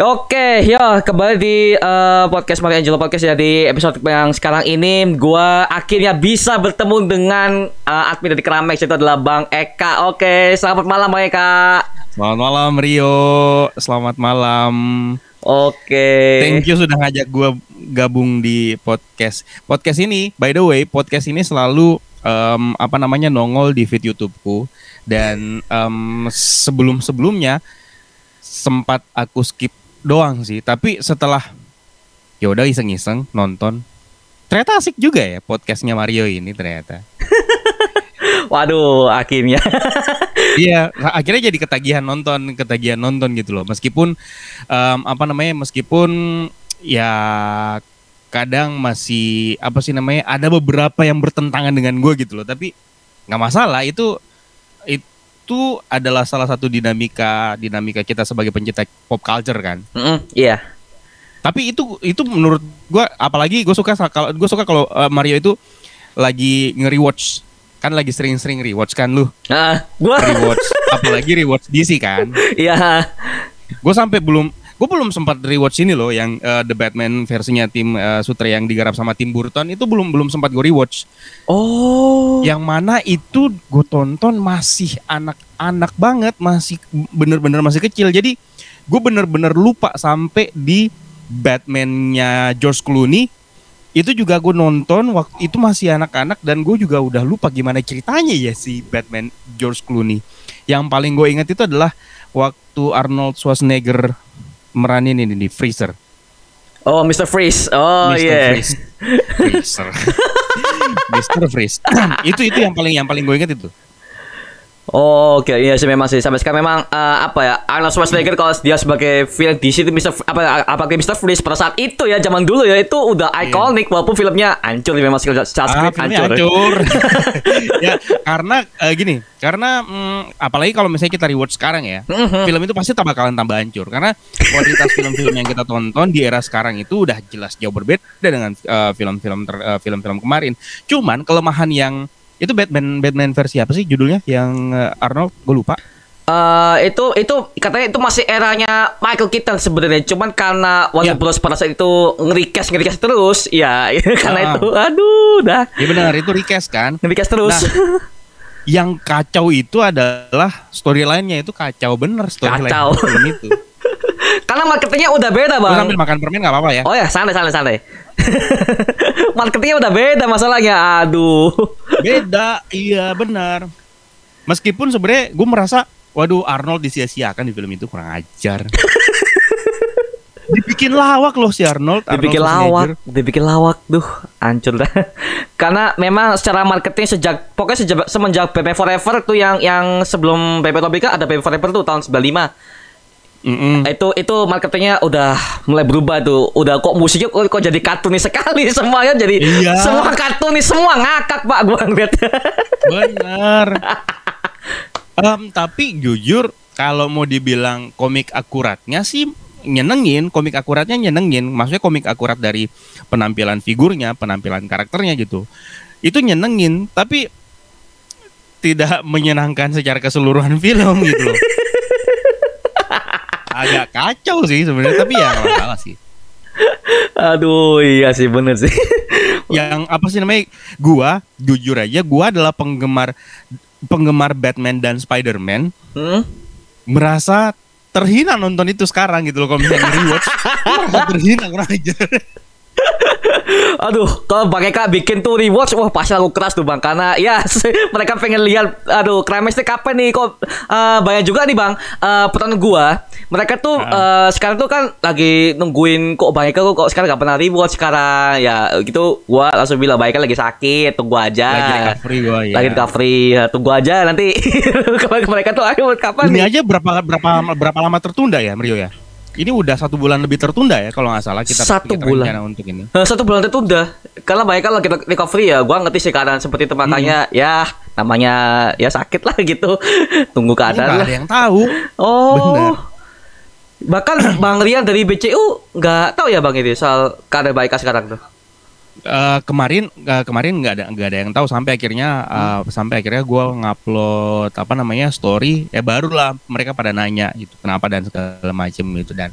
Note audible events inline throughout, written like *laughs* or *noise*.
Oke, ya kembali di uh, podcast Mario Angelo Podcast ya di episode yang sekarang ini gua akhirnya bisa bertemu dengan uh, admin dari Kramex itu adalah Bang Eka. Oke, selamat malam Bang Eka. Selamat malam Rio, selamat malam. Oke. Thank you sudah ngajak gua gabung di podcast. Podcast ini, by the way, podcast ini selalu um, apa namanya nongol di feed YouTubeku dan um, sebelum sebelumnya sempat aku skip doang sih tapi setelah ya udah iseng-iseng nonton ternyata asik juga ya podcastnya Mario ini ternyata *laughs* Waduh, akhirnya. *laughs* iya, akhirnya jadi ketagihan nonton, ketagihan nonton gitu loh. Meskipun um, apa namanya, meskipun ya kadang masih apa sih namanya, ada beberapa yang bertentangan dengan gue gitu loh. Tapi nggak masalah, itu itu adalah salah satu dinamika dinamika kita sebagai pencinta pop culture kan. Mm -hmm, iya. Tapi itu itu menurut gua apalagi gue suka kalau gue suka kalau uh, Mario itu lagi nge-rewatch kan lagi sering-sering rewatch kan lu. Ah, gua rewatch apalagi rewatch DC kan. *laughs* Iya. gue sampai belum gue belum sempat rewatch ini loh yang uh, The Batman versinya tim uh, Sutra yang digarap sama Tim Burton itu belum belum sempat gue rewatch. Oh. Yang mana itu gue tonton masih anak-anak banget, masih bener-bener masih kecil. Jadi gue bener-bener lupa sampai di Batman-nya George Clooney itu juga gue nonton waktu itu masih anak-anak dan gue juga udah lupa gimana ceritanya ya si Batman George Clooney. Yang paling gue ingat itu adalah waktu Arnold Schwarzenegger meranin ini di Freezer. Oh, Mr. Freeze. Oh, iya. Yeah. Freeze. *laughs* Freezer. *laughs* Mr. Freeze. *clears throat* itu itu yang paling yang paling gue ingat itu. Oh, oke okay. iya sih memang sih sampai sekarang memang uh, apa ya Arnold Schwarzenegger kalau dia sebagai film DC itu Mr. apa apa Mr. Freeze pada saat itu ya zaman dulu ya itu udah yeah. ikonik walaupun filmnya hancur memang secara ah, hancur. hancur. ya *laughs* *laughs* karena uh, gini karena mm, apalagi kalau misalnya kita rewatch sekarang ya mm-hmm. film itu pasti tak bakalan tambah hancur karena kualitas film-film yang kita tonton di era sekarang itu udah jelas jauh berbeda dengan uh, film-film ter, uh, film-film kemarin. Cuman kelemahan yang itu Batman Batman versi apa sih judulnya yang uh, Arnold? Gue lupa. Uh, itu itu katanya itu masih eranya Michael Keaton sebenarnya cuman karena Warner yeah. Bros pada saat itu ngerikes ngerikes terus ya *laughs* karena uh. itu aduh dah ya benar itu request kan ngerikes terus nah, yang kacau itu adalah storyline-nya itu kacau bener storyline kacau. itu *laughs* karena marketingnya udah beda bang. sambil makan permen nggak apa-apa ya? Oh ya santai santai santai. *laughs* marketingnya udah beda masalahnya. Aduh. Beda, iya benar. Meskipun sebenarnya gue merasa, waduh Arnold disia-siakan di film itu kurang ajar. *laughs* dibikin lawak loh si Arnold. Dibikin Arnold lawak, dibikin lawak, duh, hancur dah. *laughs* Karena memang secara marketing sejak pokoknya sejak semenjak BP Forever tuh yang yang sebelum BP Tobika ada BP Forever tuh tahun 95 Mm -mm. Itu itu marketingnya udah mulai berubah tuh. Udah kok musiknya kok, kok jadi kartunis sekali *laughs* semuanya jadi iya. semua kartunis semua ngakak pak gua ngeliat. *laughs* Benar. um, tapi jujur kalau mau dibilang komik akuratnya sih nyenengin, komik akuratnya nyenengin. Maksudnya komik akurat dari penampilan figurnya, penampilan karakternya gitu. Itu nyenengin, tapi tidak menyenangkan secara keseluruhan *laughs* film gitu loh agak kacau sih sebenarnya tapi ya nggak salah sih Aduh, iya sih bener sih. *laughs* yang apa sih namanya? Gua jujur aja, gua adalah penggemar penggemar Batman dan Spider-Man. Hmm? Merasa terhina nonton itu sekarang gitu loh kalau misalnya rewatch. *laughs* terhina kurang aja. Aduh, kalau Bang Eka bikin tuh rewatch, wah pasti aku keras tuh Bang. Karena *laughs* ya mereka pengen lihat, aduh, Krames kapan nih? Kok uh, banyak juga nih Bang, uh, petan gua. Mereka tuh uh. Sekarang tuh kan lagi nungguin kok Bang Eka kok sekarang gak pernah rewatch sekarang. Ya gitu, gua langsung bilang Bang Eka lagi sakit, tunggu aja. Lagi recovery gua ya. Lagi recovery, ya, tunggu aja nanti. *laughs* mereka tuh ayo kapan Ini nih? aja berapa berapa berapa lama tertunda ya Mario ya? Ini udah satu bulan lebih tertunda ya kalau nggak salah kita satu kita bulan untuk ini. Satu bulan tertunda karena banyak kan lagi recovery ya. Gua ngerti sih keadaan seperti itu makanya hmm. ya namanya ya sakit lah gitu. *laughs* Tunggu keadaan lah. ada yang tahu. Oh. Bener. Bahkan Bang Rian dari BCU nggak tahu ya Bang ini soal keadaan baik sekarang tuh. Uh, kemarin uh, kemarin nggak ada nggak ada yang tahu sampai akhirnya uh, hmm. sampai akhirnya gue ngupload apa namanya story ya barulah mereka pada nanya gitu kenapa dan segala macam itu dan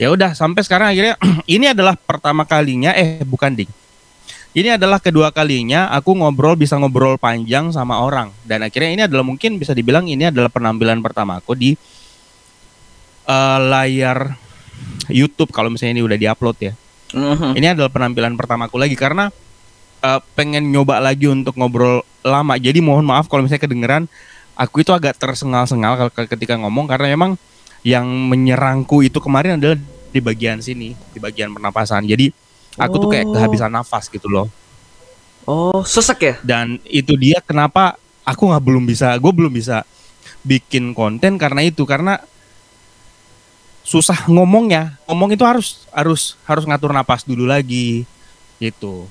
ya udah sampai sekarang akhirnya *clears throat* ini adalah pertama kalinya eh bukan ding. Ini adalah kedua kalinya aku ngobrol bisa ngobrol panjang sama orang. Dan akhirnya ini adalah mungkin bisa dibilang ini adalah penampilan pertama aku di eh, layar YouTube kalau misalnya ini udah diupload ya Mhm. ini adalah penampilan pertama aku lagi karena eh, pengen nyoba lagi untuk ngobrol lama jadi mohon maaf kalau misalnya kedengeran aku itu agak tersengal-sengal ketika ngomong karena memang yang menyerangku itu kemarin adalah di bagian sini di bagian pernapasan jadi aku tuh kayak Oh. kehabisan nafas gitu loh Oh, sesek ya? dan itu dia kenapa aku nggak belum bisa gue belum bisa bikin konten karena itu karena susah ngomongnya ngomong itu harus harus harus ngatur napas dulu lagi gitu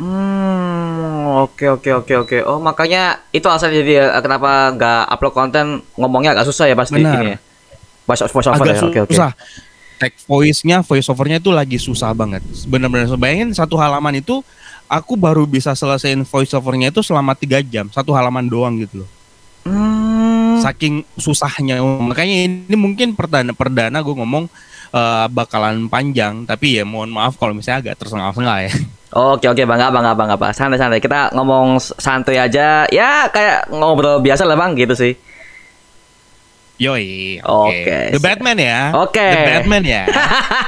Hmm, oke oke oke oke. Oh, makanya itu alasannya jadi ya, kenapa nggak upload konten ngomongnya agak susah ya pasti Benar. ini ya. Voice voice over agak ya. Oke oke. susah tag voice-nya voice over-nya itu lagi susah banget bener-bener bayangin satu halaman itu aku baru bisa selesaiin voice over-nya itu selama tiga jam satu halaman doang gitu loh Hmm. Saking susahnya. Makanya ini mungkin perdana perdana gue ngomong eh, bakalan panjang. Tapi ya mohon maaf kalau misalnya agak tersengal-sengal ya. Oke oke. Bang bang bang apa santai santai. Kita ngomong s- santuy aja. Ya kayak ngobrol biasa lah bang. Gitu sih. Yoi Oke. The Batman ya? Oke. The Batman ya?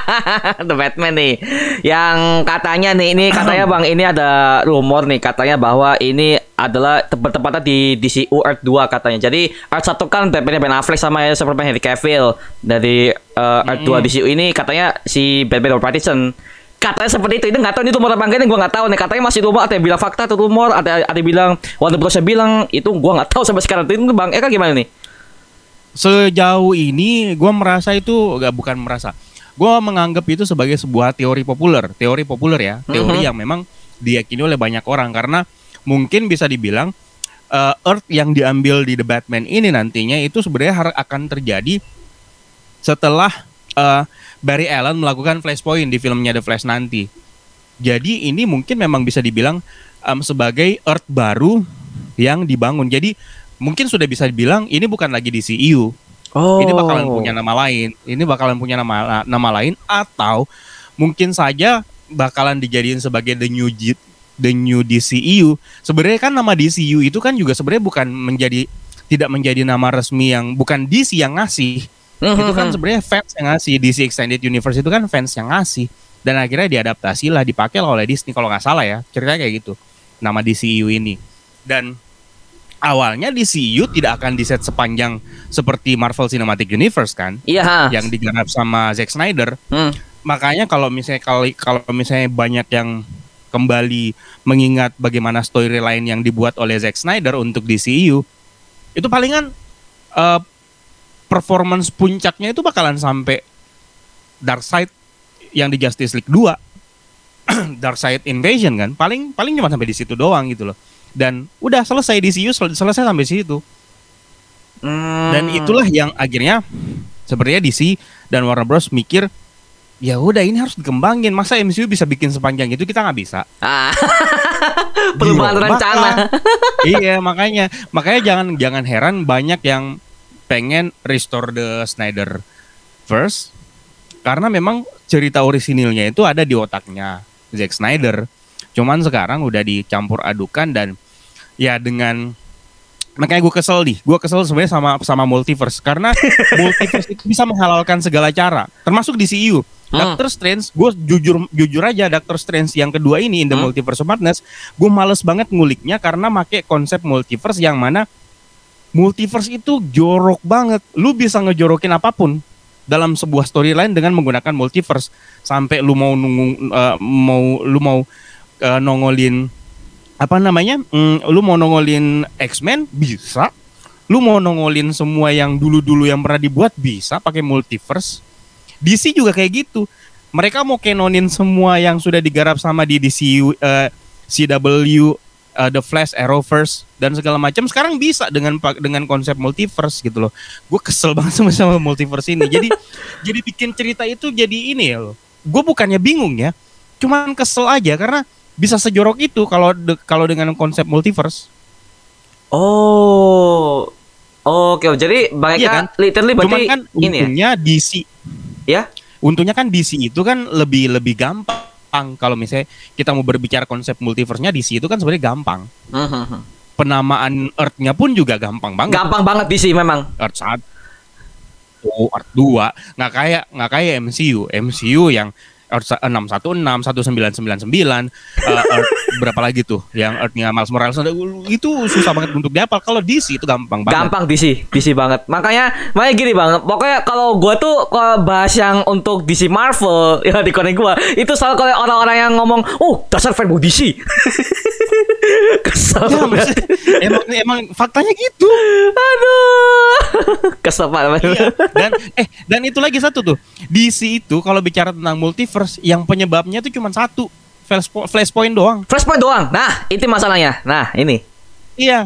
*laughs* The Batman nih. Yang katanya nih ini katanya bang ini ada rumor nih katanya bahwa ini adalah tempat-tempatnya di DCU Earth 2 katanya. Jadi Earth 1 kan Batman Ben Affleck sama Superman Henry Cavill dari uh, Earth 2 DCU ini katanya si Batman Robert Pattinson katanya seperti itu itu nggak tahu ini rumor apa enggak ini gue nggak tahu nih. Katanya masih rumor ada yang bilang fakta atau rumor ada ada yang bilang Warner Bros bilang itu gue nggak tahu sampai sekarang. Itu bang Eka gimana nih sejauh ini gue merasa itu gak bukan merasa. Gue menganggap itu sebagai sebuah teori populer. Teori populer ya teori Mhm. yang memang diyakini oleh banyak orang. Karena mungkin bisa dibilang eh, Earth yang diambil di The Batman ini nantinya itu sebenarnya akan terjadi setelah eh, Barry Allen melakukan Flashpoint di filmnya The Flash nanti. Jadi ini mungkin memang bisa dibilang em, sebagai Earth baru yang dibangun. Jadi mungkin sudah bisa dibilang ini bukan lagi di CEU oh ini bakalan punya nama lain. Ini bakalan punya nama nama lain atau mungkin saja bakalan dijadiin sebagai the new G- the new DCEU. Sebenarnya kan nama DCU itu kan juga sebenarnya bukan menjadi tidak menjadi nama resmi yang bukan DC yang ngasih. itu kan sebenarnya fans yang ngasih. DC Extended Universe itu kan fans yang ngasih. Dan akhirnya diadaptasi lah dipakai lah oleh Disney kalau nggak salah ya. Ceritanya kayak gitu. Nama DCU ini. Dan awalnya DCU tidak akan diset sepanjang seperti Marvel Cinematic Universe kan? Iya yang digarap sama Zack Snyder. Hmm. makanya kalau misalnya kalau kalau misalnya banyak yang kembali mengingat bagaimana storyline yang dibuat oleh Zack Snyder untuk DCU itu palingan eh, performance puncaknya itu bakalan sampai Darkseid yang di Justice League 2 *clears throat* Darkseid Invasion kan? Paling paling cuma sampai di situ doang gitu loh dan udah selesai DCU sel- selesai sampai situ dan Hmm. itulah yang akhirnya sebenarnya DC dan Warner Bros mikir ya udah ini harus dikembangin masa MCU bisa bikin sepanjang itu kita nggak bisa Ah. *laughs* perubahan Dirombakan. rencana. *laughs* iya makanya makanya jangan jangan heran banyak yang pengen restore the Snyder verse karena memang cerita orisinilnya itu ada di otaknya Zack Snyder cuman sekarang udah dicampur adukan dan ya dengan makanya gue kesel nih. Gue kesel sebenarnya sama sama multiverse. Karena *laughs* multiverse itu bisa menghalalkan segala cara. Termasuk di CU Hmm. Doctor Strange gue jujur jujur aja Doctor Strange yang kedua ini in the Hmm. multiverse of madness gue males banget nguliknya karena make konsep multiverse yang mana multiverse itu jorok banget. Lu bisa ngejorokin apa pun dalam sebuah storyline dengan menggunakan multiverse. Sampai lu mau nunggu eh, mau lu mau eh, nongolin apa namanya Mm, lu mau nongolin X-Men? Bisa. Lu mau nongolin semua yang dulu-dulu yang pernah dibuat? Bisa pakai multiverse. DC juga kayak gitu. Mereka mau kenonin semua yang sudah digarap sama di DC eh, CW eh, The Flash Arrowverse dan segala macam. Sekarang bisa dengan pak- dengan konsep multiverse gitu loh. Gue kesel *laughs* banget sama sama multiverse ini. Jadi *laughs* jadi bikin cerita itu jadi ini ya loh. Gue bukannya bingung ya. Cuman kesel aja karena bisa sejorok itu kalau de- kalau dengan konsep multiverse Oh. Oke, jadi mereka Iya kan? literally berarti cuman kan ini ya. untungnya DC Ya? Untungnya kan DC itu kan lebih lebih gampang kalau misalnya kita mau berbicara konsep multiverse-nya DC itu kan sebenarnya gampang. Mhm. Penamaan Earth-nya pun juga gampang banget. Gampang banget DC memang. Earth 1 Earth 2 nggak kayak nggak kayak MCU. MCU yang 616, 1999, uh, Earth berapa lagi tuh yang Earth-nya Miles Morales itu susah banget untuk dihafal. Kalau DC itu gampang banget. Gampang DC, DC banget. Makanya, makanya gini bang. Pokoknya kalau gua tuh kalau bahas yang untuk DC Marvel *laughs* ya di konek gua itu selalu kalau orang-orang yang ngomong, oh dasar fanboy DC. *laughs* Kesel. Ya, emang emang faktanya gitu. Aduh. *laughs* Kesel banget. Iya. Dan eh dan itu lagi satu tuh. DC itu kalau bicara tentang multiverse yang penyebabnya itu cuma satu. Flashpo- Flashpoint doang. Flashpoint doang. Nah, itu masalahnya. Nah, ini. Iya.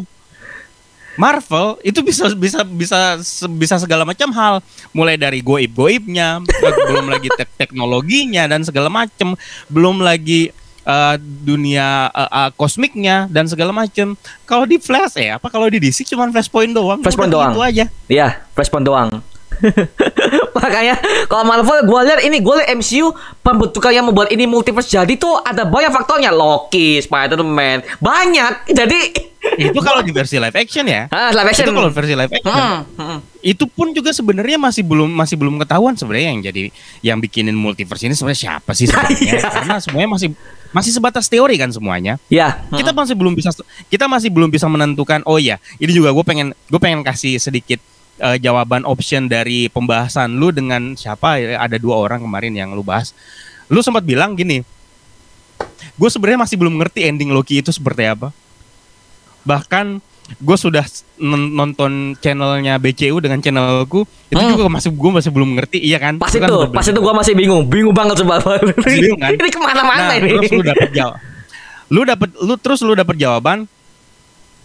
Marvel itu bisa bisa bisa bisa segala macam hal, mulai dari goib-goibnya, *laughs* belum lagi tek- teknologinya dan segala macam, belum lagi eh, dunia eh, eh, kosmiknya dan segala macam. Kalau di Flash ya, apa kalau di DC cuma Flashpoint doang. Flashpoint Udah doang. Itu aja. Iya, Flashpoint doang. *laughs* Makanya kalau Marvel gue lihat ini gue lihat MCU pembentukan yang membuat ini multiverse jadi tuh ada banyak faktornya Loki, Spider-Man, banyak. Jadi Itu kalau di versi live action ya. ah, live action. Itu kalau versi live action. Hmm, hmm. itu pun juga sebenarnya masih belum masih belum ketahuan sebenarnya yang jadi yang bikinin multiverse ini sebenarnya siapa sih *laughs* sebenarnya Iya. karena semuanya masih masih sebatas teori kan semuanya Ya. kita masih belum bisa kita masih belum bisa menentukan oh ya ini juga gue pengen gue pengen kasih sedikit eh, jawaban option dari pembahasan lu dengan siapa ya, ada dua orang kemarin yang lu bahas lu sempat bilang gini gue sebenarnya masih belum ngerti ending Loki itu seperti apa bahkan gue sudah non- nonton channelnya BCU dengan channelku itu Hmm. juga masih gue masih belum ngerti iya kan Pas itu, kan pas itu gue masih bingung, bingung banget coba. *laughs* bingung kan? *laughs* ini ke mana-mana nah, ini. terus lu dapet jawab lu dapet lu terus lu dapet jawaban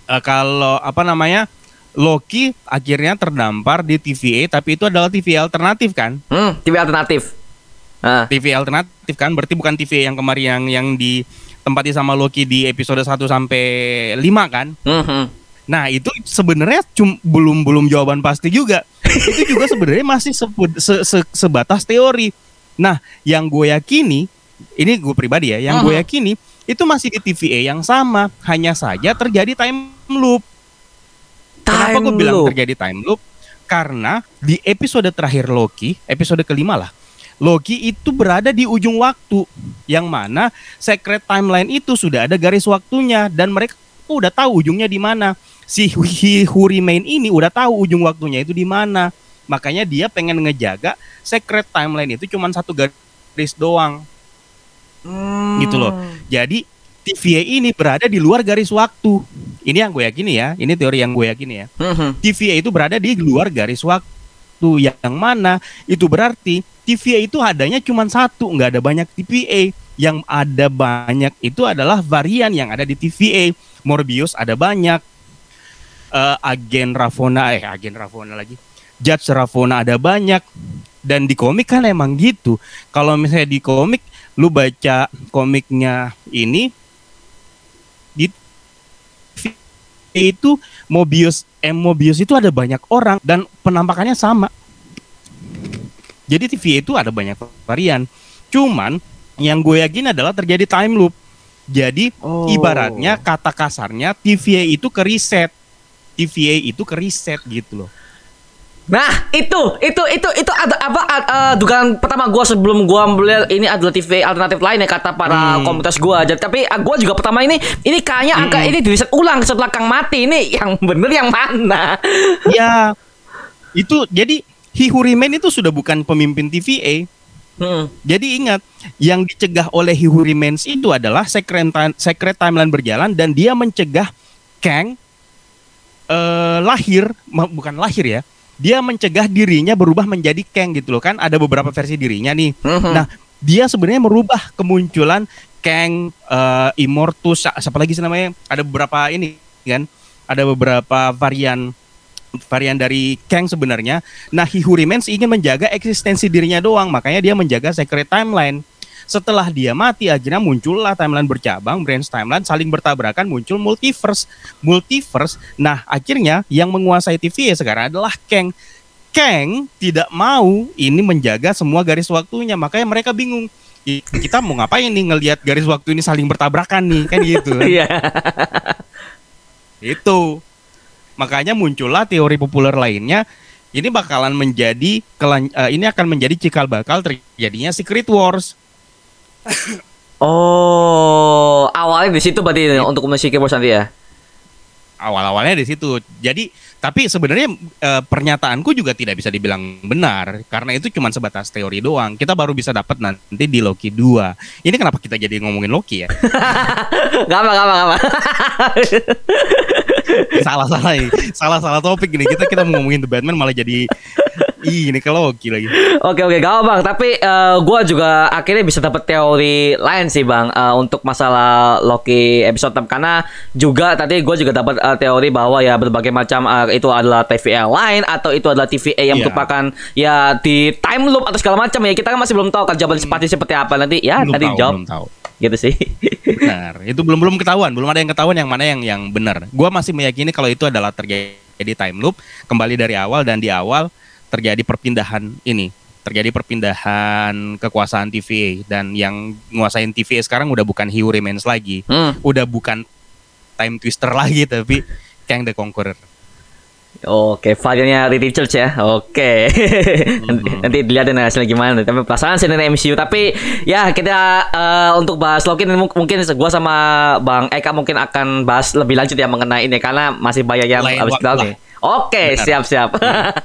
eh, kalau apa namanya Loki akhirnya terdampar di TVA tapi itu adalah TVA alternatif kan Hmm, TV alternatif. Ah, TVA alternatif kan berarti bukan TVA yang kemarin yang yang ditempati sama Loki di episode 1 sampai 5 kan hmm, hmm. Nah itu sebenarnya belum belum jawaban pasti juga. *laughs* itu juga sebenarnya masih sepu- se- se- sebatas teori. Nah yang gue yakini, ini gue pribadi ya, yang gue Mhm. yakini itu masih di TVA yang sama, hanya saja terjadi time loop. Kenapa Time gue bilang loop. terjadi time loop? Karena di episode terakhir Loki, episode kelima lah, Loki itu berada di ujung waktu, yang mana secret timeline itu sudah ada garis waktunya dan mereka udah tahu ujungnya di mana. Si He Who Remain ini udah tahu ujung waktunya itu di mana. Makanya dia pengen ngejaga secret timeline itu cuma satu garis doang. Hmm. Gitu loh. Jadi TVA ini berada di luar garis waktu. Ini yang gue yakini ya. Ini teori yang gue yakini ya. Hmm, hmm. TVA itu berada di luar garis waktu yang mana itu berarti TVA itu adanya cuma satu, nggak ada banyak TVA. Yang ada banyak itu adalah varian yang ada di TVA. Morbius ada banyak. Eh, agen Ravonna, eh agen Ravonna lagi. Judge Ravonna ada banyak. Dan di komik kan emang gitu. Kalau misalnya di komik, lu baca komiknya ini di itu Mobius M Mobius itu ada banyak orang dan penampakannya sama. Jadi TVA itu ada banyak varian. Cuman yang gue yakin adalah terjadi time loop. Jadi Oh. ibaratnya kata kasarnya TVA itu ke reset. TVA itu ke reset gitu loh. Nah, itu, itu, itu, itu ada apa? eh, dugaan pertama gua sebelum gua melihat ini adalah TV alternatif lain ya kata para Hmm. komunitas gua. Jadi, tapi ah, gua juga pertama ini, ini kayaknya angka ini diriset ulang setelah Kang mati. Ini yang bener yang mana? ya itu jadi Remain itu sudah bukan pemimpin TVA. Hmm. Jadi ingat, yang dicegah oleh Remains itu adalah secret, time- secret timeline berjalan dan dia mencegah Kang eh, lahir, bukan lahir ya. Dia mencegah dirinya berubah menjadi Kang gitu loh kan. Ada beberapa versi dirinya nih. Mhm. Nah, dia sebenarnya merubah kemunculan Kang, eh, Immortus, siapa lagi sih namanya? Ada beberapa ini kan. Ada beberapa varian varian dari Kang sebenarnya. Nah, He Who Remains ingin menjaga eksistensi dirinya doang, makanya dia menjaga secret timeline. Setelah dia mati, akhirnya muncullah timeline bercabang, branch timeline saling bertabrakan, muncul multiverse. Multiverse. Nah, akhirnya yang menguasai TVA sekarang adalah Kang. Kang tidak mau ini menjaga semua garis waktunya, makanya mereka bingung. Kita mau ngapain nih ngelihat garis waktu ini saling bertabrakan nih, kan gitu. *laughs* Iya. Itu. Makanya muncullah teori populer lainnya. Ini bakalan menjadi eh, ini akan menjadi cikal bakal terjadinya Secret Wars. Oh, awalnya di situ berarti untuk musik keyboard nanti ya. Awal-awalnya di situ. Jadi, tapi sebenarnya eh, pernyataanku juga tidak bisa dibilang benar karena itu cuma sebatas teori doang. Kita baru bisa dapat nanti di Loki 2. Ini kenapa kita jadi ngomongin Loki ya? *laughs* Gak apa, gak apa, gak apa. Salah-salah nih. Salah-salah topik ini. Kita kita mau ngomongin The Batman malah jadi Ih, ini ke Loki lagi. Oke oke gak apa bang, tapi eh, gua juga akhirnya bisa dapat teori lain sih bang eh, untuk masalah Loki episode 6 karena juga tadi gue juga dapat eh, teori bahwa ya berbagai macam eh, itu adalah TVA lain atau itu adalah TVA yang Iya. merupakan ya di time loop atau segala macam ya kita kan masih belum tahu kan jawaban pasti seperti apa nanti ya belum tadi tahu, jawab belum tahu. gitu sih. Benar, itu belum belum ketahuan, belum ada yang ketahuan yang mana yang yang benar. Gua masih meyakini kalau itu adalah terjadi time loop kembali dari awal dan di awal terjadi perpindahan ini, terjadi perpindahan kekuasaan TVA dan yang nguasain TVA sekarang udah bukan Hugh Remains lagi, Hmm. udah bukan time twister *laughs* lagi tapi Kang the Conqueror. Oke, variannya Reed Richards ya. Oke. *laughs* nanti, nanti dilihat deh hasilnya gimana. Tapi perasaan sih ini MCU. Tapi ya kita eh, untuk bahas Loki mungkin gua sama Bang Eka mungkin akan bahas lebih lanjut ya mengenai ini karena masih banyak yang Lain habis kita nih. Oke, siap-siap.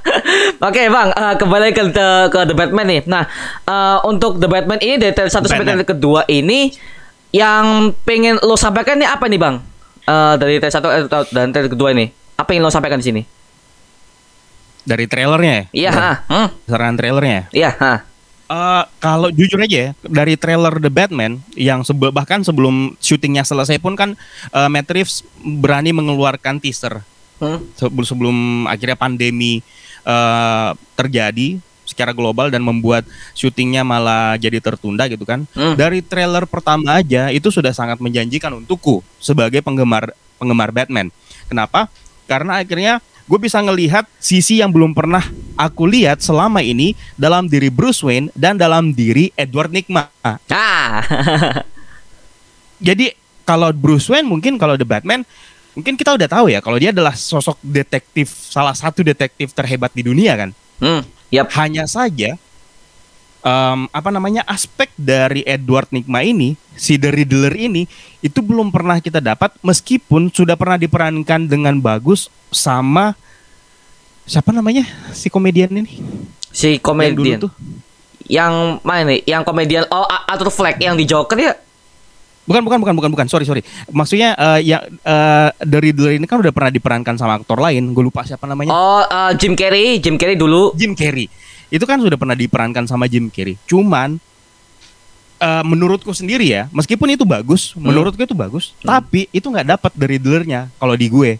*laughs* Oke, Bang, eh, kembali ke ke The Batman nih. Nah, eh, untuk The Batman ini dari trailer satu sampai trailer kedua ini yang pengen lo sampaikan nih apa nih, Bang? Eh, dari trailer satu eh, dan trailer kedua ini. Apa yang lo sampaikan di sini? Dari trailernya ya? Iya, ha. Hmm. Trailernya ya? Iya, ha. Eh, kalau jujur aja ya, dari trailer The Batman yang sebe- bahkan sebelum syutingnya selesai pun kan eh, Matt Reeves berani mengeluarkan teaser Hmm. sebelum sebelum akhirnya pandemi eh, terjadi secara global dan membuat syutingnya malah jadi tertunda gitu kan. Hmm. Dari trailer pertama aja itu sudah sangat menjanjikan untukku sebagai penggemar penggemar Batman. Kenapa? Karena akhirnya gue bisa ngelihat sisi yang belum pernah aku lihat selama ini dalam diri Bruce Wayne dan dalam diri Edward Nigma. Ah. *laughs* Jadi kalau Bruce Wayne mungkin kalau The Batman mungkin kita udah tahu ya kalau dia adalah sosok detektif salah satu detektif terhebat di dunia kan. hmm. Yap. Hanya saja em, apa namanya aspek dari Edward Nigma ini si The Riddler ini itu belum pernah kita dapat meskipun sudah pernah diperankan dengan bagus sama siapa namanya si komedian ini Si yang dulu komedian. tuh Yang mana nih? Yang komedian oh Arthur Fleck yang di Joker ya? Bukan bukan bukan bukan bukan. Sorry sorry. Maksudnya eh, ya eh, The Riddler ini kan udah pernah diperankan sama aktor lain. Gue lupa siapa namanya. Oh, eh, Jim Carrey, Jim Carrey dulu. Jim Carrey. Itu kan sudah pernah diperankan sama Jim Carrey. Cuman eh, menurutku sendiri ya meskipun itu bagus menurutku itu bagus Hmm. tapi itu nggak dapat dari Riddlernya kalau di gue.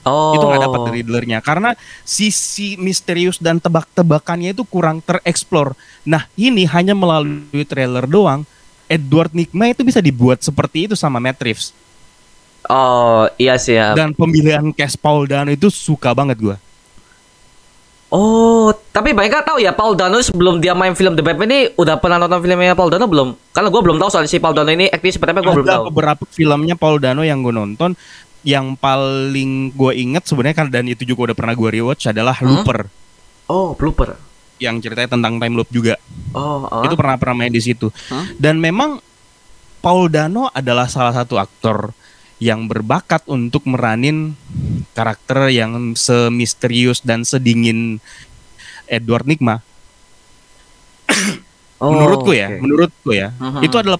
Oh. itu nggak dapat dari Riddlernya karena sisi misterius dan tebak-tebakannya itu kurang tereksplor. Nah ini hanya melalui trailer doang Edward Nigma itu bisa dibuat seperti itu sama Matt Reeves Oh, iya sih ya. dan pemilihan cast Paul Dano itu suka banget gue Oh, tapi banyak tahu ya Paul Dano sebelum dia main film The Batman ini udah pernah nonton filmnya Paul Dano belum? Karena gue belum tahu soal si Paul Dano ini aktif seperti apa gue belum tahu. beberapa filmnya Paul Dano yang gue nonton yang paling gue inget sebenarnya kan dan itu juga udah pernah gue rewatch adalah Hmm? Looper Oh, blooper. Yang ceritanya tentang time loop juga Oh, oh. itu pernah pernah main di situ Hah? dan memang Paul Dano adalah salah satu aktor yang berbakat untuk meranin karakter yang semisterius dan sedingin Edward Nigma *coughs* Oh, menurutku ya oke. menurutku ya Mhm. itu adalah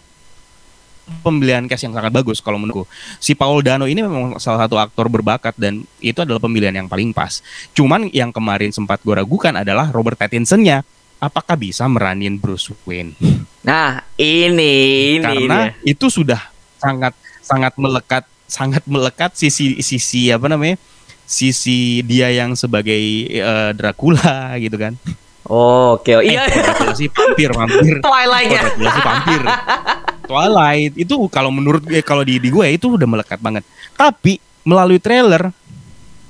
pemilihan cast yang sangat bagus kalau menurutku si Paul Dano ini memang salah satu aktor berbakat dan itu adalah pemilihan yang paling pas cuman yang kemarin sempat gue ragukan adalah Robert Pattinson-nya apakah bisa meranin Bruce Wayne Nah, ini ini karena dia. itu sudah sangat sangat melekat sangat melekat sisi sisi apa namanya sisi dia yang sebagai eh, Dracula gitu kan Oh, oke. Oh, iya. eh, Dracula sih vampir vampir *laughs* Twilight ya. Dracula sih vampir Twilight itu kalau menurut eh, kalau di di gue itu udah melekat banget tapi melalui trailer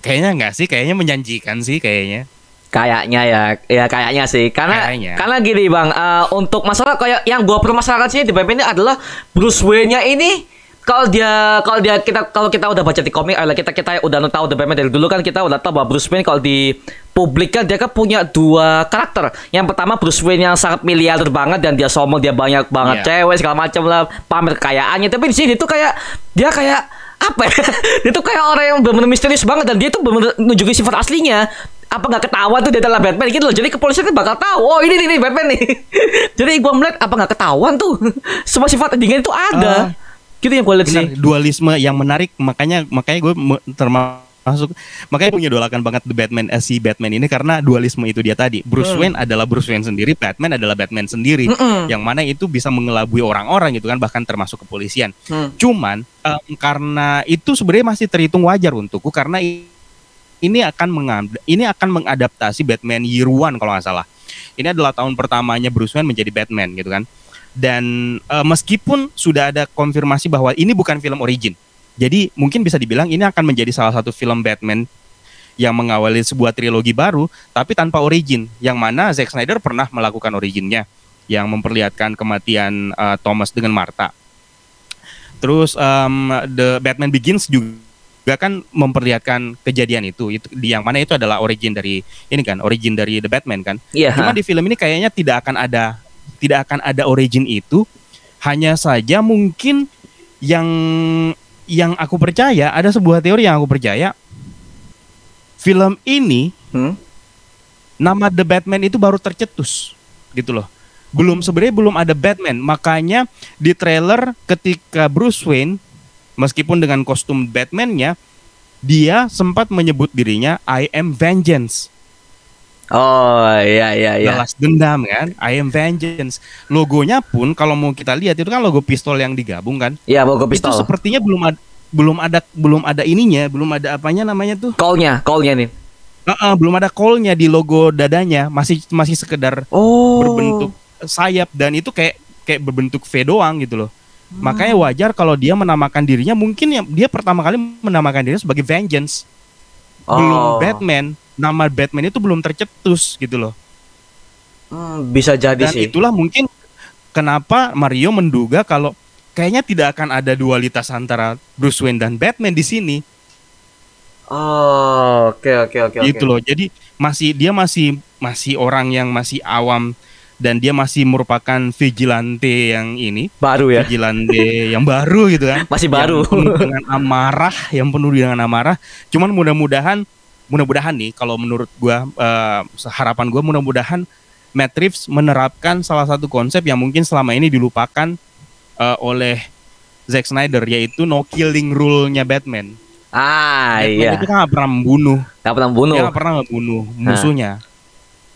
kayaknya enggak sih kayaknya menjanjikan sih kayaknya Kayaknya ya, ya kayaknya sih. Karena Kayaknya. karena gini bang, eh, untuk masalah kayak yang gua permasalahkan sini di Batman ini adalah Bruce Wayne-nya ini kalau dia kalau dia kita kalau kita udah baca di komik, eh, kita kita udah tahu The Batman dari dulu kan kita udah tahu bahwa Bruce Wayne kalau di publik kan dia kan punya dua karakter. Yang pertama Bruce Wayne yang sangat miliarder banget dan dia sombong, dia banyak banget Iya. cewek segala macam lah, pamer kekayaannya. Tapi di sini tuh kayak dia kayak apa ya? *laughs* dia tuh kayak orang yang benar-benar misterius banget dan dia tuh benar-benar nunjukin sifat aslinya. Apa nggak ketahuan tuh dia adalah Batman gitu loh. Jadi kepolisian tuh bakal tahu. Oh ini nih, nih Batman nih. *laughs* Jadi gua melihat apa nggak ketahuan tuh. *laughs* Semua sifat dingin itu ada. Gitu yang gue lihat Benar, sih. dualisme yang menarik makanya makanya gue termasuk makanya punya dolakan banget The Batman eh, si Batman ini karena dualisme itu dia tadi Bruce Hmm. Wayne adalah Bruce Wayne sendiri Batman adalah Batman sendiri Mm-mm. yang mana itu bisa mengelabui orang-orang gitu kan bahkan termasuk kepolisian Hmm. cuman em, karena itu sebenarnya masih terhitung wajar untukku karena ini akan ini akan mengadaptasi Batman Year One kalau nggak salah ini adalah tahun pertamanya Bruce Wayne menjadi Batman gitu kan dan eh, meskipun sudah ada konfirmasi bahwa ini bukan film origin jadi mungkin bisa dibilang ini akan menjadi salah satu film Batman yang mengawali sebuah trilogi baru tapi tanpa origin yang mana Zack Snyder pernah melakukan originnya yang memperlihatkan kematian eh, Thomas dengan Martha terus em, The Batman Begins juga kan memperlihatkan kejadian itu itu di yang mana itu adalah origin dari ini kan origin dari The Batman kan Iya. Cuma di film ini kayaknya tidak akan ada tidak akan ada origin itu. Hanya saja mungkin yang yang aku percaya ada sebuah teori yang aku percaya film ini Hmm? nama The Batman itu baru tercetus gitu loh. Belum sebenarnya belum ada Batman. Makanya di trailer ketika Bruce Wayne meskipun dengan kostum Batman-nya dia sempat menyebut dirinya I am vengeance. Oh iya iya iya. balas dendam kan I am vengeance logonya pun kalau mau kita lihat itu kan logo pistol yang digabung kan Iya itu pistol. sepertinya belum ada belum ada belum ada ininya belum ada apanya namanya tuh Call-nya, call-nya nih. Heeh, belum ada call-nya di logo dadanya masih masih sekedar Oh. berbentuk sayap dan itu kayak kayak berbentuk V doang gitu loh Hmm. makanya wajar kalau dia menamakan dirinya mungkin yang dia pertama kali menamakan dirinya sebagai vengeance belum Oh. Batman nama Batman itu belum tercetus gitu loh Hmm, bisa jadi Dan sih. itulah mungkin kenapa Mario menduga kalau kayaknya tidak akan ada dualitas antara Bruce Wayne dan Batman di sini. Oh, oke oke oke oke. Gitu loh. Jadi masih dia masih masih orang yang masih awam dan dia masih merupakan vigilante yang ini, Baru ya. vigilante yang baru gitu kan. Masih baru. Yang penuh dengan amarah, yang penuh dengan amarah. Cuman mudah-mudahan mudah-mudahan nih kalau menurut gua eh, harapan gua mudah-mudahan Matt Reeves menerapkan salah satu konsep yang mungkin selama ini dilupakan eh, oleh Zack Snyder yaitu no killing rule-nya Batman. Ah Batman iya. itu kan nggak pernah membunuh, Gak pernah bunuh. dia nggak pernah membunuh musuhnya.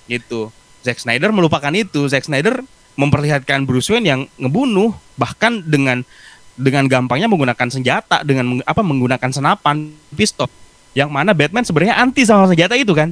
Gitu. Zack Snyder melupakan itu. Zack Snyder memperlihatkan Bruce Wayne yang ngebunuh bahkan dengan dengan gampangnya menggunakan senjata dengan apa menggunakan senapan pistol yang mana Batman sebenarnya anti sama senjata itu kan?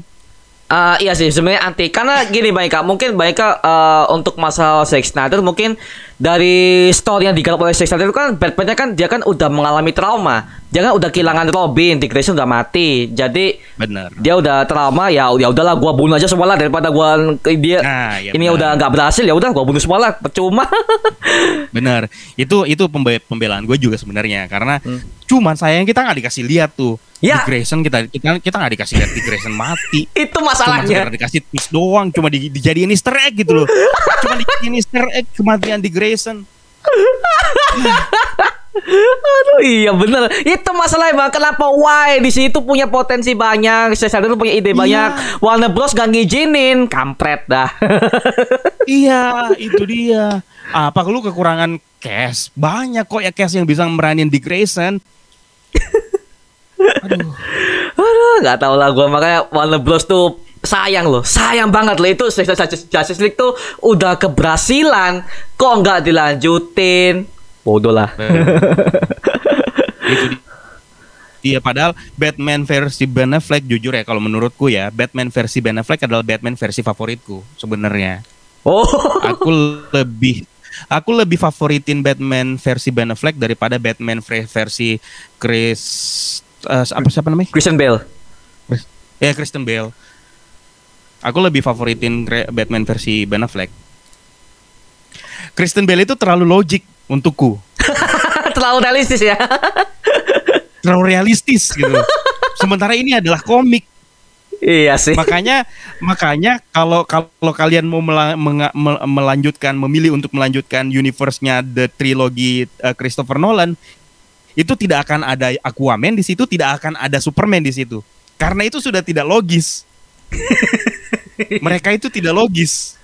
Ah, iya sih sebenarnya anti. Karena gini Baika mungkin Baika eh, untuk masalah Zack Snyder mungkin dari story yang digarap oleh Zack Snyder itu kan Batman-nya kan dia kan udah mengalami trauma dia kan udah kehilangan Robin Dick Grayson udah mati. Jadi benar dia udah trauma ya ya udahlah gua bunuh aja semua lah daripada gua dia. Nah ya ini benar. udah nggak berhasil ya udah gua bunuh semua lah percuma. *laughs* Benar itu itu pembe- pembelaan gue juga sebenarnya. Karena Hmm. cuman sayang kita nggak dikasih lihat tuh. Ya. Dick Grayson kita kita kita nggak dikasih lihat Dick Grayson mati. *laughs* Itu cuma masalahnya sekedar dikasih twist doang cuma di, dijadiin easter egg gitu loh. *laughs* Cuma dijadiin easter egg kematian Dick Grayson Aduh iya bener. Itu masalahnya bang. Kenapa why di situ punya potensi banyak Snyder punya ide Iya. banyak Warner Bros gak ngizinin. Kampret dah. *laughs* Iya itu dia. Apa lu kekurangan cash? Banyak kok ya cash yang bisa meranin Dick Grayson. *laughs* Aduh. Aduh gak tau lah gue Makanya Warner Bros tuh sayang loh. Sayang banget loh. Itu Justice League tuh udah keberhasilan. Kok nggak dilanjutin bodoh lah *laughs* itu Iya padahal Batman versi Ben Affleck jujur ya kalau menurutku ya Batman versi Ben Affleck adalah Batman versi favoritku sebenarnya. oh Aku lebih aku lebih favoritin Batman versi Ben Affleck daripada Batman ver- versi Chris eh, apa siapa namanya? Christian Bale Ya Kristen Bale. Aku lebih favoritin Batman versi Ben Affleck. Kristen Bell itu terlalu logik untukku, *laughs* Terlalu realistis ya. *laughs* terlalu realistis gitu. Sementara ini adalah komik. iya sih. makanya makanya kalau kalau kalian mau mela- menga- mel- melanjutkan memilih untuk melanjutkan universe-nya the trilogi uh, Christopher Nolan itu tidak akan ada Aquaman di situ tidak akan ada Superman di situ karena itu sudah tidak logis *laughs* mereka itu tidak logis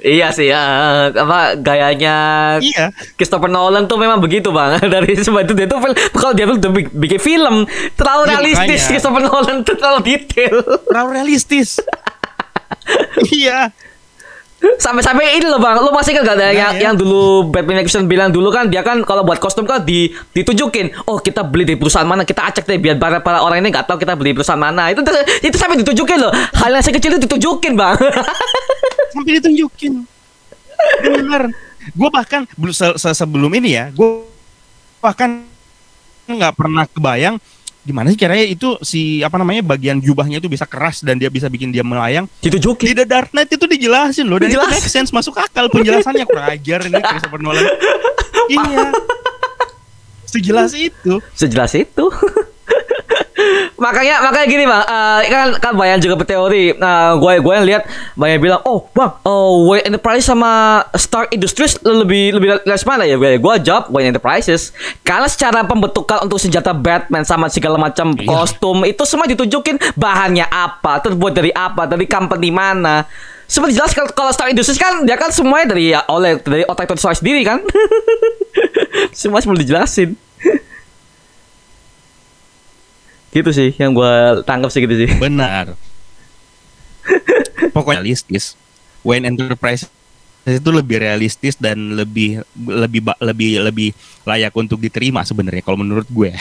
iya sih ya. Apa gayanya iya Christopher Nolan tuh memang begitu bang *laughs* dari sebab itu dia tuh kalau dia tuh bi- bikin film terlalu Iya, realistis makanya. Christopher Nolan tuh terlalu detail terlalu realistis *laughs* iya sampai-sampai ini loh bang. Lo masih kan gak ada Nah, yang, ya. yang dulu Batman Christian bilang dulu kan dia kan kalau buat kostum kan di ditunjukin. Oh kita beli di perusahaan mana? Kita acak deh biar para, para orang ini nggak tahu kita beli di perusahaan mana. Itu itu sampai ditunjukin loh. Hal yang sekecil itu ditunjukin bang. *laughs* Sampai ditunjukin. Benar gue bahkan se- se- sebelum ini ya gue bahkan nggak pernah kebayang gimana sih caranya itu si apa namanya bagian jubahnya itu bisa keras dan dia bisa bikin dia melayang? Di ditunjukin The Dark Knight itu dijelasin loh dan itu Dijelasin. make sense masuk akal penjelasannya. Kurang ajar ini Christopher Nolan. *laughs* Iya. Sejelas itu. Sejelas itu *laughs* makanya makanya gini bang. Eh, kan kan banyak juga berteori nah gue gue yang lihat banyak bilang oh bang oh Wayne Enterprise sama Stark Industries lebih lebih les mana ya? Gue gue jawab Wayne Enterprises. Karena secara pembentukan untuk senjata Batman sama segala macam Iya. kostum itu semua ditunjukin bahannya apa terbuat dari apa dari company mana. Seperti jelas kalau kalau Stark Industries kan dia kan semuanya dari ya, oleh dari otak Tony Stark sendiri kan. *laughs* Semua semua dijelasin gitu sih yang gue tangkap sih gitu sih. Benar. *laughs* Pokoknya realistis. Wayne Enterprise itu lebih realistis dan lebih lebih lebih lebih layak untuk diterima sebenarnya kalau menurut gue. *laughs*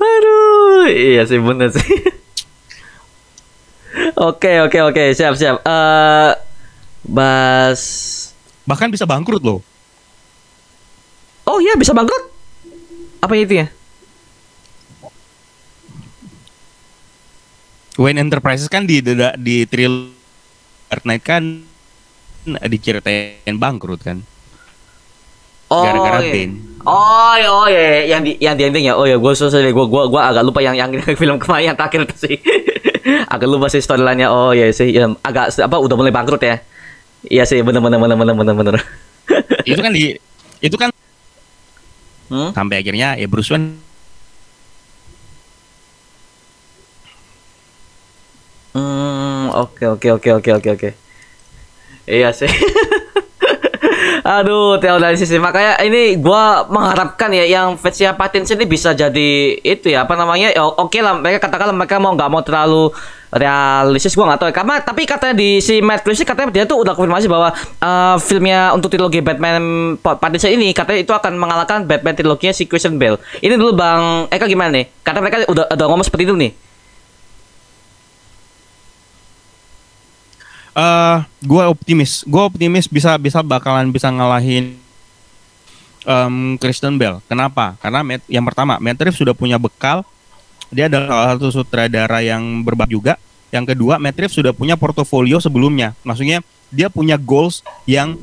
Aduh iya sih bener sih. *laughs* Oke oke oke siap siap. Eh bas bahkan bisa bangkrut loh. Oh iya bisa bangkrut? Apa itu ya Wayne Enterprises kan di di, di Thrill Dark Knight kan diceritain bangkrut kan Oh, Gara-gara iya. Bane. Oh, iya, oh iya, yang di yang di ending ya. Oh ya, gue susah deh. Gue gua gua agak lupa yang yang *laughs* film kemarin yang terakhir itu sih. *laughs* agak lupa sih storyline-nya. Oh iya sih, ya, agak apa udah mulai bangkrut ya. Iya sih, bener bener bener bener bener bener. itu kan di itu kan Hmm? sampai akhirnya ya Bruce Wayne Hmm, oke oke oke oke oke oke. Iya sih. *laughs* Aduh, teori sih makanya ini gua mengharapkan ya yang fansnya Pattinson ini bisa jadi itu ya apa namanya? Ya, oke lah, mereka katakanlah mereka mau nggak mau terlalu realistis gua nggak tahu ya. Karena tapi katanya di si Matt Reeves katanya dia tuh udah konfirmasi bahwa eh, filmnya untuk trilogi Batman Pattinson ini katanya itu akan mengalahkan Batman triloginya si Christian Bale. Ini dulu Bang Eka gimana nih? Kata mereka udah udah ngomong seperti itu nih. Eh gue optimis. Gue optimis bisa bisa bakalan bisa ngalahin em, Kristen Bell kenapa? Karena Matt, yang pertama Matt Reeves sudah punya bekal. Dia adalah salah satu sutradara yang berbakat juga. Yang kedua Matt Reeves sudah punya portofolio sebelumnya. Maksudnya dia punya goals yang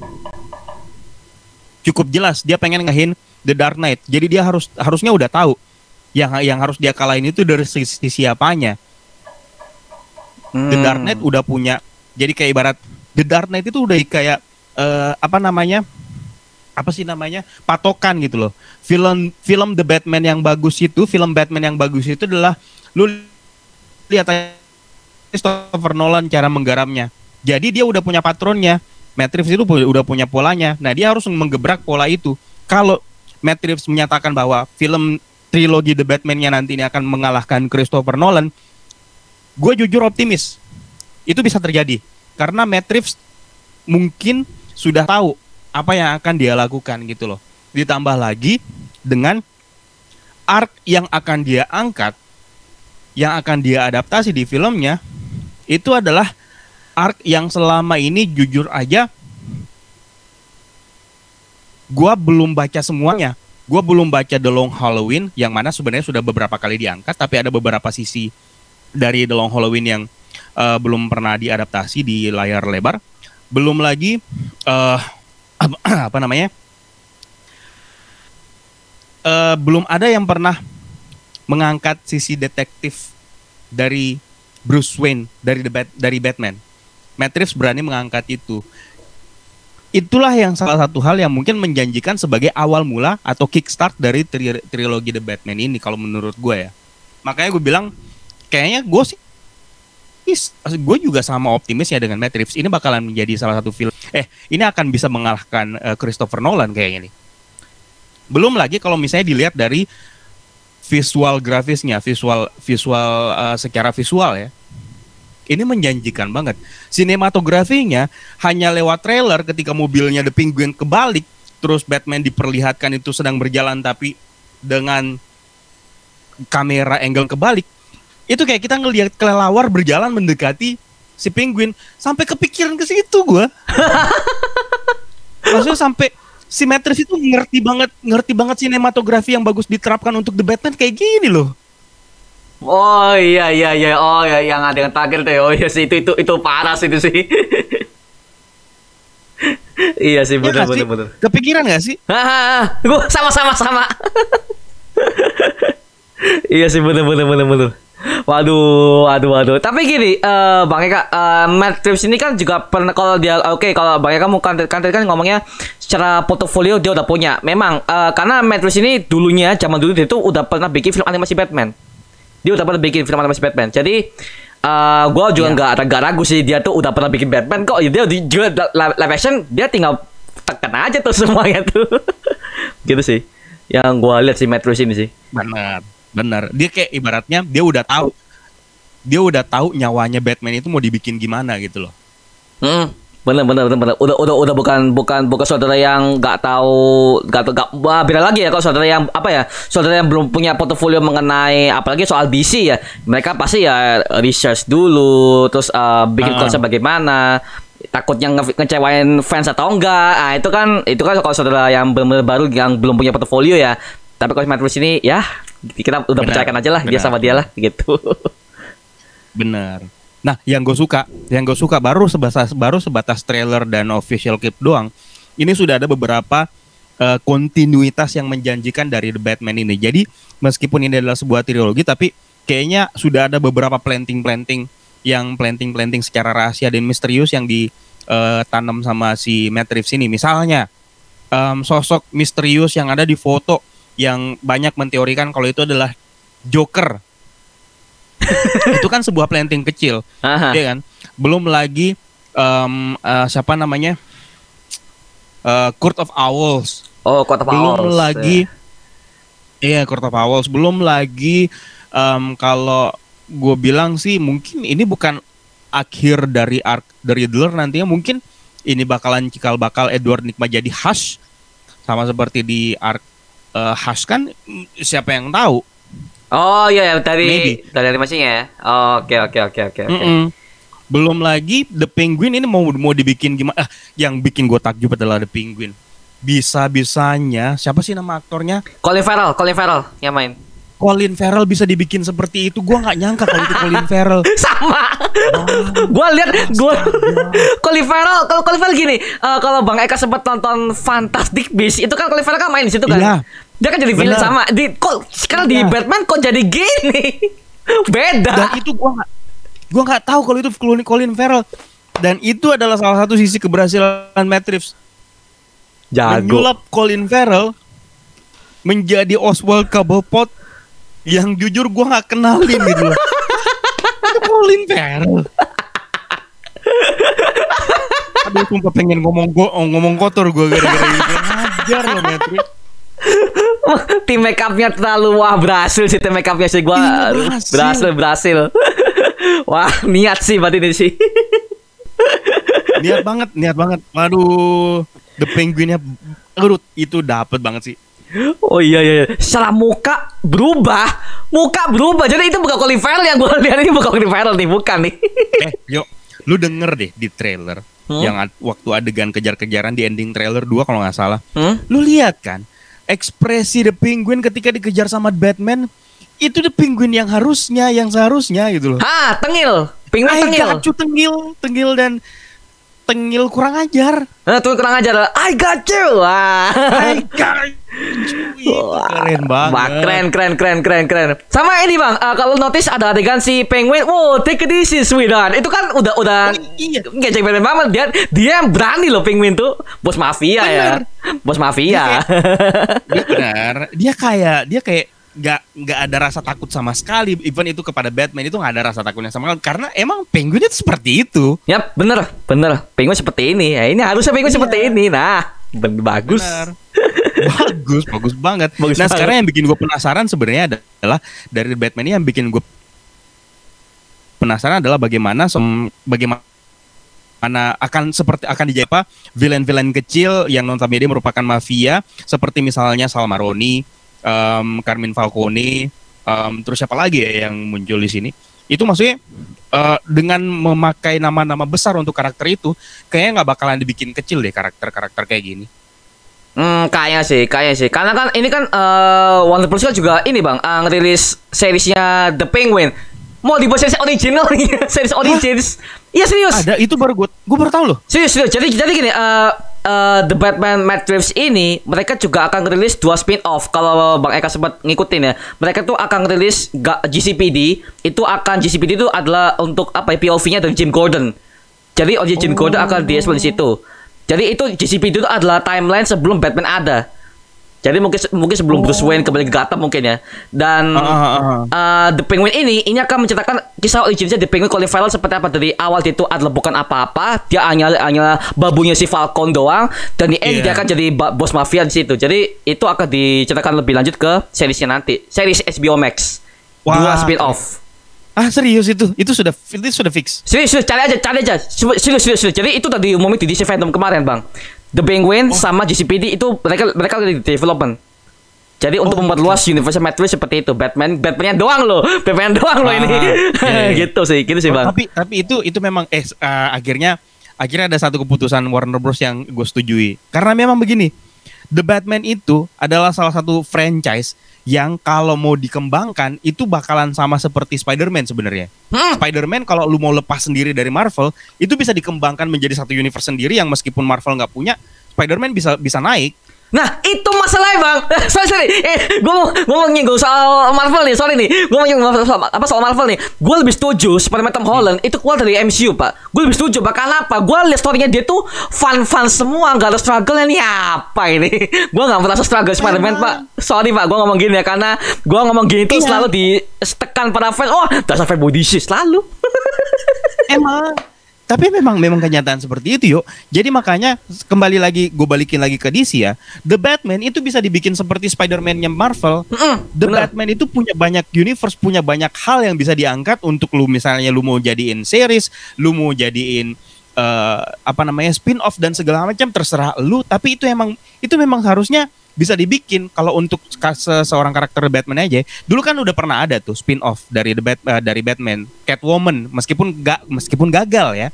cukup jelas. Dia pengen ngehin The Dark Knight. Jadi dia harus harusnya udah tahu yang yang harus dia kalahin itu dari sisi siapanya. The Dark Knight udah punya jadi kayak ibarat The Dark Knight itu udah kayak eh, apa namanya apa sih namanya patokan gitu loh. Film film The Batman yang bagus itu film Batman yang bagus itu adalah lu lihat Christopher Nolan cara menggaramnya. Jadi dia udah punya patronnya Reeves itu udah punya polanya. Nah dia harus menggebrak pola itu. Kalau Reeves menyatakan bahwa film trilogi The Batman-nya nanti ini akan mengalahkan Christopher Nolan gue jujur optimis itu bisa terjadi. Karena Reeves mungkin sudah tahu apa yang akan dia lakukan gitu loh. Ditambah lagi dengan arc yang akan dia angkat yang akan dia adaptasi di filmnya itu adalah arc yang selama ini jujur aja gua belum baca semuanya. Gua belum baca The Long Halloween yang mana sebenarnya sudah beberapa kali diangkat tapi ada beberapa sisi dari The Long Halloween yang eh, belum pernah diadaptasi di layar lebar. Belum lagi eh *clears throat* apa, namanya? Eh, belum ada yang pernah mengangkat sisi detektif dari Bruce Wayne dari the Bat- dari Batman. Matt Reeves berani mengangkat itu. Itulah yang salah satu hal yang mungkin menjanjikan sebagai awal mula atau kickstart dari tri- trilogi The Batman ini kalau menurut gue ya. Makanya gue bilang kayaknya gue sih gue juga sama optimis ya dengan Reeves ini bakalan menjadi salah satu film eh ini akan bisa mengalahkan eh, Christopher Nolan kayaknya nih. Belum lagi kalau misalnya dilihat dari visual grafisnya, visual visual eh, secara visual ya. Ini menjanjikan banget. Sinematografinya hanya lewat trailer ketika mobilnya The Penguin kebalik, terus Batman diperlihatkan itu sedang berjalan tapi dengan kamera angle kebalik. Itu kayak kita ngelihat kelelawar berjalan mendekati si penguin sampai kepikiran ke situ gua. *laughs* Maksudnya sampai si Matrix itu ngerti banget ngerti banget sinematografi yang bagus diterapkan untuk The Batman kayak gini loh. Oh iya iya iya. Oh ya yang ada yang terakhir tuh. ya. Oh iya sih itu itu itu parah sih itu sih. *laughs* iya sih Ya benar nggak sih? benar. Kepikiran gak sih? Gua sama sama sama. *laughs* iya sih bener bener bener bener. Waduh, waduh, waduh. Tapi gini, eh Bang Eka, eh Matt Reeves ini kan juga pernah kalau dia oke kalau Bang Eka mau kan kan kan ngomongnya secara portofolio dia udah punya. Memang eh, karena Matt Reeves ini dulunya zaman dulu dia tuh udah pernah bikin film animasi Batman. Dia udah pernah bikin film animasi Batman. Jadi eh gua juga nggak nggak ragu sih dia tuh udah pernah bikin Batman kok. Dia di- juga live action dia tinggal tekan aja tuh *laughs* semuanya tuh. gitu sih. Yang gua lihat si Matt Reeves ini sih. Benar, benar. Dia kayak ibaratnya dia udah tahu dia udah tahu nyawanya Batman itu mau dibikin gimana gitu loh. Hmm, bener bener bener bener. Udah udah udah bukan bukan bukan saudara yang nggak tahu nggak tahu nggak wah, beda lagi ya kalau saudara yang apa ya saudara yang belum punya portofolio mengenai apalagi soal BC ya mereka pasti ya research dulu terus eh, bikin Ah. konsep bagaimana takutnya nge ngecewain fans atau enggak ah itu kan itu kan kalau saudara yang benar baru yang belum punya portofolio ya tapi kalau Reeves ini ya kita udah Benar, percayakan aja lah dia sama dia lah gitu *laughs* Bener. Nah, yang gue suka, yang gue suka baru sebatas baru sebatas trailer dan official clip doang. Ini sudah ada beberapa eh, kontinuitas yang menjanjikan dari The Batman ini. Jadi meskipun ini adalah sebuah trilogi, tapi kayaknya sudah ada beberapa planting-planting yang planting-planting secara rahasia dan misterius yang ditanam sama si Matt Reeves ini. Misalnya em, sosok misterius yang ada di foto yang banyak menteorikan kalau itu adalah Joker. *laughs* itu kan sebuah planting kecil, Aha. ya kan? Belum lagi em, eh, siapa namanya? Eh, Court of Owls. oh kota Belum Owls, lagi Iya, Court of Owls. Belum lagi em, kalau gue bilang sih mungkin ini bukan akhir dari arc The Riddler nantinya mungkin ini bakalan cikal bakal Edward Nigma jadi Hush sama seperti di arc eh, Hush kan mm, siapa yang tahu Oh iya, iya, dari Maybe. dari animasinya ya. Oke oke oke oke oke. Belum lagi The Penguin ini mau mau dibikin gimana? Ah, yang bikin gue takjub adalah The Penguin. Bisa bisanya siapa sih nama aktornya? Colin Farrell, Colin Farrell yang main. Colin Farrell bisa dibikin seperti itu. Gue nggak nyangka kalau itu Colin Farrell. *laughs* Sama. gua lihat gua *laughs* Colin Farrell, kalau Colin Farrell gini, eh, kalau Bang Eka sempat nonton Fantastic Beasts, itu kan Colin Farrell kan main di situ kan. Iya. Dia kan jadi villain sama. Di kok sekarang di Iya. Batman kok jadi gini? *laughs* Beda. Dan itu gue nggak gue nggak tahu kalau itu Colin Colin Farrell. Dan itu adalah salah satu sisi keberhasilan Matt Reeves. Menyulap Colin Farrell menjadi Oswald Cobblepot yang jujur gue nggak kenalin gitu loh. itu *laughs* Colin Farrell. Aduh, sumpah pengen ngomong go ngomong kotor gue gara-gara itu. Ajar lo Matt Reeves. tim make upnya terlalu wah berhasil sih tim make upnya sih gua Iya, berhasil. berhasil berhasil *laughs* wah niat sih berarti ini sih niat banget, niat banget. Waduh, The Penguinnya, aduh, itu dapet banget sih. Oh iya iya, iya. secara muka berubah, muka berubah. Jadi itu bukan Colin yang gue lihat ini bukan Colin nih, bukan nih. eh, yuk, lu denger deh di trailer Hmm? yang ad- waktu adegan kejar-kejaran di ending trailer 2 kalau nggak salah. Hmm? Lu lihat kan ekspresi The Penguin ketika dikejar sama Batman itu the penguin yang harusnya, yang seharusnya gitu loh. Ha, tengil. Penguin tengil. you, tengil, tengil dan tengil kurang ajar. Nah, tuh kurang ajar. I got you. Wah. I got you. Itu keren banget. Wah, keren, keren, keren, keren, keren. Sama ini bang, eh, kalau notice ada adegan si penguin, wow, take it easy, sweetheart. Itu kan udah, udah, Oh, iya. ngejek banget banget. Dia, dia yang berani loh penguin tuh, bos mafia ya, Bener. bos mafia. Dia benar. Dia kayak dia kayak nggak nggak ada rasa takut sama sekali. Even itu kepada Batman itu nggak ada rasa takutnya sama sekali. Karena emang penguin itu seperti itu. Yap, bener, bener. Penguin seperti ini. Ya, ini harusnya penguin Iya. seperti ini. Nah, bagus. Benar. bagus, bagus banget. *laughs* Bagus nah banget. sekarang yang bikin gue penasaran sebenarnya adalah dari Batman ini yang bikin gue penasaran adalah bagaimana sem- bagaimana mana akan seperti akan dijadi apa villain-villain kecil yang notabene merupakan mafia seperti misalnya Salmaroni, em, Carmine Falcone, em, terus siapa lagi ya yang muncul di sini? Itu maksudnya eh, dengan memakai nama-nama besar untuk karakter itu, kayaknya nggak bakalan dibikin kecil deh karakter-karakter kayak gini. Hmm, kayaknya sih, kayaknya sih. Karena kan ini kan eh Warner Bros kan juga ini bang, eh, ngerilis seriesnya The Penguin. Mau dibuat series original nih, *laughs* series origins. Iya serius. Ada itu baru gue gue baru tahu loh. Serius, serius. Jadi jadi gini, eh eh, The Batman Matt Reeves ini mereka juga akan rilis dua spin-off kalau Bang Eka sempat ngikutin ya. Mereka tuh akan rilis GCPD, itu akan GCPD itu adalah untuk apa ya POV-nya dari Jim Gordon. Jadi oh, Jim Gordon akan di di situ. Jadi itu GCPD itu adalah timeline sebelum Batman ada. Jadi mungkin mungkin sebelum Bruce Wayne kembali ke Gotham mungkin ya. Dan Ah, ah, ah. Uh, The Penguin ini ini akan menceritakan kisah originnya The Penguin Colin Farrell seperti apa dari awal itu adalah bukan apa-apa dia hanya hanya babunya si Falcon doang dan di end Iya. dia akan jadi bos mafia di situ jadi itu akan diceritakan lebih lanjut ke seriesnya nanti series HBO Max Wah. dua spin off Ah serius itu? Itu sudah itu sudah fix. serius serius cari aja cari aja serius serius serius, jadi itu tadi umumnya di DC Fandom kemarin bang The Penguin sama GCPD itu mereka mereka lagi di development jadi untuk Oh, memperluas universe Matrix seperti itu Batman Batman doang loh Batman doang loh Ah, ini iya, iya. gitu sih gitu sih bang Tapi tapi itu itu memang eh eh, akhirnya akhirnya ada satu keputusan Warner Bros yang gue setujui. Karena memang begini, The Batman itu adalah salah satu franchise yang kalau mau dikembangkan itu bakalan sama seperti Spider-Man sebenarnya. Hmm. Spider-Man kalau lu mau lepas sendiri dari Marvel, itu bisa dikembangkan menjadi satu universe sendiri yang meskipun Marvel nggak punya, Spider-Man bisa bisa naik. Nah itu masalahnya bang. *laughs* Sorry sorry. Eh, Gue mau, gue mau nyinggung soal Marvel nih. Sorry nih. Gue mau nyinggung soal, apa, soal Marvel nih. Gue lebih setuju Spider-Man Tom Holland Itu keluar dari MCU pak. Gue lebih setuju Pak. Kenapa Gue liat storynya dia tuh Fun-fun semua. Gak ada struggle ini apa ini? *laughs* Gue gak merasa struggle Spider-Man Emang. pak. Sorry pak. Gue ngomong gini ya Karena Gue ngomong gini tuh Iya. selalu ditekan para fans. Oh dasar fanboy DC Selalu. *laughs* Emang. Tapi memang memang kenyataan seperti itu yuk. Jadi makanya kembali lagi gue balikin lagi ke DC ya. The Batman itu bisa dibikin seperti Spider-Man-nya Marvel. Mm-mm, The bener. Batman itu punya banyak universe, punya banyak hal yang bisa diangkat untuk lu misalnya lu mau jadiin series, lu mau jadiin eh, apa namanya spin-off dan segala macam terserah lu. Tapi itu emang itu memang harusnya bisa dibikin kalau untuk seseorang karakter Batman aja. Dulu kan udah pernah ada tuh spin-off dari The Bat, eh, dari Batman, Catwoman, meskipun gak meskipun gagal ya.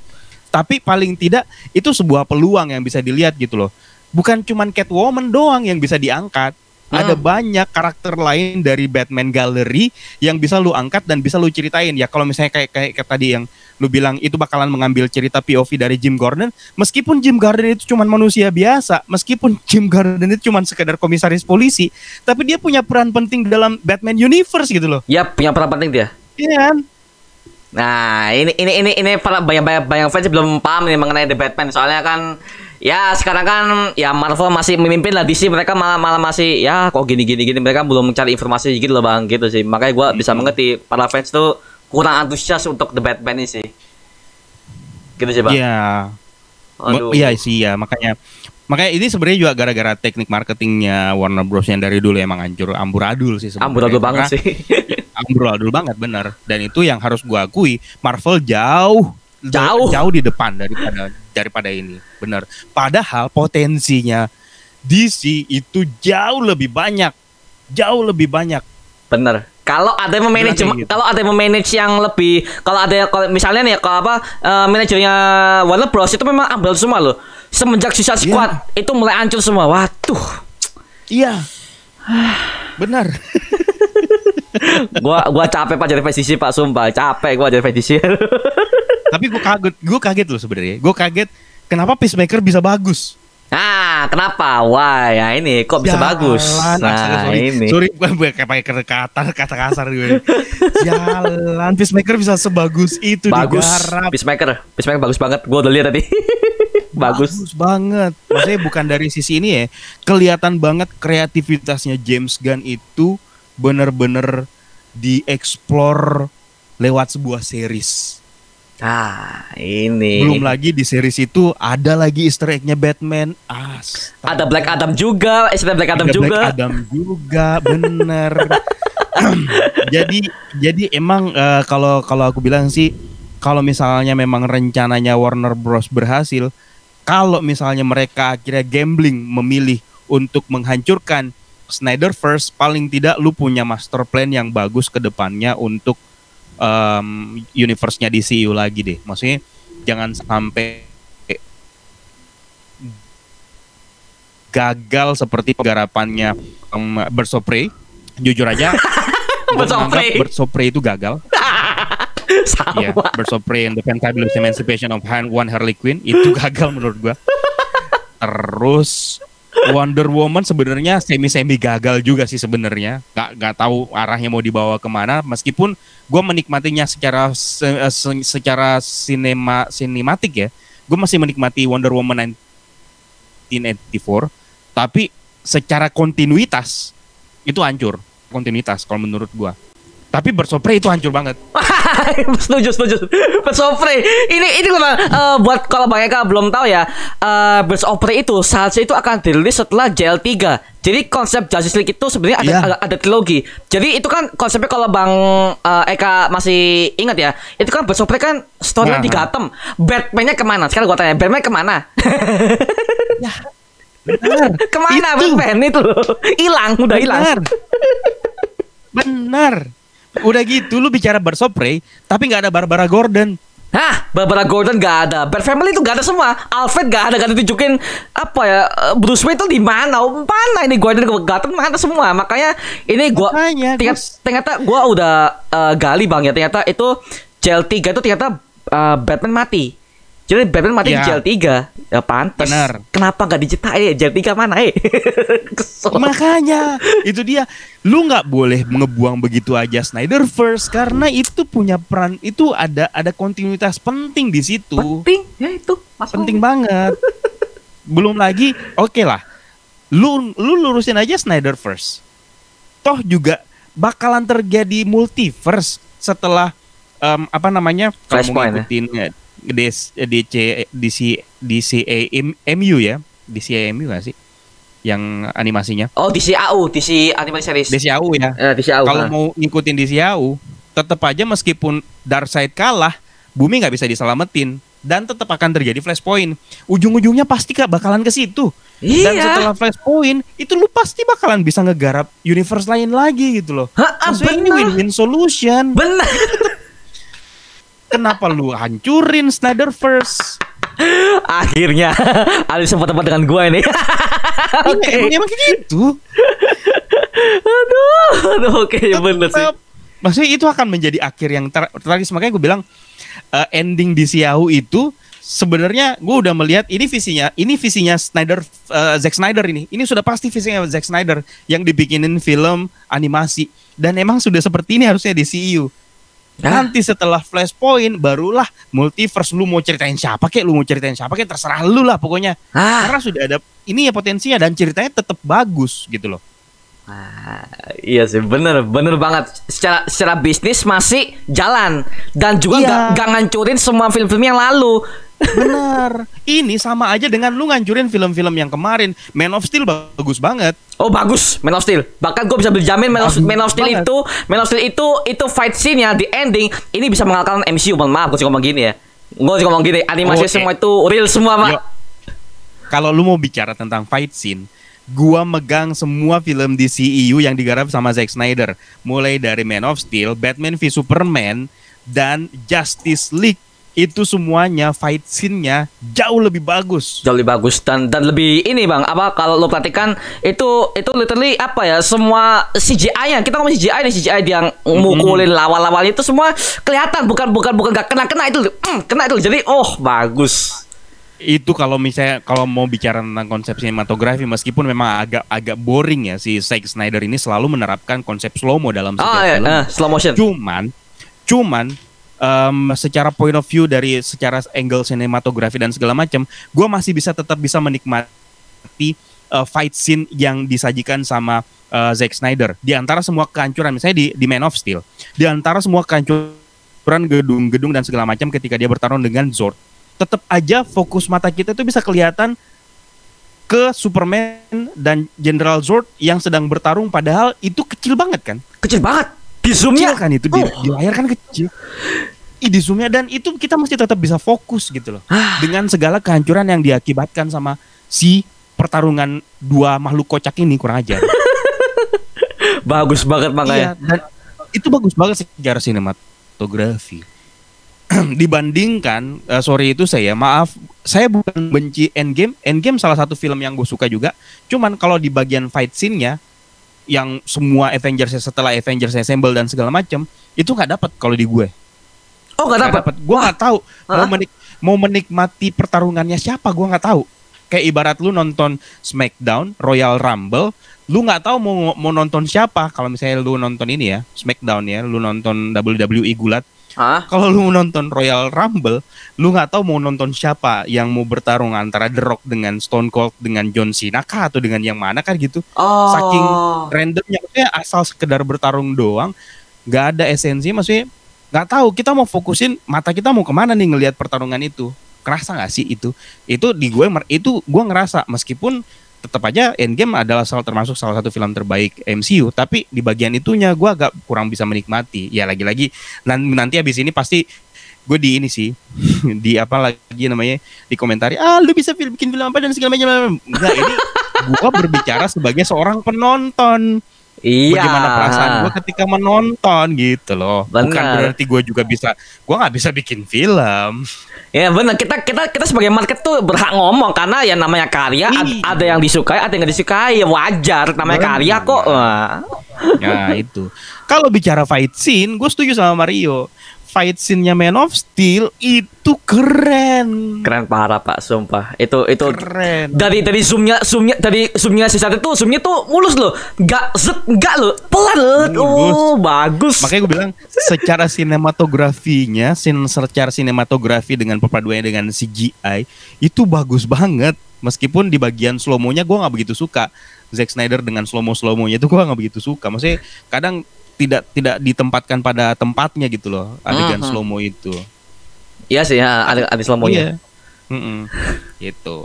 Tapi paling tidak itu sebuah peluang yang bisa dilihat gitu loh. Bukan cuman Catwoman doang yang bisa diangkat. Ada Hmm. banyak karakter lain dari Batman Gallery yang bisa lu angkat dan bisa lu ceritain. Ya kalau misalnya kayak kayak, kayak tadi yang lu bilang itu bakalan mengambil cerita POV dari Jim Gordon, meskipun Jim Gordon itu cuman manusia biasa, meskipun *laughs* Jim Gordon itu cuman sekedar komisaris polisi, tapi dia punya peran penting dalam Batman Universe gitu loh. Ya punya peran penting dia Iya kan? Nah, ini ini ini ini para banyak banyak banyak fans belum paham nih mengenai The Batman. Soalnya kan ya sekarang kan ya Marvel masih memimpin lah DC mereka malah malah masih ya kok gini gini gini mereka belum mencari informasi gitu loh Bang gitu sih. Makanya gua bisa mengerti para fans tuh kurang antusias untuk The Batman ini sih. Gitu sih, Bang. Iya. Aduh. Iya sih ya, makanya makanya ini sebenarnya juga gara-gara teknik marketingnya Warner Bros yang dari dulu emang hancur amburadul sih sebenarnya. Amburadul banget Karena- sih. *laughs* amburadul banget bener dan itu yang harus gua akui Marvel jauh Jauh. jauh di depan daripada daripada ini bener padahal potensinya DC itu jauh lebih banyak jauh lebih banyak Bener. Kalau ada yang memanage, gitu. kalau ada yang memanage yang lebih, kalau ada kalau misalnya nih, kalau apa eh, manajernya Warner Bros itu memang ambil semua loh. Semenjak Suicide Iya. Squad itu mulai hancur semua. Waduh. iya benar *laughs* gua gua capek pak jadi fans DC pak sumpah capek gua jadi fans *laughs* DC Tapi gue kaget, gue kaget loh sebenarnya. Gue kaget kenapa Peacemaker bisa bagus. Nah, kenapa? Wah, ya ini kok bisa Jalan, bagus. ah, Nah, sorry, ini. Sorry, gue gue kayak pakai kata kata kasar gue. Jalan, Peacemaker bisa sebagus itu Bagus. digarap. Peacemaker. Peacemaker bagus banget. Gua udah lihat tadi. *laughs* bagus. Bagus banget. Maksudnya bukan dari sisi ini ya, kelihatan banget kreativitasnya James Gunn itu bener-bener dieksplor lewat sebuah series. Ah, ini. Belum lagi di series itu ada lagi Easter egg-nya Batman. Astaga. Ada Black Adam juga, eh ada Black Adam Ada juga. Black Adam juga, bener. *clears throat* jadi jadi emang eh, kalau kalau aku bilang sih kalau misalnya memang rencananya Warner Bros berhasil, kalau misalnya mereka akhirnya gambling memilih untuk menghancurkan Snyderverse, paling tidak lu punya master plan yang bagus ke depannya untuk em, universe-nya DCU lagi deh. Maksudnya jangan sampai gagal seperti penggarapannya um, Prey. Jujur aja, *laughs* of Prey itu gagal. *laughs* Sama. Birds of Prey and the Fantabulous Emancipation of Han- One Harley Quinn itu gagal menurut gua. *laughs* Terus Wonder Woman sebenarnya semi-semi gagal juga sih sebenarnya. Gak gak tahu arahnya mau dibawa ke mana. Meskipun gua menikmatinya secara se- se- secara sinema sinematik ya. Gue masih menikmati Wonder Woman 1984. Tapi secara kontinuitas itu hancur. Kontinuitas kalau menurut gua. Tapi Prey itu hancur banget. *laughs* setuju setuju Prey ini ini loh Bang. Eh, buat kalau Bang Eka belum tahu ya eh Birds of Prey itu seharusnya itu akan dirilis setelah JL3 jadi konsep Justice League itu sebenarnya ada, Iya. ada ada trilogi jadi itu kan konsepnya kalau Bang eh, Eka masih ingat ya itu kan Prey kan story Nah. di Gotham Batman-nya ke mana sekarang gua tanya Batman ke mana Benar. *laughs* ke mana Itu. Batman itu loh hilang udah hilang Benar. Benar. Udah gitu lu bicara Birds of Prey, tapi nggak ada Barbara Gordon. Hah, Barbara Gordon gak ada, Bat Family itu gak ada semua, Alfred gak ada, gak ditunjukin apa ya, eh, Bruce Wayne itu di mana, mana ini Gordon ke Gotham mana semua, makanya ini gua Makanya, ternyata, gua udah eh, gali bang ya, ternyata itu JL3 itu ternyata eh, Batman mati, jadi Batman mati di Ya. JL3, ya pantas. Benar. Kenapa gak diceritain JL3 mana eh? *laughs* Kesel. Makanya itu dia. Lu nggak boleh ngebuang begitu aja Snyderverse karena itu punya peran itu ada ada kontinuitas penting di situ. Penting, ya itu. penting banget. Belum lagi, oke lah. Lu lu lurusin aja Snyderverse. Toh juga bakalan terjadi multiverse setelah em, apa namanya? Flashpoint ya? DC DCAMU ya. DCAMU gak sih? Yang animasinya. Oh, DC AU, DC Animated Series. DCAU ya. Eh, DC AU. Kalau ah. mau ngikutin DCAU, tetap aja meskipun Darkseid kalah, bumi nggak bisa diselamatin dan tetap akan terjadi flashpoint. Ujung-ujungnya pasti kak bakalan ke situ. Dan Iya. setelah flashpoint, itu lu pasti bakalan bisa ngegarap universe lain lagi gitu loh. Ha, ah, Maksudnya ini bener. win-win solution. Benar. *laughs* Kenapa lu hancurin Snyderverse? Akhirnya ada sempat tempat dengan gue ini. *laughs* Oke. Iya, emang, emang gitu. Aduh, aduh oke ya bener sih. Maksudnya itu akan menjadi akhir yang ter- tragis makanya gue bilang eh, ending di Siau itu sebenarnya gue udah melihat ini visinya ini visinya Snyder eh, Zack Snyder ini ini sudah pasti visinya Zack Snyder yang dibikinin film animasi dan emang sudah seperti ini harusnya di CU Hah? nanti setelah Flashpoint barulah multiverse. Lu mau ceritain siapa kek? Lu mau ceritain siapa kek? Terserah lu lah pokoknya. Ah, karena sudah ada ini ya potensinya dan ceritanya tetap bagus gitu loh Ah, iya sih bener bener banget secara secara bisnis masih jalan dan juga Iya. nggak nggak ngancurin semua film-film yang lalu Benar. *laughs* Ini sama aja dengan lu ngancurin film-film yang kemarin. Man of Steel bagus banget. oh bagus Man of Steel bahkan gue bisa berjamin Man of, Man of Steel banget. itu Man of Steel itu itu fight scene nya di ending ini bisa mengalahkan MCU mohon maaf gue sih ngomong gini ya gue sih ngomong gini animasi Oke. semua itu real semua pak Yo. Kalau lu mau bicara tentang fight scene, gua megang semua film di CEU yang digarap sama Zack Snyder. Mulai dari Man of Steel, Batman v Superman, dan Justice League. Itu semuanya fight scene-nya jauh lebih bagus. jauh lebih bagus dan dan lebih ini bang. Apa kalau lo perhatikan itu itu literally apa ya semua CGI yang kita ngomong CGI nih CGI yang mukulin lawan-lawan itu semua kelihatan. Bukan bukan bukan gak kena kena itu mm, *clears throat* kena itu. Jadi oh bagus Itu kalau misalnya kalau mau bicara tentang konsep sinematografi meskipun memang agak agak boring ya si Zack Snyder ini selalu menerapkan konsep slow mo dalam setiap ah ya film. eh, slow motion Cuman cuman em, secara point of view dari secara angle sinematografi dan segala macam, gua masih bisa tetap bisa menikmati eh, fight scene yang disajikan sama eh, Zack Snyder. Di antara semua kehancuran misalnya di di Man of Steel, di antara semua kehancuran gedung-gedung dan segala macam ketika dia bertarung dengan Zord, tetap aja fokus mata kita itu bisa kelihatan ke Superman dan General Zord yang sedang bertarung padahal itu kecil banget kan? kecil banget di kecil zoomnya kan itu di, Oh. di layar kan kecil. Di zoomnya dan itu kita mesti tetap bisa fokus gitu loh. Ah. Dengan segala kehancuran yang diakibatkan sama si pertarungan dua makhluk kocak ini kurang ajar. *laughs* bagus banget iya, makanya dan itu bagus banget secara sinematografi. *clears throat* Dibandingkan eh, sorry itu saya maaf saya bukan benci Endgame. Endgame salah satu film yang gue suka juga. Cuman kalau di bagian fight scene-nya yang semua Avengers setelah Avengers Assemble dan segala macam itu nggak dapat kalau di gue. oh gak Nggak dapat. Gua nggak tahu mau menik mau menikmati pertarungannya siapa gua nggak tahu. Kayak ibarat lu nonton SmackDown, Royal Rumble, lu nggak tahu mau mau nonton siapa. Kalau misalnya lu nonton ini ya, SmackDown ya, lu nonton WWE gulat. Kalau lu nonton Royal Rumble, lu nggak tahu mau nonton siapa yang mau bertarung antara The Rock dengan Stone Cold dengan John Cena kah atau dengan yang mana kan gitu. oh. Saking randomnya maksudnya asal sekedar bertarung doang nggak ada esensi maksudnya nggak tahu kita mau fokusin mata kita mau ke mana nih ngelihat pertarungan itu. Kerasa nggak sih itu? Itu di gue itu gue ngerasa meskipun tetap aja Endgame adalah salah termasuk salah satu film terbaik MCU tapi di bagian itunya gue agak kurang bisa menikmati. Ya lagi-lagi nan- nanti habis ini pasti gue di ini sih *laughs* di apa lagi namanya di komentari ah lu bisa bikin film apa dan segala macam enggak ini gue berbicara sebagai seorang penonton iya bagaimana perasaan gue ketika menonton gitu loh bukan Benar. berarti gue juga bisa gue nggak bisa bikin film Ya benar kita kita kita sebagai market tuh berhak ngomong karena ya namanya karya Iya. ada yang disukai ada yang nggak disukai ya wajar namanya Benar. karya kok Wah. nah itu kalau bicara fight scene gue setuju sama Mario fight scene-nya Man of Steel itu keren keren parah pak sumpah itu itu keren dari dari zoomnya zoomnya dari zoomnya si satu tuh zoomnya tuh mulus loh nggak zet nggak loh pelan loh Mulus. oh bagus Makanya gue bilang secara sinematografinya, sin secara sinematografi dengan perpaduannya dengan CGI itu bagus banget. Meskipun di bagian slow mo-nya gue nggak begitu suka. Zack Snyder dengan slow mo slow mo-nya itu gue nggak begitu suka. Maksudnya kadang tidak tidak ditempatkan pada tempatnya gitu loh adegan Mhm. slow mo itu. iya sih ya ada slow Iya. Mm-mm. Gitu.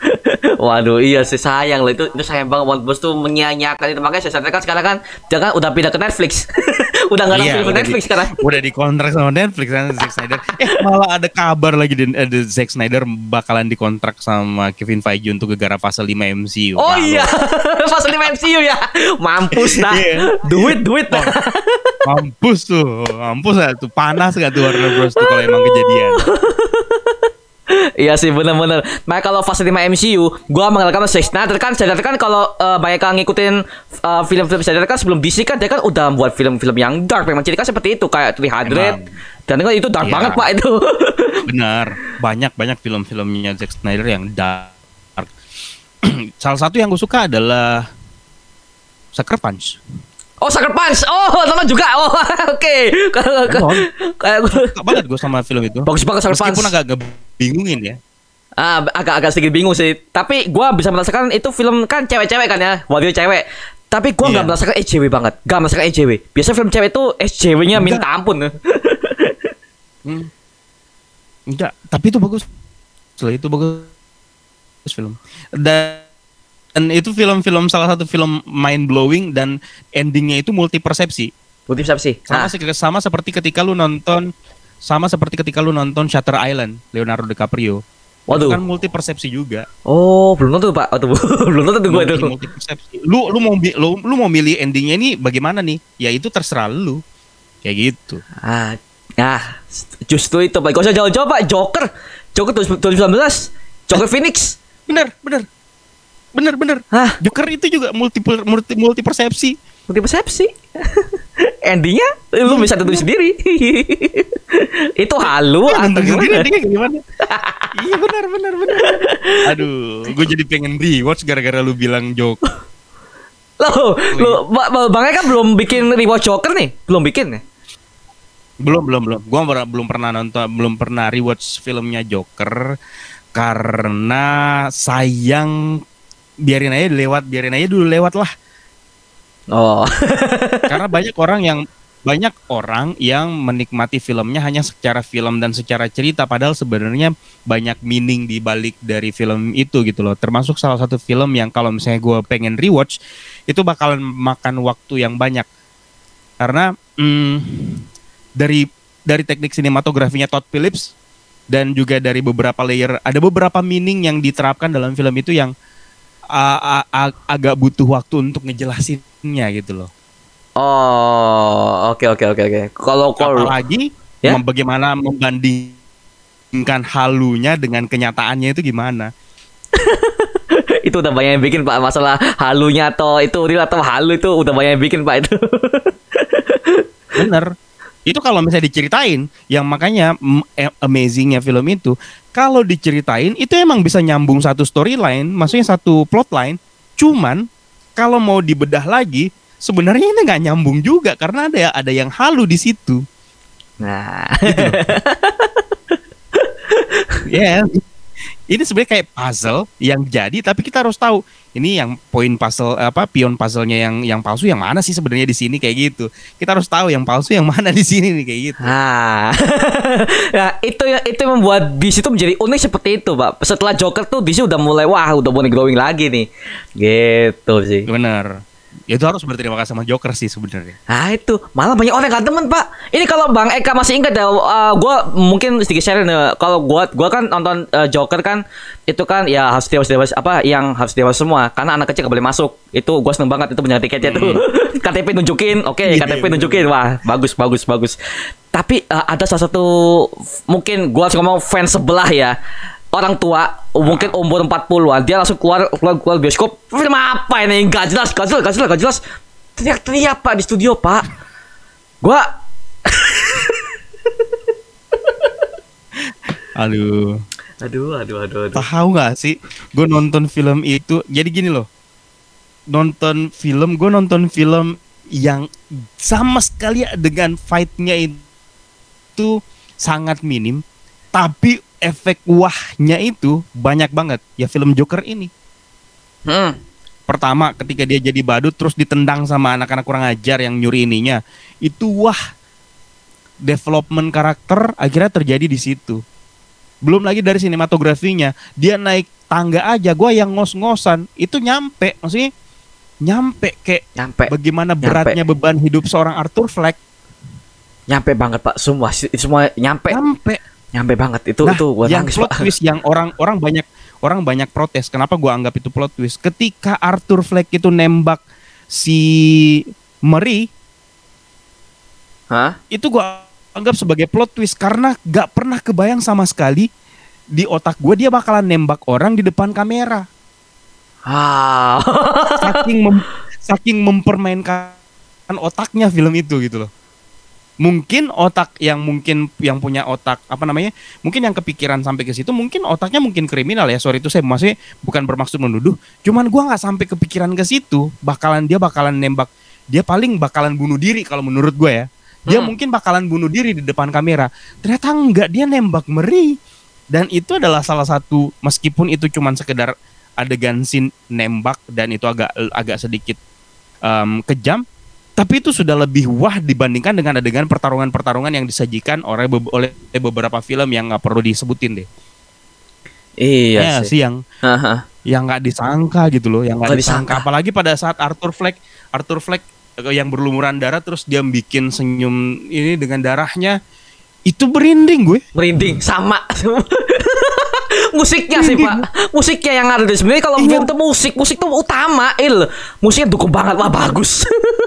*laughs* Waduh, iya sih sayang loh itu itu sayang banget One Bos tuh menyia-nyiakan itu makanya saya kan sekarang kan kan udah pindah ke Netflix. *laughs* udah nggak ada Iya, film Netflix di- sekarang. Udah dikontrak sama Netflix kan Zack Snyder. Eh malah ada kabar lagi di ada Zack Snyder bakalan dikontrak sama Kevin Feige untuk gegara fase 5 MCU. Oh iya, *laughs* fase 5 MCU ya. Mampus dah. Iya. Duit duit dah. Mampus tuh, mampus gak tuh panas gak tuh Warner Bros tuh kalau emang kejadian. Iya sih benar-benar. Makanya kalau fase 5 MCU, gua mengenalkan Zack Snyder kan Snyder kan kalau eh, banyak yang ngikutin eh, film-film Snyder kan sebelum DC kan dia kan udah buat film-film yang dark memang ciri kan seperti itu kayak 300 Emang. dan kan itu dark Iya. banget Pak itu. *laughs* Benar, banyak banyak film-filmnya Zack Snyder yang dark. *clears throat* Salah satu yang gue suka adalah Sucker Punch. Oh, Sucker Punch. Oh, nonton juga. Oh, *laughs* oke. Nonton. Kayak gue banget gue sama film itu. bagus banget Sucker Punch. Meskipun agak agak bingungin ya. Ah, agak-agak sedikit bingung sih. Tapi gua bisa merasakan itu film kan cewek-cewek kan ya, warrior cewek. Tapi gua nggak Iya. merasakan SJW banget. Gak merasakan SJW. Biasanya film cewek itu SJW-nya minta ampun. *laughs* Hmm. Enggak, tapi itu bagus. Setelah itu bagus film. Dan dan itu film-film salah satu film mind blowing dan endingnya itu multi persepsi. Siapa sih? Sama Ah, sih sama seperti ketika lu nonton sama seperti ketika lu nonton Shutter Island Leonardo DiCaprio. Waduh. Itu kan multi persepsi juga. Oh, belum nonton Pak. Aduh, *laughs* belum nonton tuh gue itu. multi, multi persepsi. Lu lu mau lu, lu mau milih endingnya ini bagaimana nih? Ya itu terserah lu. Kayak gitu. Ah, Nah, justru itu Pak. Gak usah jauh-jauh Pak. Joker. Joker 2019. Joker Phoenix. Bener, bener. Bener, bener. Hah? Joker itu juga multi multi, multi persepsi. Multi persepsi. *laughs* Endingnya lu bisa tentuin sendiri. *laughs* itu halu atau Tentu sendiri gimana? endingnya gimana? *laughs* iya benar benar benar. Aduh, gue jadi pengen rewatch gara-gara lu bilang Joker. Loh, lu Ba- Ba- Bang Eka kan belum bikin rewatch Joker nih? Belum bikin ya? Belum belum belum. Gua ber- belum pernah nonton, belum pernah rewatch filmnya Joker karena sayang biarin aja lewat, biarin aja dulu lewat lah. Oh. *laughs* Karena banyak orang yang banyak orang yang menikmati filmnya hanya secara film dan secara cerita padahal sebenarnya banyak meaning di balik dari film itu gitu loh. Termasuk salah satu film yang kalau misalnya gue pengen rewatch itu bakalan makan waktu yang banyak. Karena mm, dari dari teknik sinematografinya Todd Phillips dan juga dari beberapa layer ada beberapa meaning yang diterapkan dalam film itu yang a- a- a- agak butuh waktu untuk ngejelasinnya gitu loh. Oh, oke oke oke oke. Kalau kalau Apalagi Ya? bagaimana membandingkan halunya dengan kenyataannya itu gimana? *laughs* itu udah banyak yang bikin Pak masalah halunya atau itu real atau halu itu udah banyak yang bikin Pak itu. Bener. Itu kalau misalnya diceritain, yang makanya eh, amazingnya film itu, kalau diceritain itu emang bisa nyambung satu storyline, maksudnya satu plotline. Cuman kalau mau dibedah lagi, sebenarnya ini nggak nyambung juga karena ada ada yang halu di situ. Nah, *laughs* Ya, ini sebenarnya kayak puzzle yang jadi, tapi kita harus tahu ini yang poin puzzle apa pion puzzle-nya yang yang palsu yang mana sih sebenarnya di sini kayak gitu. Kita harus tahu yang palsu yang mana di sini nih kayak gitu. nah, nah *laughs* itu ya itu yang membuat DC itu menjadi unik seperti itu, Pak. Setelah Joker tuh DC udah mulai wah udah mulai growing lagi nih, gitu sih. Bener. Itu harus berterima kasih sama Joker sih sebenarnya. Nah itu malah banyak orang yang gak demen pak. Ini kalau Bang Eka masih ingat ya, uh, gue mungkin sedikit share nih. Kalau gue gua kan nonton uh, Joker kan itu kan ya harus dewasa dewasa apa yang harus dewasa semua karena anak kecil gak boleh masuk. Itu gue seneng banget itu punya tiketnya tuh. *laughs* KTP nunjukin, oke Iya, KTP bener. nunjukin, wah bagus bagus bagus. Tapi uh, ada salah satu mungkin gue harus ngomong fans sebelah ya. Orang tua mungkin umur 40-an dia langsung keluar keluar, keluar bioskop film apa ini gak jelas gak jelas gak jelas gak jelas teriak-teriak pak di studio pak gua *laughs* Aduh. aduh aduh aduh aduh Tahu nggak sih? Gue nonton film itu. Jadi gini loh. Nonton film, gue nonton film yang sama sekali dengan fight-nya itu sangat minim, tapi efek wahnya itu banyak banget. Ya film Joker ini. hmm. Pertama, ketika dia jadi badut terus ditendang sama anak-anak kurang ajar yang nyuri ininya, itu wah development karakter akhirnya terjadi di situ. Belum lagi dari sinematografinya, dia naik tangga aja, gua yang ngos-ngosan itu nyampe, maksudnya nyampe kayak nyampe bagaimana Nyampe. beratnya beban hidup seorang Arthur Fleck, nyampe banget pak semua semua nyampe nyampe. Nyampe banget itu Nah, itu gua yang nangis plot pak twist yang orang orang banyak orang banyak protes. Kenapa gua anggap itu plot twist? Ketika Arthur Fleck itu nembak si Mary Hah? itu gua anggap sebagai plot twist karena gak pernah kebayang sama sekali di otak gue dia bakalan nembak orang di depan kamera ah *laughs* saking mem- saking mempermainkan otaknya film itu gitu loh mungkin otak yang mungkin yang punya otak apa namanya mungkin yang kepikiran sampai ke situ mungkin otaknya mungkin kriminal ya. Sorry itu saya maksudnya bukan bermaksud menuduh. Cuman gua nggak sampai kepikiran ke situ bakalan dia bakalan nembak dia paling bakalan bunuh diri kalau menurut gue ya. Dia Hmm. mungkin bakalan bunuh diri di depan kamera. Ternyata enggak dia nembak meri. Dan itu adalah salah satu meskipun itu cuman sekedar adegan scene nembak dan itu agak agak sedikit em, kejam tapi itu sudah lebih wah dibandingkan dengan adegan pertarungan-pertarungan yang disajikan oleh oleh beberapa film yang nggak perlu disebutin deh. Iya Ya, sih. sih yang Haha. yang nggak disangka gitu loh yang nggak disangka. disangka. apalagi pada saat Arthur Fleck Arthur Fleck eh, yang berlumuran darah terus dia bikin senyum ini dengan darahnya itu berinding gue. Merinding sama. *laughs* Musiknya sih pak. Musiknya yang ada di sebenarnya kalau Iya. film tuh musik musik tuh utama il. Musiknya dukung banget wah bagus *laughs*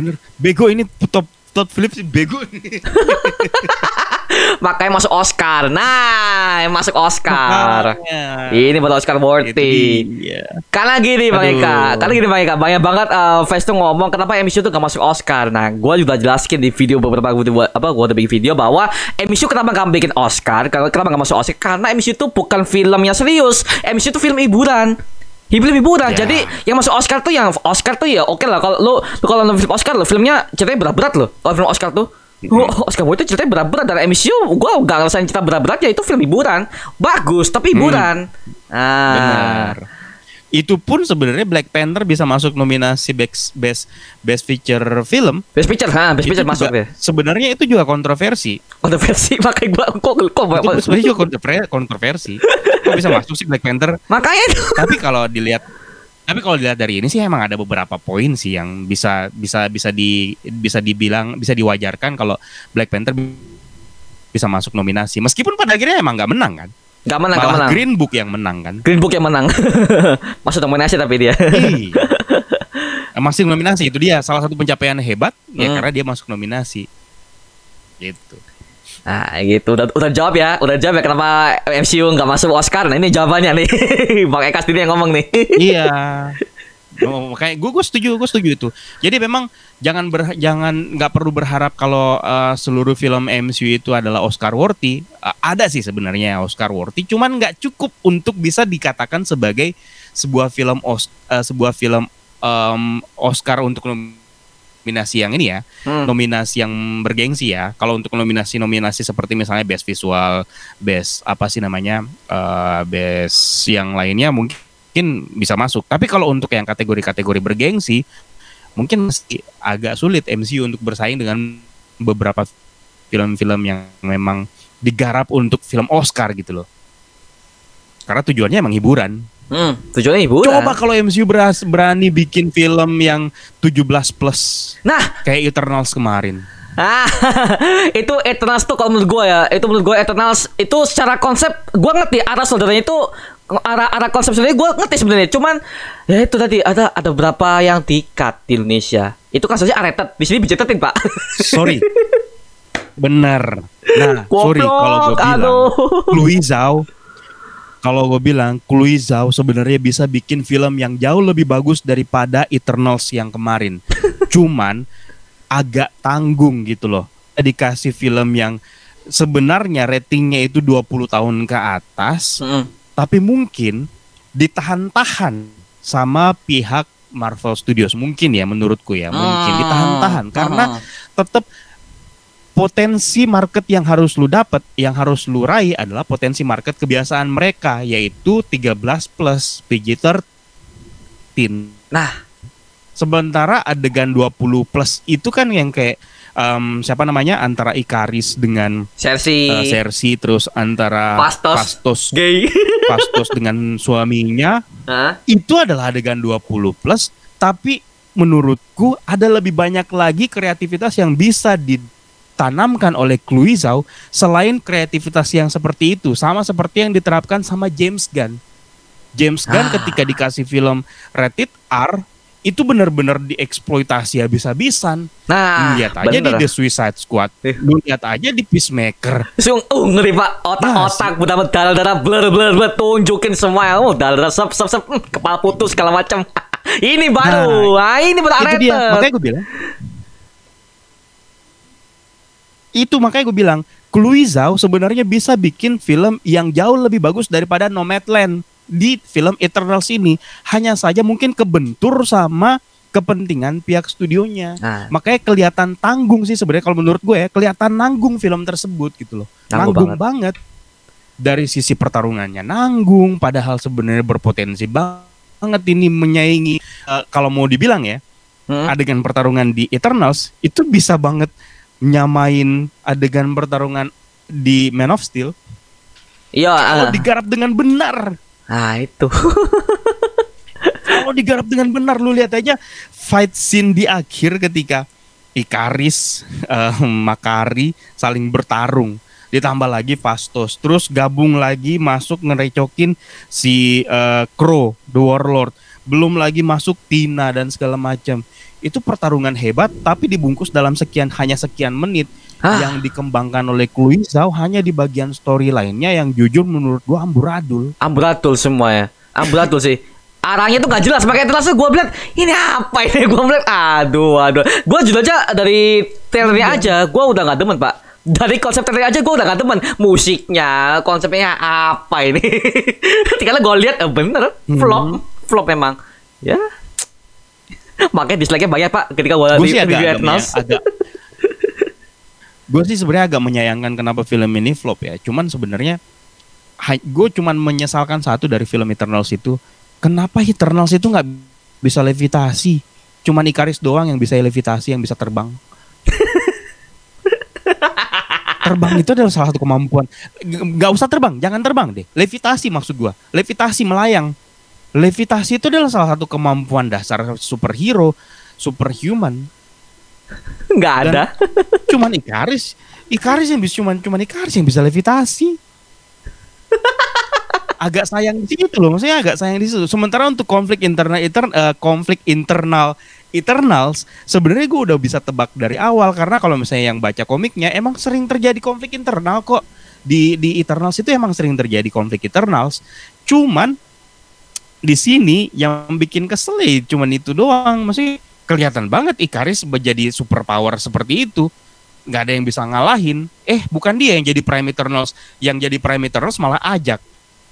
bener bego ini top Todd Phillips bego nih. *laughs* Makanya masuk Oscar. Nah, masuk Oscar. Makanya. Ini baru Oscar worthy. dia. Karena gini Bang. Eka, karena gini Bang Eka, banyak banget uh, tuh ngomong kenapa MCU tuh gak masuk Oscar. Nah, gue juga jelaskin di video beberapa video apa gue udah bikin video bahwa MCU kenapa gak bikin Oscar, kenapa kenapa gak masuk Oscar? Karena MCU tuh bukan film yang serius, MCU tuh film hiburan. Film hiburan. Ya. Jadi yang masuk Oscar tuh yang Oscar tuh ya oke lah kalau lu, lu kalau nonton film Oscar lo filmnya ceritanya berat-berat loh. Kalau film Oscar tuh Oh, Oscar Boy itu ceritanya berat-berat dari MCU Gue gak ngerasain cerita berat-berat ya itu film hiburan Bagus tapi hiburan ah. Benar. Itu pun sebenarnya Black Panther bisa masuk nominasi best best best feature film. Best Picture, ha, Best Itu Picture masuk deh. Sebenarnya itu juga kontroversi. Kontroversi *laughs* makanya gua kok kok kok, Itu sebenarnya juga kontrover- kontroversi. Kok bisa masuk sih Black Panther? makanya itu. Tapi kalau dilihat tapi kalau dilihat dari ini sih emang ada beberapa poin sih yang bisa bisa bisa di bisa dibilang bisa diwajarkan kalau Black Panther bisa masuk nominasi. Meskipun pada akhirnya emang nggak menang kan. Gak menang, gak Malah menang. Green, Green Book yang menang kan. Book yang menang. *laughs* Masuk nominasi tapi dia. Iya. *laughs* Masih nominasi itu dia salah satu pencapaian hebat ya Hmm. karena dia masuk nominasi. Gitu. Nah, gitu. Udah, udah jawab ya. Udah jawab ya kenapa MCU nggak masuk Oscar. Nah, ini jawabannya nih. *laughs* Bang Eka sendiri yang ngomong nih. iya. Oh, Makanya gue gue setuju gue setuju itu. Jadi memang jangan ber, jangan nggak perlu berharap kalau uh, seluruh film MCU itu adalah Oscar worthy. Uh, ada sih sebenarnya Oscar worthy, cuman nggak cukup untuk bisa dikatakan sebagai sebuah film os, uh, sebuah film um, Oscar untuk nominasi yang ini ya, Hmm. nominasi yang bergengsi ya. Kalau untuk nominasi-nominasi seperti misalnya best visual, best apa sih namanya, uh, best yang lainnya mungkin bisa masuk. Tapi kalau untuk yang kategori-kategori bergengsi, mungkin masih agak sulit MCU untuk bersaing dengan beberapa film-film yang memang digarap untuk film Oscar gitu loh. Karena tujuannya emang hiburan. Hmm, tujuannya hiburan. Coba kalau MCU beras- berani bikin film yang 17 plus Nah, kayak Eternals kemarin. Ah, *laughs* itu Eternals tuh kalau menurut gue ya, itu menurut gue Eternals itu secara konsep gue ngerti arah saudaranya itu arah arah konsep sebenarnya gue ngerti sebenarnya. Cuman ya itu tadi ada ada beberapa yang di-cut di Indonesia. Itu kan saja rated. Di sini bijetetin, Pak. Sorry. Bener. Nah, sorry kalau gue bilang Zhao kalau gue bilang Zhao sebenarnya bisa bikin film yang jauh lebih bagus daripada Eternals yang kemarin. Cuman agak tanggung gitu loh. Dikasih film yang sebenarnya ratingnya itu 20 tahun ke atas, Mm-mm. Tapi mungkin ditahan-tahan sama pihak Marvel Studios mungkin ya menurutku ya mungkin Hmm. ditahan-tahan karena Hmm. tetap potensi market yang harus lu dapat, yang harus lu raih adalah potensi market kebiasaan mereka yaitu 13 plus PG-13. Nah, Sementara adegan 20 plus itu kan yang kayak em, siapa namanya antara Ikaris dengan Cersei eh, Cersei terus antara Fastos. Fastos gay. *laughs* Fastos dengan suaminya Hah? itu adalah adegan 20 plus tapi menurutku ada lebih banyak lagi kreativitas yang bisa ditanamkan oleh Chloe Zhao selain kreativitas yang seperti itu sama seperti yang diterapkan sama James Gunn James Gunn Ah. ketika dikasih film rated R itu benar-benar dieksploitasi habis-habisan. Nah, lihat aja di bener. The Suicide Squad. Eh. lihat aja di Peacemaker. Sung, uh, ngeri pak. Otak-otak Benar-benar darah-darah Blur blur blur Tunjukin semua. Oh darah-darah Sep sep sep. Hmm, Kepala putus segala macam. *laughs* Ini baru. Nah, ini baru itu dia. makanya gue bilang itu makanya gue bilang Zhao sebenarnya bisa bikin film yang jauh lebih bagus daripada Nomadland di film Eternals ini hanya saja mungkin kebentur sama kepentingan pihak studionya Nah, makanya kelihatan tanggung sih sebenarnya kalau menurut gue ya kelihatan nanggung film tersebut gitu loh Nanggung nanggung banget. dari sisi pertarungannya nanggung padahal sebenarnya berpotensi banget ini menyaingi eh, kalau mau dibilang ya hmm? adegan pertarungan di Eternals itu bisa banget nyamain adegan pertarungan di Man of Steel Iya kalau ah. digarap dengan benar Nah itu. *laughs* Kalau digarap dengan benar lu lihat aja fight scene di akhir ketika Ikaris eh, Makari saling bertarung. Ditambah lagi Fastos. Terus gabung lagi masuk ngerecokin si eh, Crow The Warlord. Belum lagi masuk Tina dan segala macam. Itu pertarungan hebat tapi dibungkus dalam sekian hanya sekian menit Ah. yang dikembangkan oleh Chloe Zhao hanya di bagian story lainnya yang jujur menurut gua amburadul. Amburadul semua ya. Amburadul sih. Arahnya tuh gak jelas makanya terus gue bilang ini apa ini? *laughs* Gue bilang aduh aduh. Gue jujur aja dari trailernya aja gue udah gak demen pak. Dari konsep trailer aja gue udah gak demen. Musiknya konsepnya apa ini? *laughs* Tinggal gue lihat eh, bener flop flop memang. Ya. Makanya dislike-nya banyak pak ketika gue review agak, Eternals menya- agak gue sih sebenarnya agak menyayangkan kenapa film ini flop ya. Cuman sebenarnya gue cuman menyesalkan satu dari film Eternals itu, kenapa Eternals itu nggak bisa levitasi? Cuman Ikaris doang yang bisa levitasi, yang bisa terbang. *laughs* terbang itu adalah salah satu kemampuan. G- Nggak usah terbang, jangan terbang deh. Levitasi maksud gua. Levitasi melayang. Levitasi itu adalah salah satu kemampuan dasar superhero, superhuman. *laughs* nggak ada *laughs* Cuman Ikaris, Ikaris yang bisa cuman cuman Ikaris yang bisa levitasi. *laughs* agak sayang di situ loh, maksudnya agak sayang di situ. Sementara untuk konflik internal intern, eh, konflik internal Eternals sebenarnya gue udah bisa tebak dari awal karena kalau misalnya yang baca komiknya emang sering terjadi konflik internal kok di di Eternals itu emang sering terjadi konflik Eternals. Cuman di sini yang bikin kesel ya cuman itu doang, masih kelihatan banget Ikaris menjadi super power seperti itu nggak ada yang bisa ngalahin. Eh, bukan dia yang jadi Prime Eternals, yang jadi Prime Eternals malah ajak.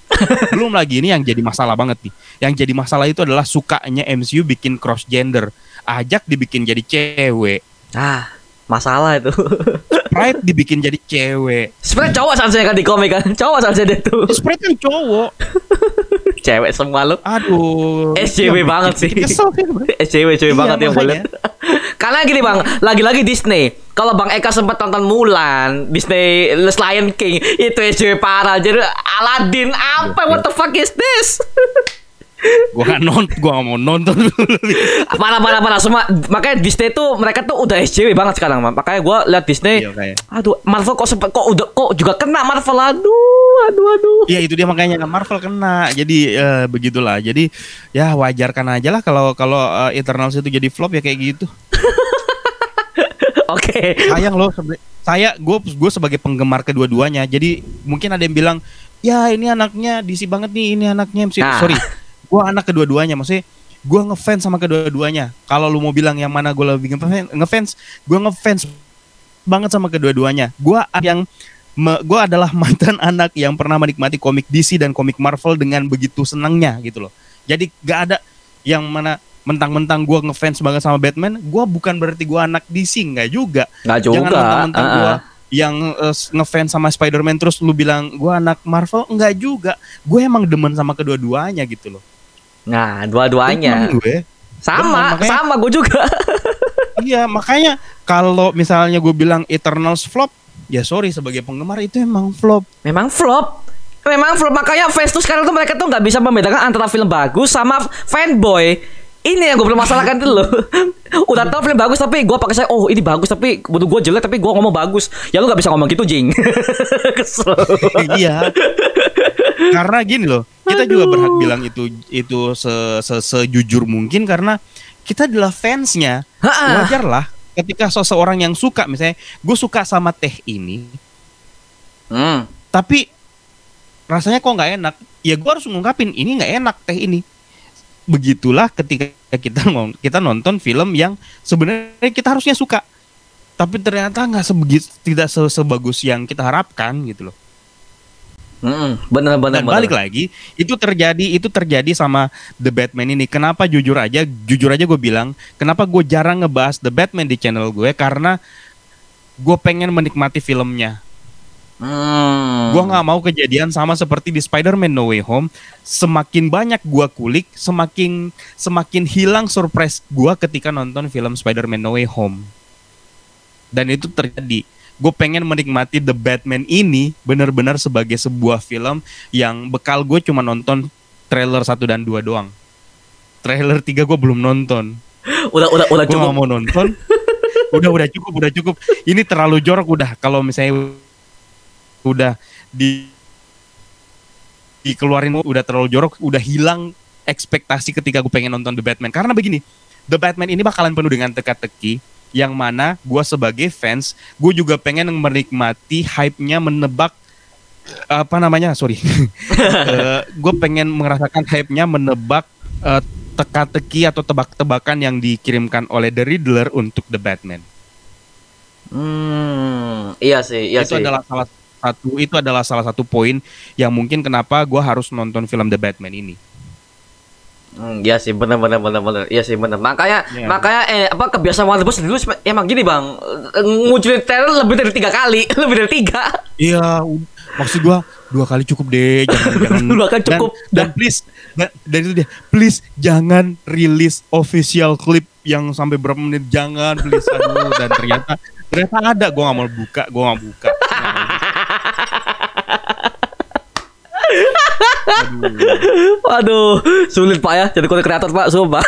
*laughs* Belum lagi ini yang jadi masalah banget nih. Yang jadi masalah itu adalah sukanya MCU bikin cross gender. Ajak dibikin jadi cewek, ah masalah itu *laughs* Sprite dibikin jadi cewek. sebenarnya cowok seharusnya kan di komik kan cowok seharusnya dia tuh Sprite kan cowok. *laughs* cewek semua lu Aduh. SJW Yang banget sih. Kesel sih. SCW *laughs* cewek Iya, banget yang boleh. *laughs* Karena gini bang, lagi-lagi Disney. Kalau Bang Eka sempat nonton Mulan, Disney Lion King, itu SCW parah. Jadi Aladdin apa? What the fuck is this? Gua gak nonton, gua gak mau nonton parah parah parah semua. Makanya Disney tuh mereka tuh udah SCW banget sekarang. Makanya gua lihat Disney. Iya. Aduh, Marvel kok sempat kok udah kok juga kena Marvel. Aduh, aduh, aduh. Iya itu dia makanya Marvel kena. Jadi eh, begitulah. Jadi ya wajarkan aja lah kalau kalau eh, Eternals itu jadi flop ya kayak gitu. *laughs* Oke. sayang loh saya gue gue sebagai penggemar kedua-duanya jadi mungkin ada yang bilang ya ini anaknya DC banget nih ini anaknya MC Nah. sorry *laughs* gue anak kedua-duanya maksudnya gue ngefans sama kedua-duanya kalau lu mau bilang yang mana gue lebih ngefans ngefans gue ngefans banget sama kedua-duanya gue yang gue adalah *laughs* mantan anak yang pernah menikmati komik DC dan komik Marvel dengan begitu senangnya gitu loh jadi gak ada yang mana mentang-mentang gue ngefans banget sama Batman gue bukan berarti gue anak DC nggak juga Nggak juga. Jangan mentang-mentang ah, gua ah. yang eh, ngefans sama Spider-Man terus lu bilang gua anak Marvel enggak juga. Gue emang demen sama kedua-duanya gitu loh. Nah, dua-duanya. Gue. Sama, Makanya- sama gue juga. *laughs* iya, makanya kalau misalnya gue bilang Eternals flop, ya sorry sebagai penggemar itu emang flop. Memang flop. Memang flop makanya fans tuh sekarang tuh mereka tuh nggak bisa membedakan antara film bagus sama fanboy. Ini yang gue permasalahkan tuh loh. *laughs* Udah tau film bagus tapi gue pakai saya oh ini bagus tapi butuh gue jelek tapi gue ngomong bagus. Ya lu nggak bisa ngomong gitu jing. *laughs* Kesel. iya. Karena gini loh, kita juga Aduh. berhak bilang itu itu se, se- sejujur mungkin karena kita adalah fansnya. Ha-ha. Wajar lah ketika seseorang yang suka misalnya gue suka sama teh ini Hmm. tapi rasanya kok nggak enak ya gue harus ngungkapin ini nggak enak teh ini begitulah ketika kita kita nonton film yang sebenarnya kita harusnya suka tapi ternyata nggak sebegitu tidak se- sebagus yang kita harapkan gitu loh Hmm, bener bener dan bener. balik lagi itu terjadi itu terjadi sama The Batman ini kenapa jujur aja jujur aja gue bilang kenapa gue jarang ngebahas The Batman di channel gue karena gue pengen menikmati filmnya Hmm. Gua nggak mau kejadian sama seperti di Spider-Man No Way Home. Semakin banyak gua kulik, semakin semakin hilang surprise gua ketika nonton film Spider-Man No Way Home. Dan itu terjadi. Gue pengen menikmati The Batman ini benar-benar sebagai sebuah film yang bekal gue cuma nonton trailer 1 dan 2 doang. Trailer 3 gue belum nonton. udah udah udah Gue cukup. mau nonton. *laughs* udah udah cukup, udah cukup. Ini terlalu jorok udah. Kalau misalnya udah di dikeluarin udah terlalu jorok, udah hilang ekspektasi ketika gue pengen nonton The Batman karena begini The Batman ini bakalan penuh dengan teka-teki yang mana gue sebagai fans gue juga pengen menikmati hype-nya menebak apa namanya? Sorry. *laughs* Gue pengen merasakan hype-nya menebak eh, teka-teki atau tebak-tebakan yang dikirimkan oleh The Riddler untuk The Batman. Hmm, iya sih, iya itu sih. adalah salah satu itu adalah salah satu poin yang mungkin kenapa gue harus nonton film The Batman ini Hmm, iya sih, benar benar benar benar. Iya sih, benar. Makanya Iya. makanya eh apa kebiasaan Warner Bros dulu emang gini, Bang. Eh, Nguculin trailer lebih dari tiga kali, *laughs* lebih dari tiga. Iya, maksud gua dua kali cukup deh, jangan *laughs* jangan. Dua kali dan- cukup. Dan, please, dan, dan itu dia, please jangan rilis official clip yang sampai berapa menit, jangan please. Aduh, dan ternyata ternyata ada, gua nggak mau buka, gua nggak buka. Waduh, sulit Pak ya jadi konten kreator Pak, sumpah.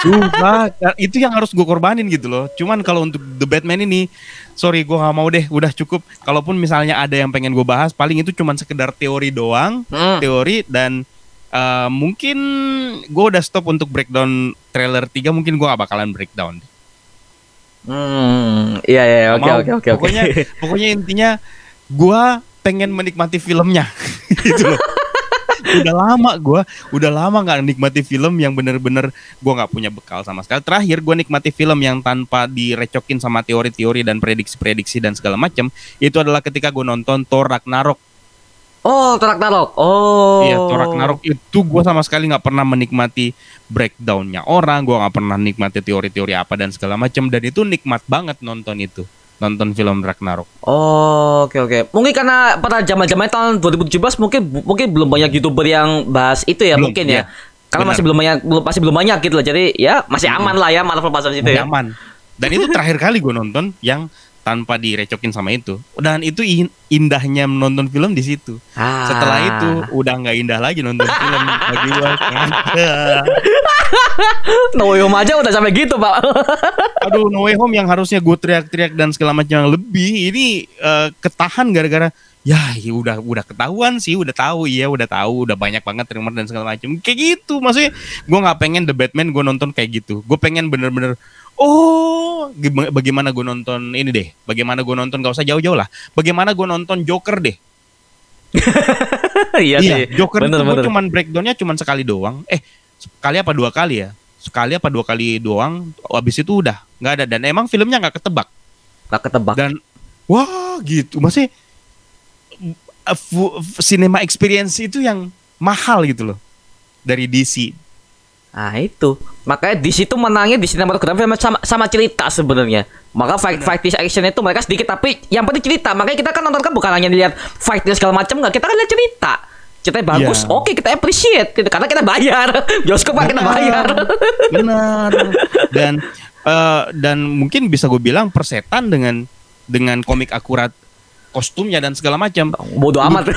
sumpah, itu yang harus gue korbanin gitu loh. Cuman kalau untuk The Batman ini, sorry gue nggak mau deh, udah cukup. Kalaupun misalnya ada yang pengen gue bahas, paling itu cuman sekedar teori doang. Hmm. teori dan uh, mungkin gue udah stop untuk breakdown trailer 3 mungkin gue gak bakalan breakdown Hmm, iya iya, oke oke oke. pokoknya pokoknya intinya gue pengen menikmati filmnya *laughs* gitu loh udah lama gue udah lama nggak nikmati film yang bener-bener gue nggak punya bekal sama sekali terakhir gue nikmati film yang tanpa direcokin sama teori-teori dan prediksi-prediksi dan segala macam itu adalah ketika gue nonton Thor Ragnarok Oh, Torak Narok. Oh. Iya, Torak Narok itu gue sama sekali nggak pernah menikmati breakdownnya orang, gue nggak pernah nikmati teori-teori apa dan segala macam, dan itu nikmat banget nonton itu, nonton film Ragnarok. Oh, oke oke. Mungkin karena pada zaman-zaman tahun 2017 mungkin mungkin belum banyak YouTuber yang bahas itu ya Belum, mungkin iya. ya. Karena Benar. masih belum banyak belum masih belum banyak gitu loh. Jadi ya masih aman lah ya Marvel pasal situ ya. Nyaman. Dan itu terakhir kali gue nonton yang tanpa direcokin sama itu. Dan itu in- indahnya menonton film di situ. Ah. Setelah itu udah nggak indah lagi nonton film bagi gue. *laughs* *laughs* No Way Home aja udah sampai gitu, Pak. *laughs* Aduh, No Way Home yang harusnya gue teriak-teriak dan segala macam yang lebih ini eh, ketahan gara-gara ya, ya udah udah ketahuan sih, udah tahu iya, udah tahu, udah banyak banget rumor dan segala macam. Kayak gitu, maksudnya gue nggak pengen The Batman gue nonton kayak gitu. Gue pengen bener-bener oh bagaimana gue nonton ini deh, bagaimana gue nonton gak usah jauh-jauh lah, bagaimana gue nonton Joker deh. *laughs* iya sih. Joker bener, itu bener. cuman breakdownnya cuman sekali doang. Eh, sekali apa dua kali ya? Sekali apa dua kali doang. Abis itu udah nggak ada dan emang filmnya nggak ketebak. Gak ketebak. dan wah gitu masih f- cinema experience itu yang mahal gitu loh dari DC Nah itu makanya di situ menangnya di sinematografi sama, sama, sama cerita sebenarnya. Maka fight fight action itu mereka sedikit tapi yang penting cerita. Makanya kita kan nonton kan bukan hanya lihat fight segala macam nggak, kita kan lihat cerita. Ceritanya bagus, Iya. oke kita appreciate gitu karena kita bayar. *laughs* Bioskop kan kita bayar. *laughs* benar dan eh, dan mungkin bisa gue bilang persetan dengan dengan komik akurat kostumnya dan segala macam Bodoh amat.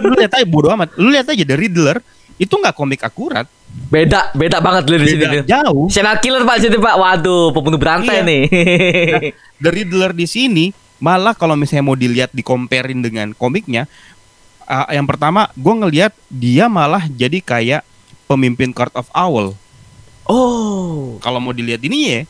lu lihat aja bodo amat lu lihat aja dari Riddler itu nggak komik akurat beda, beda banget sini. beda Lin. jauh Serial killer Pak situ Pak. Waduh, pembunuh berantai Iya. nih. The Riddler di sini malah kalau misalnya mau dilihat di comparein dengan komiknya uh, yang pertama gue ngelihat dia malah jadi kayak pemimpin Court of Owl oh. kalau mau dilihat ini ya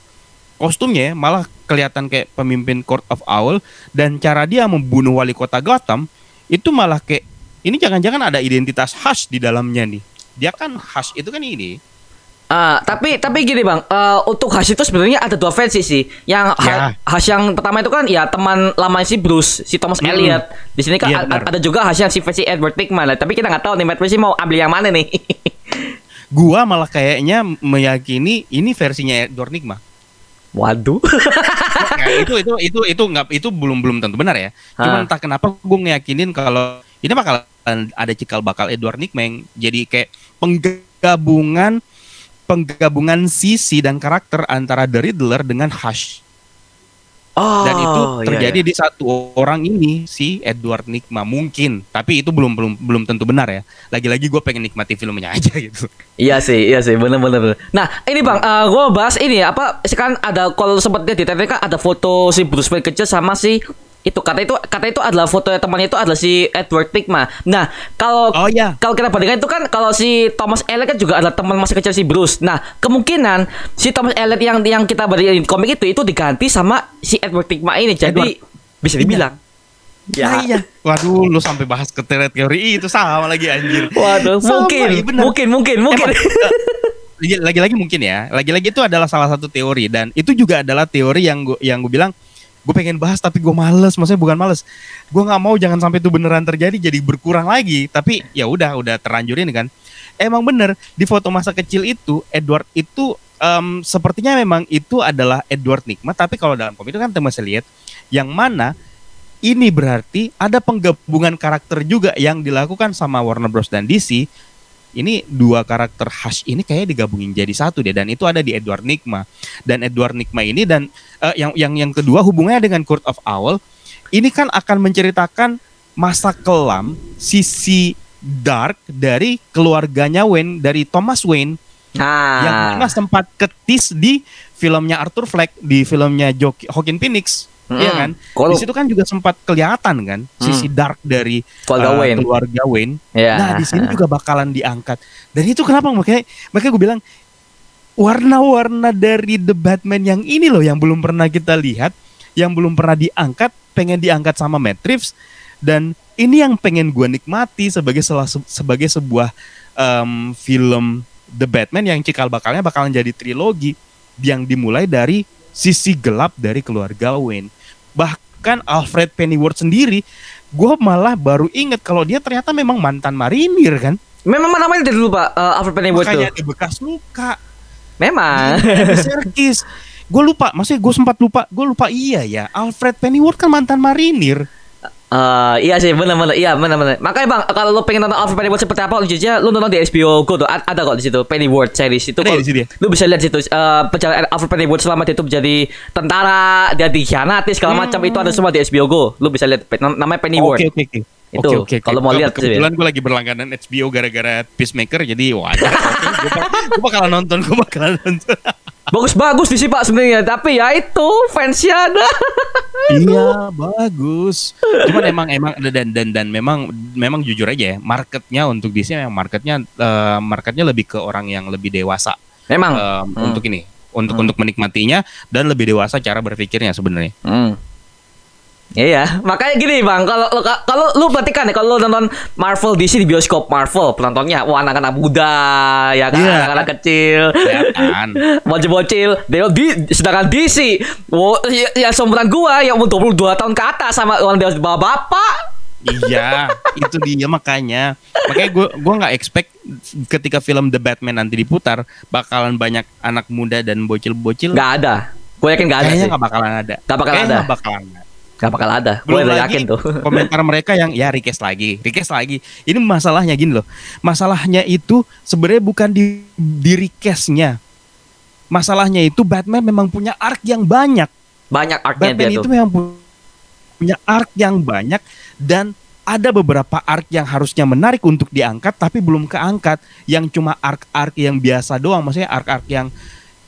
kostumnya ya, malah kelihatan kayak pemimpin Court of Owl dan cara dia membunuh wali kota Gotham itu malah kayak ini jangan-jangan ada identitas Hush di dalamnya nih dia kan Hush itu kan ini Ah, tapi tapi gini bang, eh, untuk Hash itu sebenarnya ada dua versi sih. Yang Ya. Ha- Hash yang pertama itu kan ya teman lama si Bruce, si Thomas Mm-mm. Elliot. Di sini kan a- benar. ada juga Hash yang si versi Edward Pickman lah. Tapi kita nggak tahu nih Matt Reeves mau ambil yang mana nih. *laughs* gua malah kayaknya meyakini ini versinya Edward Nigma Waduh. *laughs* Nah, itu itu itu itu nggak itu belum belum tentu benar ya. Ah. Cuman entah kenapa gue ngeyakinin kalau ini bakal ada cikal bakal Edward Nigma jadi kayak penggabungan penggabungan sisi dan karakter antara The Riddler dengan Hush. Oh, Dan itu iya, terjadi iya. di satu orang ini si Edward Nigma mungkin, tapi itu belum belum belum tentu benar ya. Lagi-lagi gue pengen nikmati filmnya aja *laughs* gitu. Iya sih, iya sih, bener. Nah, ini bang, eh gue bahas ini ya, apa? Sekarang ada kalau sempat lihat di TV kan ada foto si Bruce Wayne kecil sama si itu kata itu kata itu adalah foto temannya itu adalah si Edward Pigma. Nah, kalau Oh iya. kalau kita bandingkan itu kan kalau si Thomas Elliot kan juga adalah teman masa kecil si Bruce. Nah, kemungkinan si Thomas Elliot yang yang kita bandingkan di komik itu itu diganti sama si Edward Pigma ini. Jadi bisa dibilang. Nah, iya. Waduh, lu sampai bahas ke teori itu sama lagi anjir. Waduh, Sama, mungkin, iya benar. mungkin, mungkin, mungkin. Emang, eh, lagi-lagi mungkin ya. Lagi-lagi itu adalah salah satu teori dan itu juga adalah teori yang gua yang gue bilang gue pengen bahas tapi gue males. Maksudnya bukan males. Gue nggak mau jangan sampai itu beneran terjadi jadi berkurang lagi. Tapi ya udah udah terlanjur ini kan. Emang bener di foto masa kecil itu Edward itu em, sepertinya memang itu adalah Edward Nigma tapi kalau dalam komik itu kan Thomas Elliot yang mana ini berarti ada penggabungan karakter juga yang dilakukan sama Warner Bros. dan DC ini dua karakter Hush ini kayaknya digabungin jadi satu deh dan itu ada di Edward Nigma. Dan Edward Nigma ini dan eh, yang yang yang kedua hubungannya dengan Court of Owl ini kan akan menceritakan masa kelam sisi dark dari keluarganya Wayne dari Thomas Wayne yang Nah, pernah sempat ketis di filmnya Arthur Fleck di filmnya Joaquin Phoenix Mm-mm. Iya kan? Kalau Di situ kan juga sempat kelihatan kan sisi dark dari keluarga eh, Wayne. keluarga Wayne Ya. Nah di sini juga bakalan diangkat. Dan itu kenapa makanya makanya gue bilang warna-warna dari The Batman yang ini loh yang belum pernah kita lihat, yang belum pernah diangkat, pengen diangkat sama Matt Reeves dan ini yang pengen gue nikmati sebagai salah sebagai sebuah em, film The Batman yang cikal bakalnya bakalan jadi trilogi yang dimulai dari sisi gelap dari keluarga Wayne. Bahkan Alfred Pennyworth sendiri, gue malah baru inget kalau dia ternyata memang mantan marinir kan. Memang namanya dari dulu Pak eh, Alfred Pennyworth tuh. Makanya ada bekas luka Memang. di serkis. *laughs* Gue lupa, maksudnya gue sempat lupa, gue lupa iya ya. Alfred Pennyworth kan mantan marinir. Eh, iya sih benar-benar iya benar-benar makanya bang kalau lo pengen nonton Alfred Pennyworth seperti apa jujurnya lo nonton di HBO Go tuh ada kok di situ Pennyworth series itu di situ ya? lo bisa lihat situ eh, perjalanan Alfred Pennyworth selama dia itu menjadi tentara dia dikhianati segala macam itu ada semua di HBO Go lo bisa lihat namanya Pennyworth Oke oke oke. Itu, Oke, oke, oke. kalau mau lihat kebetulan gue lagi berlangganan HBO gara-gara Peacemaker jadi wajar. *laughs* Bak- gue bakalan nonton, gue bakalan nonton. *laughs* bagus-bagus di sih pak sebenarnya tapi ya itu fansnya ada *laughs* iya bagus. Cuman emang emang dan dan dan memang memang jujur aja ya marketnya untuk DC memang marketnya eh, marketnya lebih ke orang yang lebih dewasa memang em, Hmm. untuk ini untuk Hmm. untuk menikmatinya dan lebih dewasa cara berpikirnya sebenarnya. Hmm. Iya, makanya gini bang, kalau kalau lu perhatikan ya, kalau lu nonton Marvel DC di bioskop Marvel penontonnya, wah anak-anak muda, ya kan, Iya. anak-anak kecil, Kelihatan. *laughs* bocil-bocil, dia di sedangkan DC, wah, ya, ya seumuran gua yang umur 22 tahun ke atas sama orang dewasa bapak, iya, itu dia makanya. Makanya gue gua nggak expect ketika film The Batman nanti diputar bakalan banyak anak muda dan bocil-bocil. nggak ada, gue yakin nggak ada Kayaknya sih, nggak bakalan ada. Nggak bakalan Kayaknya ada. nggak bakalan ada. Nggak bakal ada, gue Belum udah lagi yakin tuh. *laughs* komentar mereka yang ya request lagi, request lagi. Ini masalahnya gini loh. Masalahnya itu sebenarnya bukan di di requestnya. Masalahnya itu Batman memang punya arc yang banyak. Banyak artnya Batman dia itu tuh. memang pu- punya arc yang banyak dan ada beberapa arc yang harusnya menarik untuk diangkat tapi belum keangkat yang cuma arc-arc yang biasa doang maksudnya arc-arc yang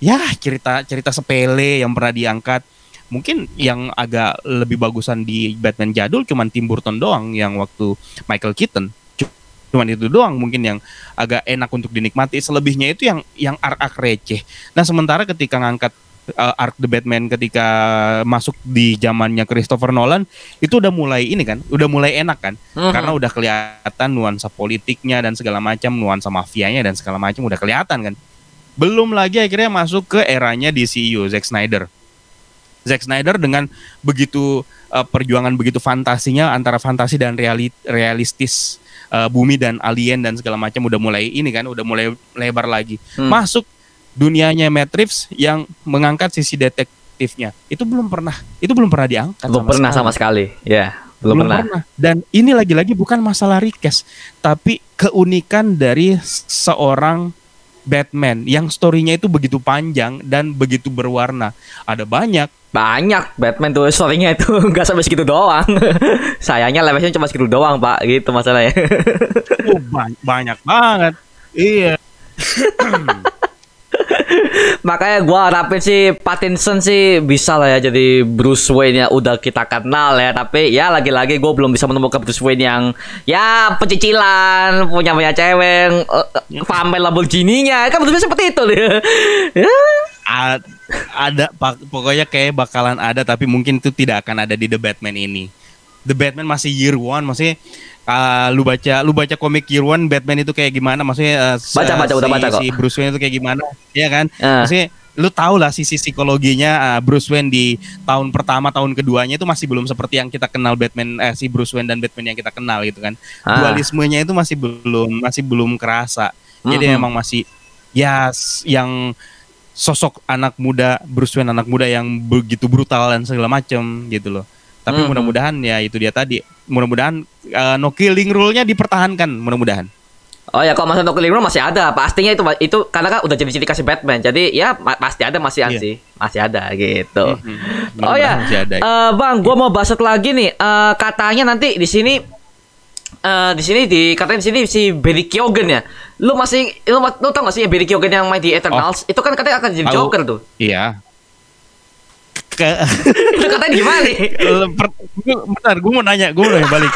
ya cerita cerita sepele yang pernah diangkat mungkin yang agak lebih bagusan di Batman jadul cuman Tim Burton doang yang waktu Michael Keaton Cu- cuman itu doang mungkin yang agak enak untuk dinikmati selebihnya itu yang yang arc-arc receh nah sementara ketika ngangkat uh, arc The Batman ketika masuk di zamannya Christopher Nolan itu udah mulai ini kan, udah mulai enak kan, Mhm. karena udah kelihatan nuansa politiknya dan segala macam, nuansa mafianya dan segala macam udah kelihatan kan. Belum lagi akhirnya masuk ke eranya DCU Zack Snyder. Zack Snyder dengan begitu uh, perjuangan begitu fantasinya antara fantasi dan reali- realistis uh, bumi dan alien dan segala macam udah mulai ini kan, udah mulai lebar lagi. Hmm. masuk dunianya Reeves yang mengangkat sisi detektifnya. Itu belum pernah itu belum pernah diangkat belum pernah sama sekali, ya belum, pernah. dan ini lagi-lagi bukan masalah request tapi keunikan dari seorang Batman yang storynya itu begitu panjang dan begitu berwarna ada banyak Banyak Batman tuh story-nya itu *laughs* nggak sampai segitu doang. *laughs* Sayangnya levelnya cuma segitu doang, Pak. Gitu masalahnya. oh, ba- banyak banget iya *laughs* Makanya gua harapin sih Pattinson sih bisa lah ya jadi Bruce Wayne ya udah kita kenal ya. Tapi ya lagi-lagi gue belum bisa menemukan Bruce Wayne yang ya pecicilan, punya banyak cewek, pamer Lamborghini-nya. Kan betul seperti itu *laughs* ya. Ada pokoknya kayak bakalan ada tapi mungkin itu tidak akan ada di The Batman ini. The Batman masih year one, maksudnya uh, lu baca lu baca komik year one Batman itu kayak gimana? Maksudnya uh, Baca, baca, udah si- baca kok. Si Bruce Wayne itu kayak gimana? Iya kan? Ah. Maksudnya lu tau lah sisi psikologinya uh, Bruce Wayne di tahun pertama tahun keduanya itu masih belum seperti yang kita kenal Batman eh, si Bruce Wayne dan Batman yang kita kenal gitu kan Ah. dualismenya itu masih belum masih belum kerasa jadi Mhm. memang masih ya yang sosok anak muda Bruce Wayne anak muda yang begitu brutal dan segala macam gitu loh tapi Mhm. mudah-mudahan ya itu dia tadi mudah-mudahan uh, no killing rule-nya dipertahankan mudah-mudahan Oh ya, kalau masa No Killing Room masih ada. Pastinya itu itu karena kan udah jadi ciri khas Batman. Jadi ya ma- pasti ada masih Iya. sih. Masih ada gitu. Oh Mudah-mudahan ya, ada. eh, bang, gua mau bahas lagi nih. Eh, katanya nanti di sini, eh di sini di katanya di sini si Barry Keoghan ya. Lu masih, lu, lu tau gak sih ya Barry Keoghan yang main di Eternals? Itu kan katanya akan jadi. Joker tuh. iya ke *laughs* itu katanya gimana nih? Bentar gue mau nanya gue mau nanya balik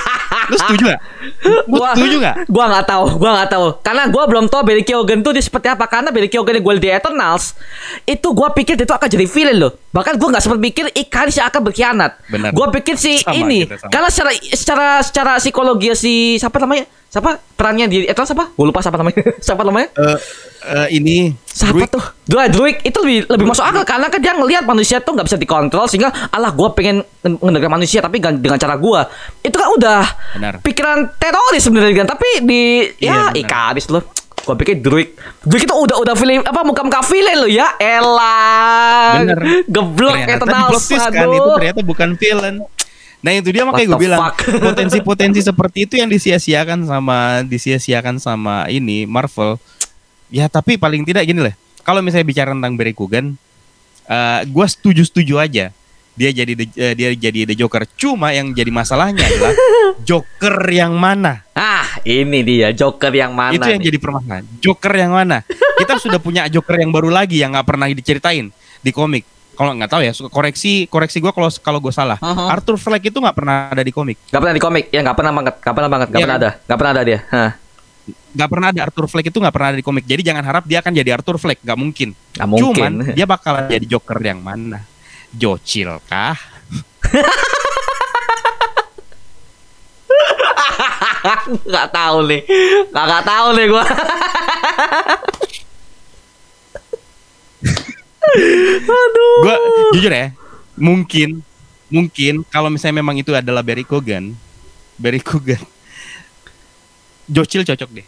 lu setuju gak? lu Gua- setuju gak? Gua nggak tahu, gua nggak tahu. Karena gua belum tahu Barry Keoghan tuh dia seperti apa. Karena Barry Keoghan yang gue di Eternals itu gua pikir dia tuh akan jadi villain loh. Bahkan gua nggak sempat pikir Ikaris yang akan berkhianat. Benar. Gua pikir si Sama ini kita, sama. karena secara secara secara psikologi si siapa namanya? Siapa perannya di Eternals apa? Gue lupa siapa namanya. *laughs* siapa namanya? Eh, eh, ini Siapa Druid. tuh? Druid, Druid itu lebih lebih masuk akal karena kan dia ngelihat manusia tuh nggak bisa dikontrol sehingga alah gua pengen mendengar manusia tapi gan- dengan cara gua. Itu kan udah Benar. pikiran teroris sebenarnya kan tapi di ya Iya, benar. Ikaris loh. Gua pikir Druid Druid itu udah udah film apa muka-muka villain lo ya. Elah. Bener. Geblok plot twist kan itu ternyata bukan villain nah itu dia makanya gue bilang *laughs* potensi-potensi seperti itu yang disia-siakan sama disia-siakan sama ini Marvel. Ya tapi paling tidak gini lah. Kalau misalnya bicara tentang Barry Keoghan eh gue setuju-setuju aja. Dia jadi the- eh, dia jadi the Joker. Cuma yang jadi masalahnya adalah *laughs* Joker yang mana? Ah, ini dia Joker yang mana itu yang nih? jadi permasalahan. Joker yang mana? Kita sudah punya Joker yang baru lagi yang nggak pernah diceritain di komik kalau nggak tahu ya koreksi koreksi gue kalau kalau gue salah. Uh-huh. Arthur Fleck itu nggak pernah ada di komik. Gak pernah di komik. Ya nggak pernah banget. Nggak pernah banget. Nggak Iya pernah kan? ada. Nggak pernah ada dia. Hah, nggak pernah ada. Arthur Fleck itu nggak pernah ada di komik. Jadi jangan harap dia akan jadi Arthur Fleck. Nggak mungkin. Nggak mungkin. Cuman dia bakalan jadi Joker yang mana? Jocil kah? *laughs* Nggak tahu nih. Nggak nggak tahu nih gua *laughs* aduh. Gue jujur ya mungkin mungkin kalau misalnya memang itu adalah Barry Keoghan Barry Keoghan. Jocil cocok deh.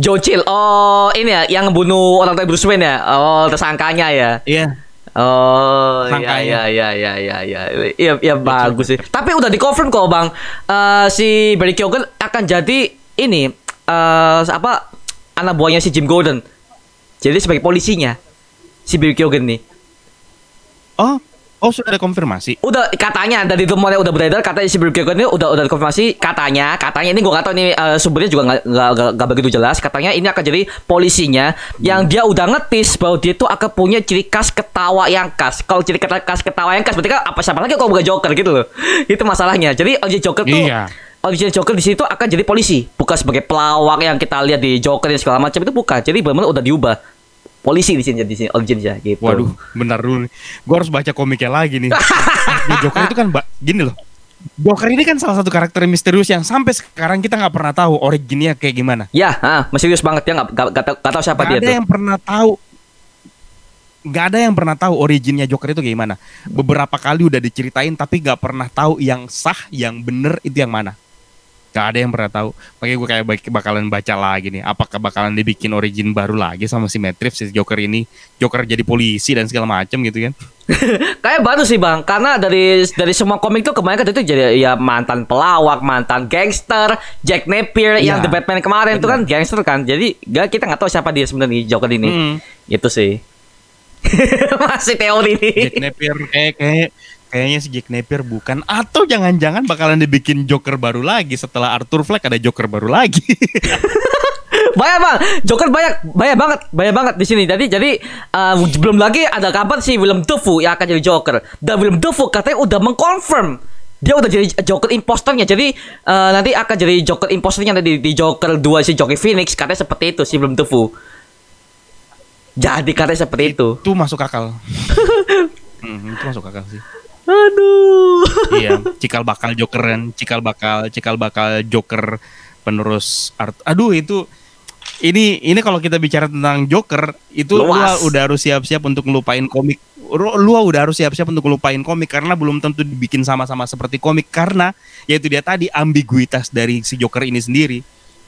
Jocil oh ini ya yang bunuh orang tua Bruce Wayne ya? Oh tersangkanya ya? Iya. Oh iya iya iya iya iya iya. Iya iya bagus sih. Tapi udah di confirm kok bang. Eh, si Barry Keoghan akan jadi ini eh apa anak buahnya si Jim Gordon. Jadi sebagai polisinya si Keoghan nih. oh oh sudah ada konfirmasi? Udah katanya dari rumornya udah beredar katanya si Keoghan ini udah udah dikonfirmasi katanya katanya ini gua nggak tahu ini eh, sumbernya juga nggak nggak begitu jelas katanya ini akan jadi polisinya yang dia udah ngetis bahwa dia tuh akan punya ciri khas ketawa yang khas. Kalau ciri khas ketawa yang khas berarti kan apa siapa lagi kalau bukan Joker gitu loh. *laughs* Itu masalahnya. Jadi original Joker tuh Iya. original Joker di situ akan jadi polisi. Bukan sebagai pelawak yang kita lihat di Joker dan segala macam itu bukan. Jadi benar-benar udah diubah polisi di sini di sini originnya gitu Waduh, bentar dulu nih. Gue harus baca komiknya lagi nih. Di *laughs* Joker itu kan ba- gini loh. Joker ini kan salah satu karakter misterius yang sampai sekarang kita nggak pernah tahu originnya kayak gimana. ya ah serius banget ya nggak tahu siapa Gak dia ada tuh yang pernah tahu. Gak ada yang pernah tahu originnya Joker itu kayak gimana. Beberapa kali udah diceritain tapi nggak pernah tahu yang sah, yang bener itu yang mana. Gak ada yang pernah tahu. Makanya gue kayak bak- bakalan baca lagi nih. Apakah bakalan dibikin origin baru lagi sama si Matrix si Joker ini? Joker jadi polisi dan segala macam gitu kan? *laughs* Kayak baru sih bang, karena dari dari semua komik tuh kemarin kan itu jadi ya mantan pelawak, mantan gangster, Jack Napier yang Iya, The Batman kemarin itu kan gangster kan, jadi gak kita nggak tahu siapa dia sebenarnya Joker ini, Mm. itu sih. *laughs* Masih teori Jack nih. Napier kayak kayak kayaknya si Jack Napier bukan atau jangan-jangan bakalan dibikin Joker baru lagi setelah Arthur Fleck ada Joker baru lagi. *laughs* banyak bang, Joker banyak, banyak banget, banyak banget di sini. Jadi jadi uh, belum lagi ada kabar si Willem Dafoe yang akan jadi Joker. Dan Willem Dafoe katanya udah mengkonfirm dia udah jadi Joker imposternya. Jadi uh, nanti akan jadi Joker imposternya di, di Joker 2 si Joker Phoenix katanya seperti itu si Willem Dafoe. Jadi katanya seperti itu. Itu masuk akal. *laughs* hmm, itu masuk akal sih. Aduh. iya, cikal bakal Jokeran, cikal bakal, cikal bakal Joker penerus art. Aduh itu ini ini kalau kita bicara tentang Joker itu lu udah harus siap-siap untuk ngelupain komik. Lu, lu udah harus siap-siap untuk ngelupain komik karena belum tentu dibikin sama-sama seperti komik karena yaitu dia tadi ambiguitas dari si Joker ini sendiri.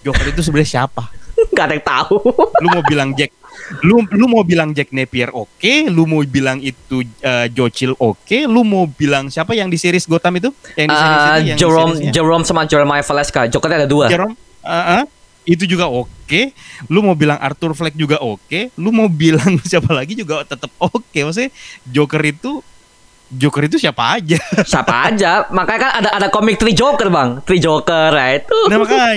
Joker itu sebenarnya siapa? *laughs* Gak ada yang tahu. Lu mau bilang Jack lu lu mau bilang Jack Napier oke, lu mau bilang itu uh, Joe Chill oke, lu mau bilang siapa yang di series Gotham itu? Yang di series Uh, itu, yang di Jerome seriesnya? Jerome sama Jeremiah Valeska. Jokernya ada dua. Jerome, uh, uh, itu juga oke. Lu mau bilang Arthur Fleck juga oke. Lu mau bilang *laughs* siapa lagi juga tetap oke. Maksudnya Joker itu Joker itu siapa aja. *laughs* Siapa aja. Makanya kan ada ada komik Tri Joker, Bang. Tri Joker, ya itu. Nah makanya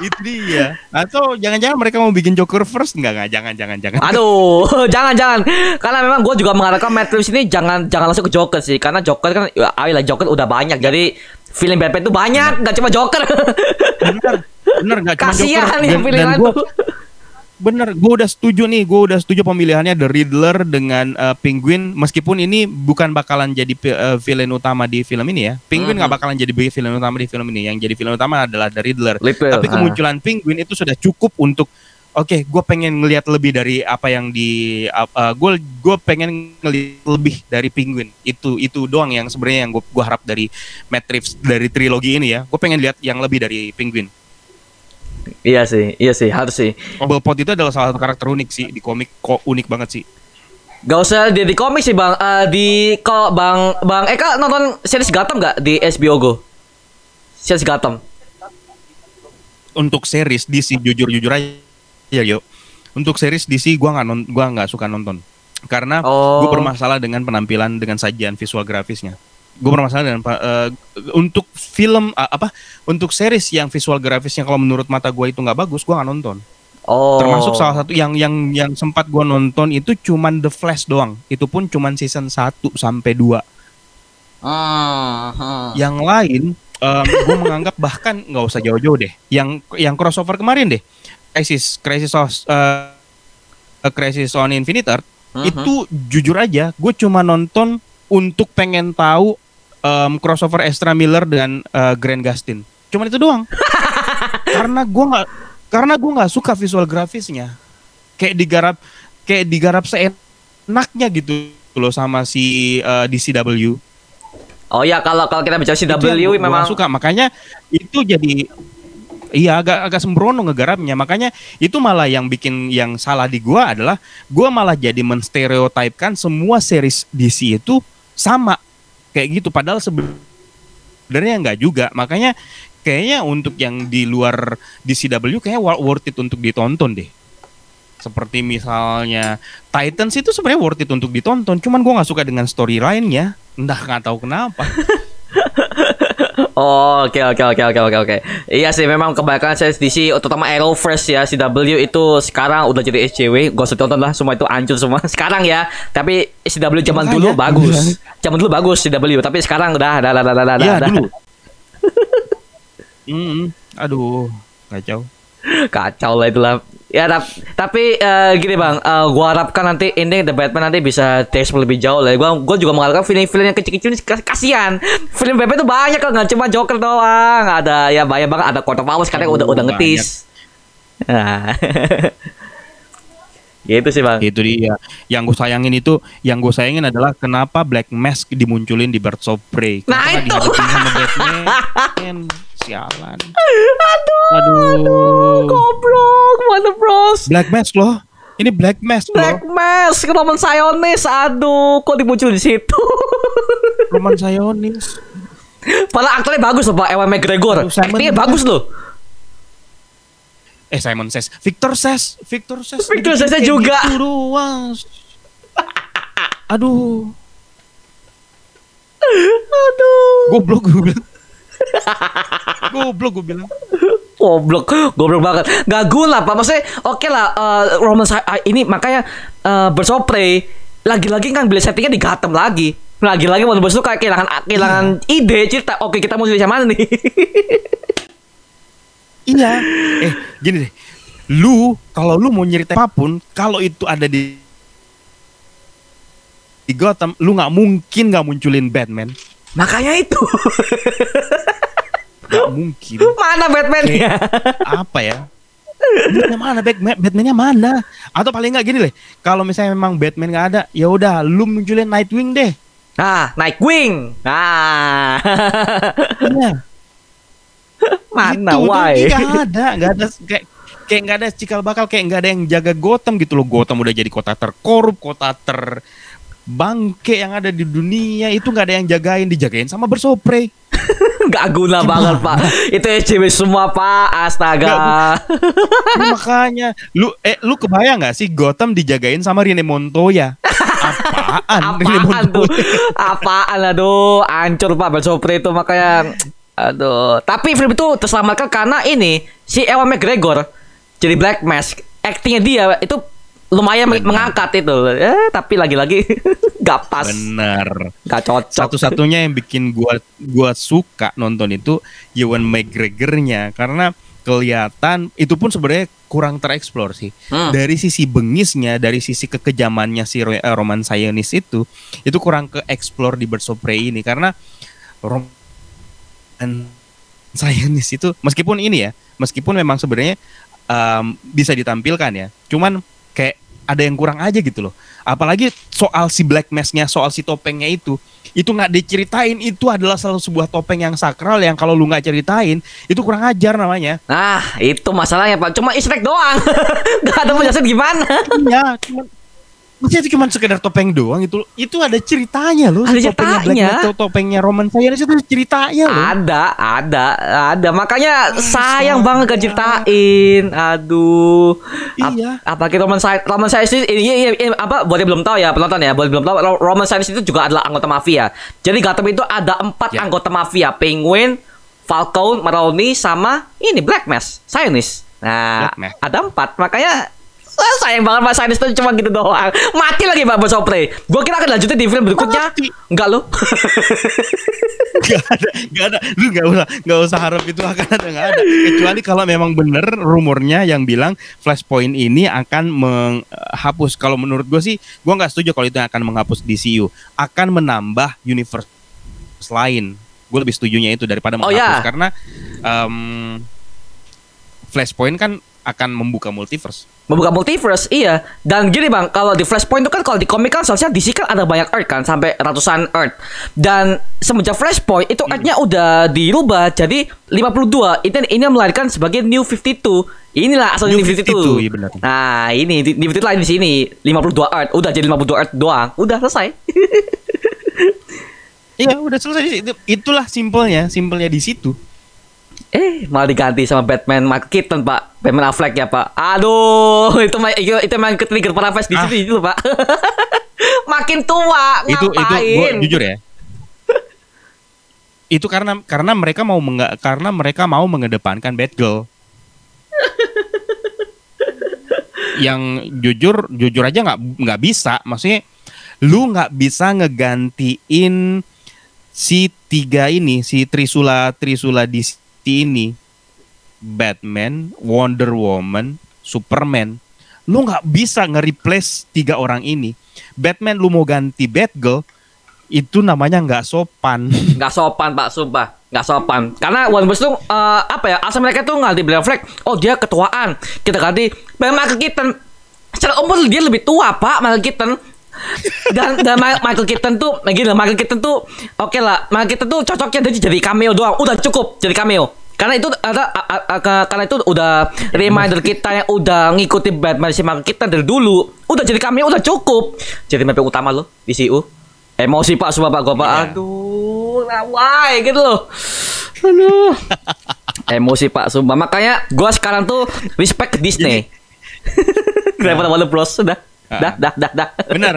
itu dia. Atau jangan-jangan mereka mau bikin Joker first nggak nggak jangan jangan jangan. Aduh, *laughs* jangan jangan. Karena memang gue juga mengharapkan Matt Reeves ini jangan jangan langsung ke Joker sih. Karena Joker kan, ya, ayolah Joker udah banyak. Jadi film Batman itu banyak, nggak cuma Joker. Bener bener nggak cuma Joker. Kasihan yang Dan- pilihan dan gua-. Bener, gue udah setuju nih, gue udah setuju pemilihannya The Riddler dengan uh, Penguin, meskipun ini bukan bakalan jadi uh, villain utama di film ini ya. Penguin nggak Mhm. bakalan jadi villain utama di film ini. Yang jadi villain utama adalah The Riddler. Riddler, Tapi ah. kemunculan Penguin itu sudah cukup untuk Oke, gue pengen ngelihat lebih dari apa yang di gue gue pengen ngelihat lebih dari Penguin itu itu doang yang sebenarnya yang gue gua harap dari Matt Reeves dari trilogi ini ya gue pengen lihat yang lebih dari Penguin Iya sih, iya sih, harus sih. Cobblepot itu adalah salah satu karakter unik sih di komik kok unik banget sih Gak usah di, di komik sih bang. Eh, di kalau bang bang Eka nonton series Gotham nggak di HBO Go? Series Gotham. untuk series DC jujur-jujur aja ya yo untuk series DC gua nggak non gua nggak suka nonton karena Oh. gue bermasalah dengan penampilan dengan sajian visual grafisnya gue bermasalah dengan eh, untuk film ah, apa untuk series yang visual grafisnya kalau menurut mata gue itu nggak bagus gua nggak nonton Oh. termasuk salah satu yang yang yang sempat gua nonton itu cuman The Flash doang itu pun cuman season 1 sampai 2 Ah, ah. yang lain gue menganggap bahkan nggak usah jauh-jauh deh yang yang crossover kemarin deh Crisis Crisis of uh, Crisis on Infinite Earth Mhm. itu jujur aja gue cuma nonton untuk pengen tahu um, crossover Ezra Miller dan uh, Grant Gustin. Cuman itu doang. *laughs* Karena gue nggak karena gue nggak suka visual grafisnya. Kayak digarap kayak digarap seenaknya gitu loh sama si uh, DCW Oh ya kalau kalau kita bicara CW memang suka. Makanya itu jadi iya agak agak sembrono ngegarapnya. Makanya itu malah yang bikin yang salah di gua adalah gua malah jadi menstereotipkan semua series DC itu sama kayak gitu. Padahal sebenarnya nggak juga. Makanya kayaknya untuk yang di luar DCW kayaknya wa- worth it untuk ditonton deh. Seperti misalnya Titans itu sebenarnya worth it untuk ditonton. Cuman gua nggak suka dengan storyline-nya. Entah nggak tahu kenapa *laughs* Oh, oke oke oke oke oke oke. Iya sih memang kebanyakan series DC terutama Arrowverse ya CW itu sekarang udah jadi SJW. Gak usah tonton lah semua itu hancur semua. *laughs* Sekarang ya. Tapi CW zaman Makanya. dulu bagus. Zaman dulu bagus CW, tapi sekarang udah udah udah udah udah. Iya udah. dulu. *laughs* Mm, aduh, kacau. Kacau lah itulah. Ya tap- tapi eh, gini bang, eh, gua harapkan nanti ini The Batman nanti bisa tekstur lebih jauh lah. Gua gua juga mengharapkan film-film yang kecil-kecil ini kas- kasihan. Film Batman tuh banyak loh, nggak cuma Joker doang. Ada ya banyak banget. Ada Court of Owls kadang udah udah ngetis. Nah. *laughs* gitu sih bang. Itu dia. Yang gue sayangin itu, yang gue sayangin adalah kenapa Black Mask dimunculin di Birds of Prey. Nah, Kenapa itu. sama Batman. *laughs* Sialan. Aduh, Aduh. goblok, mana bros? Black Mask loh. Ini Black Mask Black loh. Mask, Roman Sionis, aduh, kok dimunculin di situ? *laughs* Roman Sionis. Padahal aktornya bagus loh, Pak Ewan McGregor. Aduh, Pegg. bagus loh. Eh Simon Says, Victor Says, Victor Says. Victor Says juga. Gitu. Aduh, *laughs* Aduh. goblok bilang. *laughs* goblok gue bilang. Goblok, goblok banget. Gak guna pak. Maksudnya, oke lah. eh, Roman Sa- ah, ini makanya eh bersopre lagi-lagi kan beli settingnya di Gotham lagi. Lagi-lagi mau itu kayak kehilangan kehilangan ide cerita. Oke kita mau yang mana nih? *laughs* Iya. Eh, gini deh. Lu kalau lu mau nyeritain apa pun, kalau itu ada di di Gotham, lu nggak mungkin nggak munculin Batman. Makanya itu. *laughs* Nggak mungkin. mana Batman-nya? Apa ya? Batman mana Batman? Batmannya mana? Atau paling nggak gini deh. Kalau misalnya memang Batman nggak ada, ya udah lu munculin Nightwing deh. Nah, Nightwing. Nah. Iya. *laughs* mana Itu, why? Itu nggak ada, nggak ada kayak kayak nggak ada cikal bakal kayak nggak ada yang jaga Gotham gitu loh. Gotham udah jadi kota terkorup, kota ter bangke yang ada di dunia itu nggak ada yang jagain dijagain sama bersopre *laughs* Gak guna banget pak. Itu SJW semua pak. Astaga. Lu makanya lu eh lu kebayang nggak sih Gotham dijagain sama Rene Montoya? Apaan, *laughs* Rene Apaan tuh? Montoya? *laughs* Apaan aduh. Hancur pak Bersopre itu makanya. Aduh. Tapi film itu terselamatkan karena ini Si Ewan McGregor Jadi Black Mask. Actingnya dia itu lumayan Benar. mengangkat itu eh, Tapi lagi-lagi *laughs* Gak pas bener Gak cocok satu-satunya yang bikin gua gua suka nonton itu Ewan McGregor-nya karena kelihatan itu pun sebenarnya kurang tereksplor sih. Hmm. Dari sisi bengisnya, dari sisi kekejamannya si eh, Roman Sionis itu itu kurang ke explore di Birds of Prey ini karena Roman Sionis itu meskipun ini ya, meskipun memang sebenarnya em, bisa ditampilkan ya. Cuman kayak ada yang kurang aja gitu loh. Apalagi soal si Black Mask-nya, soal si topengnya itu, itu nggak diceritain. Itu adalah salah sebuah topeng yang sakral yang kalau lu nggak ceritain, itu kurang ajar namanya. Nah itu masalahnya pak Cuma egg doang *laughs* Gak ada penjelasan gimana Iya, cuman Maksudnya itu cuma sekedar topeng doang itu itu ada ceritanya loh Ada Black ceritanya. Mask atau topengnya Roman Sionis itu ada ceritanya loh Ada, ada, ada. Makanya sayang banget gak ceritain. Aduh. Ap- Iya. apalagi Roman Science, Roman Science ini, ini, ini, ini, apa? Boleh belum tahu ya penonton ya. Boleh belum tahu. Ro- Roman Science itu juga adalah anggota mafia. Jadi Gotham itu ada empat Ya. anggota mafia. Penguin, Falcone, Maroni, sama ini Black Mask, Zionist. Nah, Black ada empat. Makanya ah, sayang banget Pak Zionist itu cuma gitu doang. Mati lagi Pak Bosopre. Gue kira akan lanjutin di film berikutnya. Mati. Enggak loh. Gak ada, gak ada. Lu gak usah, gak usah harap itu akan ada, gak ada. Kecuali kalau memang bener rumornya yang bilang Flashpoint ini akan menghapus. Kalau menurut gue sih, gue nggak setuju kalau itu akan menghapus DCU. Akan menambah universe lain. Gue lebih setujunya itu daripada Oh, menghapus ya. karena em, Flashpoint kan akan membuka multiverse. membuka multiverse iya dan gini bang kalau di Flashpoint itu kan kalau di komik kan seharusnya DC kan ada banyak Earth kan sampai ratusan Earth dan semenjak Flashpoint itu Earth-nya udah dirubah jadi 52 itu ini yang melahirkan sebagai New 52 inilah asal New, New 52, 52, iya benar. nah ini di- New 52 lain di sini 52 Earth udah jadi 52 Earth doang udah selesai *laughs* Iya, udah selesai. di situ. Itulah simpelnya, simpelnya di situ. Eh, malah diganti sama Batman Michael Keaton, Pak. Batman Affleck ya, Pak. Aduh, itu itu, itu emang ke trigger para fans di Ah. sini dulu, Pak. *laughs* Makin tua, itu itu ngapain? gua jujur ya itu karena karena mereka mau menga, karena mereka mau mengedepankan Batgirl yang jujur jujur aja nggak nggak bisa maksudnya lu nggak bisa ngegantiin si tiga ini si Trisula Trisula di ini Batman Wonder Woman Superman lu nggak bisa nge-replace tiga orang ini Batman lu mau ganti Batgirl itu namanya nggak sopan *laughs* Nggak sopan, Pak, sumpah. Nggak sopan. Karena One Piece tuh eh, apa ya? Asal mereka tuh ganti Ben Affleck. Oh, dia ketuaan. Kita ganti Michael Keaton. Secara umur dia lebih tua, Pak, Michael Keaton. Dan dan Michael Keaton tuh nah gini Michael Keaton tuh oke lah Michael Keaton tuh cocoknya jadi jadi cameo doang udah cukup jadi cameo. Karena itu ada karena itu udah reminder kita yang udah ngikuti Batman si Michael Keaton dari dulu udah jadi cameo udah cukup. Jadi mimpi utama lo di CU emosi pak semua pak gue pak Iya. aduh nah why gitu loh. Aduh. Emosi pak sumpah. Makanya gue sekarang tuh respect ke Disney daripada *laughs* Warner Bros dah dah dah dah dah bener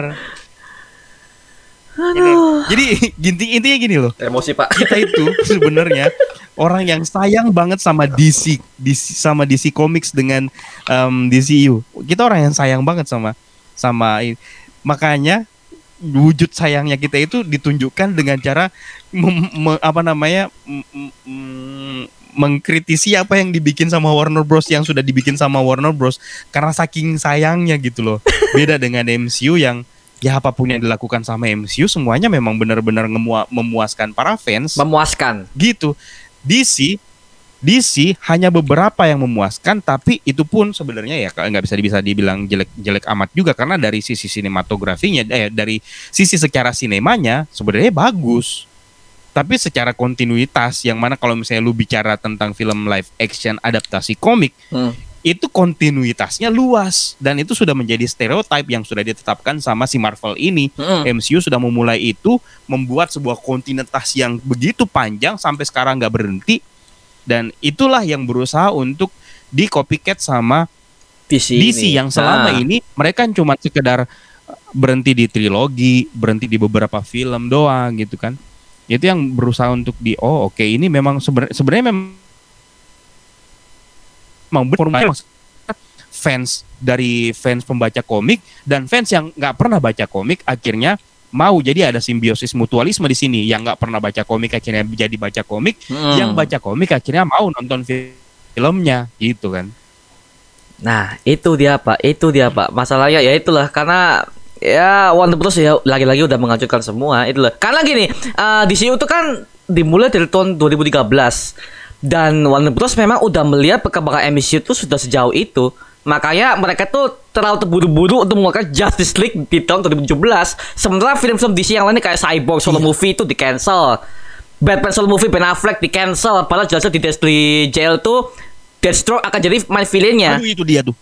Bener. Jadi ginti intinya gini loh. Emosi pak. Kita itu sebenarnya orang yang sayang banget sama DC, DC sama DC Comics dengan um, DCU. Kita orang yang sayang banget sama sama. Makanya wujud sayangnya kita itu ditunjukkan dengan cara mem- me- apa namanya m- m- m- mengkritisi apa yang dibikin sama Warner Bros yang sudah dibikin sama Warner Bros karena saking sayangnya gitu loh. Beda dengan MCU yang ya apa pun yang dilakukan sama MCU semuanya memang benar-benar memuaskan para fans Memuaskan. gitu. DC DC hanya beberapa yang memuaskan tapi itu pun sebenarnya ya nggak bisa bisa dibilang jelek jelek amat juga karena dari sisi sinematografinya eh dari sisi secara sinemanya sebenarnya bagus tapi secara kontinuitas yang mana kalau misalnya lu bicara tentang film live action adaptasi komik Hmm. itu kontinuitasnya luas dan itu sudah menjadi stereotip yang sudah ditetapkan sama si Marvel ini Mm-mm. MCU sudah memulai itu membuat sebuah kontinuitas yang begitu panjang sampai sekarang nggak berhenti dan itulah yang berusaha untuk di copycat sama DC, DC ini. yang selama Nah, ini mereka cuma sekedar uh, berhenti di trilogi, berhenti di beberapa film doang gitu kan. Itu yang berusaha untuk di oh oke ini memang sebenarnya sebenarnya memang benar fans dari fans pembaca komik dan fans yang nggak pernah baca komik akhirnya mau. Jadi ada simbiosis mutualisme di sini. Yang nggak pernah baca komik akhirnya jadi baca komik. Mm. yang baca komik akhirnya mau nonton fi- filmnya. Gitu kan. Nah, itu dia Pak, itu dia Pak. Masalahnya ya itulah. Karena ya Warner Bros ya lagi-lagi udah menghancurkan semua itulah. Karena gini, eh DCU itu kan dimulai dari tahun 2013 dan Warner Bros memang udah melihat perkembangan MCU itu sudah sejauh itu. Makanya mereka tuh terlalu terburu-buru untuk mengeluarkan Justice League di tahun 2017. Sementara film-film DC yang lainnya kayak Cyborg solo movie itu di cancel. Batman solo movie Ben Affleck di cancel. Padahal jelasnya di, di jail tuh Deathstroke akan jadi main villainnya aduh itu dia tuh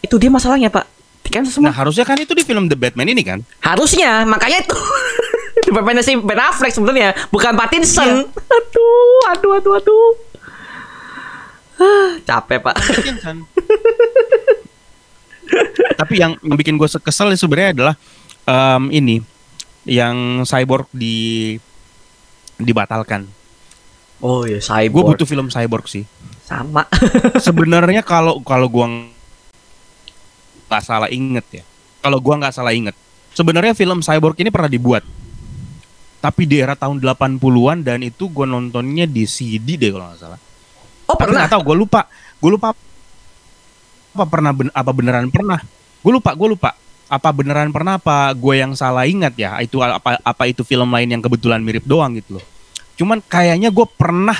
itu dia masalahnya pak cancel semua Nah harusnya kan itu di film The Batman ini kan harusnya makanya itu *laughs* di Batman si Ben Affleck sebenarnya bukan Pattinson Iya. aduh aduh aduh aduh Ah, capek pak Pattinson. Tapi yang, yang bikin gue kesel sebenarnya adalah em, ini yang cyborg di dibatalkan. oh Gue cyborg butuh film cyborg sih. sama Sebenarnya kalau kalau gua nggak salah inget ya. Kalau gua nggak salah inget, sebenarnya film cyborg ini pernah dibuat. Tapi di era tahun 80-an dan itu gue nontonnya di CD deh kalau nggak salah. oh Tapi pernah tahu, gue lupa. Gue lupa apa pernah ben- apa beneran pernah. Gue lupa, gue lupa. Apa beneran pernah apa gue yang salah ingat ya? Itu apa apa itu film lain yang kebetulan mirip doang gitu loh. Cuman kayaknya gue pernah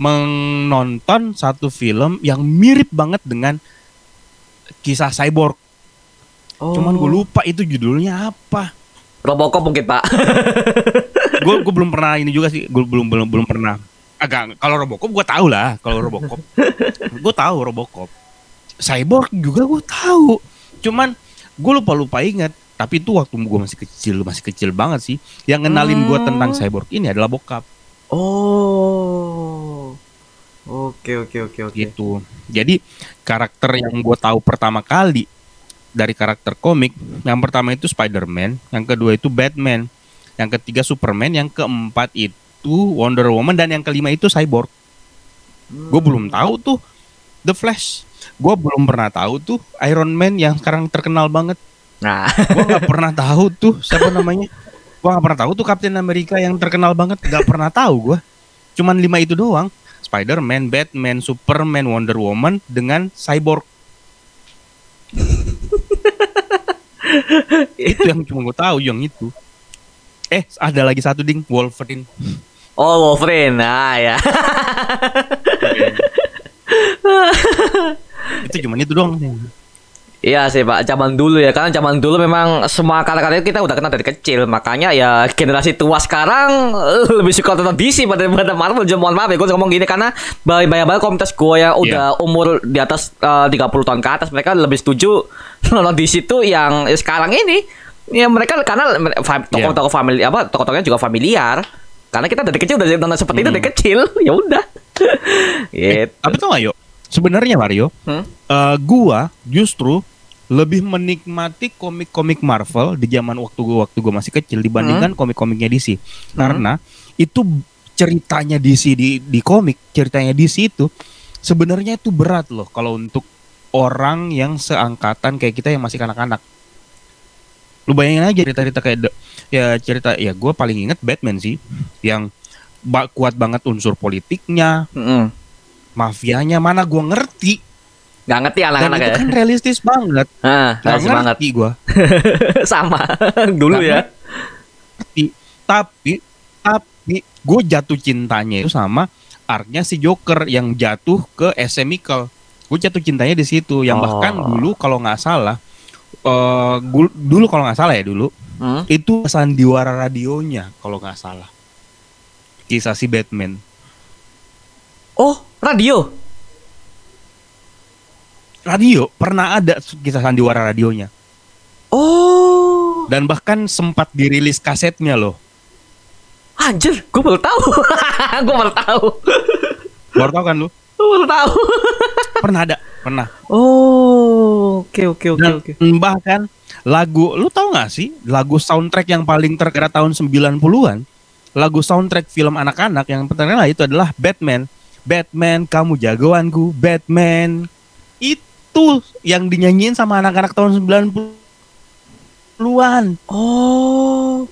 menonton satu film yang mirip banget dengan kisah cyborg. oh. Cuman gue lupa itu judulnya apa. Robocop mungkin pak *laughs* Gue gue belum pernah ini juga sih. Gue belum belum belum pernah. Agak kalau Robocop gue tahu lah. Kalau Robocop *laughs* gue tahu Robocop. Cyborg juga gue tahu. Cuman gue lupa lupa ingat. Tapi itu waktu gue masih kecil masih kecil banget sih. Yang ngenalin gue tentang Hmm. cyborg ini adalah bokap oh oke oke oke oke gitu. Jadi karakter yang gue tahu pertama kali dari karakter komik, yang pertama itu Spider-Man, yang kedua itu Batman, yang ketiga Superman, yang keempat itu Wonder Woman dan yang kelima itu Cyborg. Gue belum tahu tuh The Flash. Gue belum pernah tahu tuh Iron Man yang sekarang terkenal banget. nah Gue nggak pernah tahu tuh siapa namanya. Gue nggak pernah tahu tuh Captain America yang terkenal banget. Gak pernah tahu gue. Cuman lima itu doang. Spider-Man, Batman, Superman, Wonder Woman dengan Cyborg. *laughs* itu yang cuma gue tahu yang itu. Eh, ada lagi satu ding, Wolverine. oh Wolverine nah ya Itu cuman itu doang. Iya sih pak, zaman dulu ya. Karena zaman dulu memang semua kata-kata itu kita udah kenal dari kecil. Makanya ya generasi tua sekarang eh, lebih suka nonton DC pada pada Marvel. Jadi mohon maaf ya, gue ngomong gini Karena banyak-banyak komunitas gue yang udah umur di atas eh, 30 tahun ke atas Mereka lebih setuju *laughs* nonton DC tuh yang eh, sekarang ini. Ya mereka karena fa- tokoh-tokoh famili apa tokoh-tokohnya juga familiar. Karena kita dari kecil udah nonton seperti itu dari kecil. *laughs* Ya udah. Gitu. Tapi tau gak yuk? Sebenarnya Mario, Hmm? eh, gua justru lebih menikmati komik-komik Marvel di zaman waktu gua waktu gua masih kecil dibandingkan komik-komiknya DC. Karena itu ceritanya DC di di komik, ceritanya DC itu sebenarnya itu berat loh kalau untuk orang yang seangkatan kayak kita yang masih kanak-kanak. Lu bayangin aja cerita-cerita kayak the- ya cerita ya gua paling inget Batman sih yang ba- kuat banget unsur politiknya, Mm-mm. mafianya mana gua ngerti Nggak ngerti anak-anak itu ya. kan realistis banget. Ah, realistis banget. ngerti gua. *laughs* Sama *laughs* dulu Nggak ya. ngerti. Tapi tapi gue jatuh cintanya itu sama arc-nya si Joker yang jatuh ke SM. Gue jatuh cintanya di situ yang bahkan Oh. dulu kalau nggak salah eh gul- dulu kalau nggak salah ya dulu Hmm? itu sandiwara radionya kalau nggak salah. Kisah si Batman. Oh, radio. Radio pernah ada kisah sandiwara radionya Oh, dan bahkan sempat dirilis kasetnya loh. anjir, gue baru tahu. *laughs* gue baru tahu. Baru tau kan lu? Gue baru tahu. *laughs* Pernah ada, pernah. Oh, oke oke oke Dan oke. bahkan lagu lu tahu nggak sih lagu soundtrack yang paling terkenal tahun 90-an lagu soundtrack film anak-anak yang terkenal itu adalah Batman Batman kamu jagoanku Batman itu yang dinyanyiin sama anak-anak tahun 90-an Oh.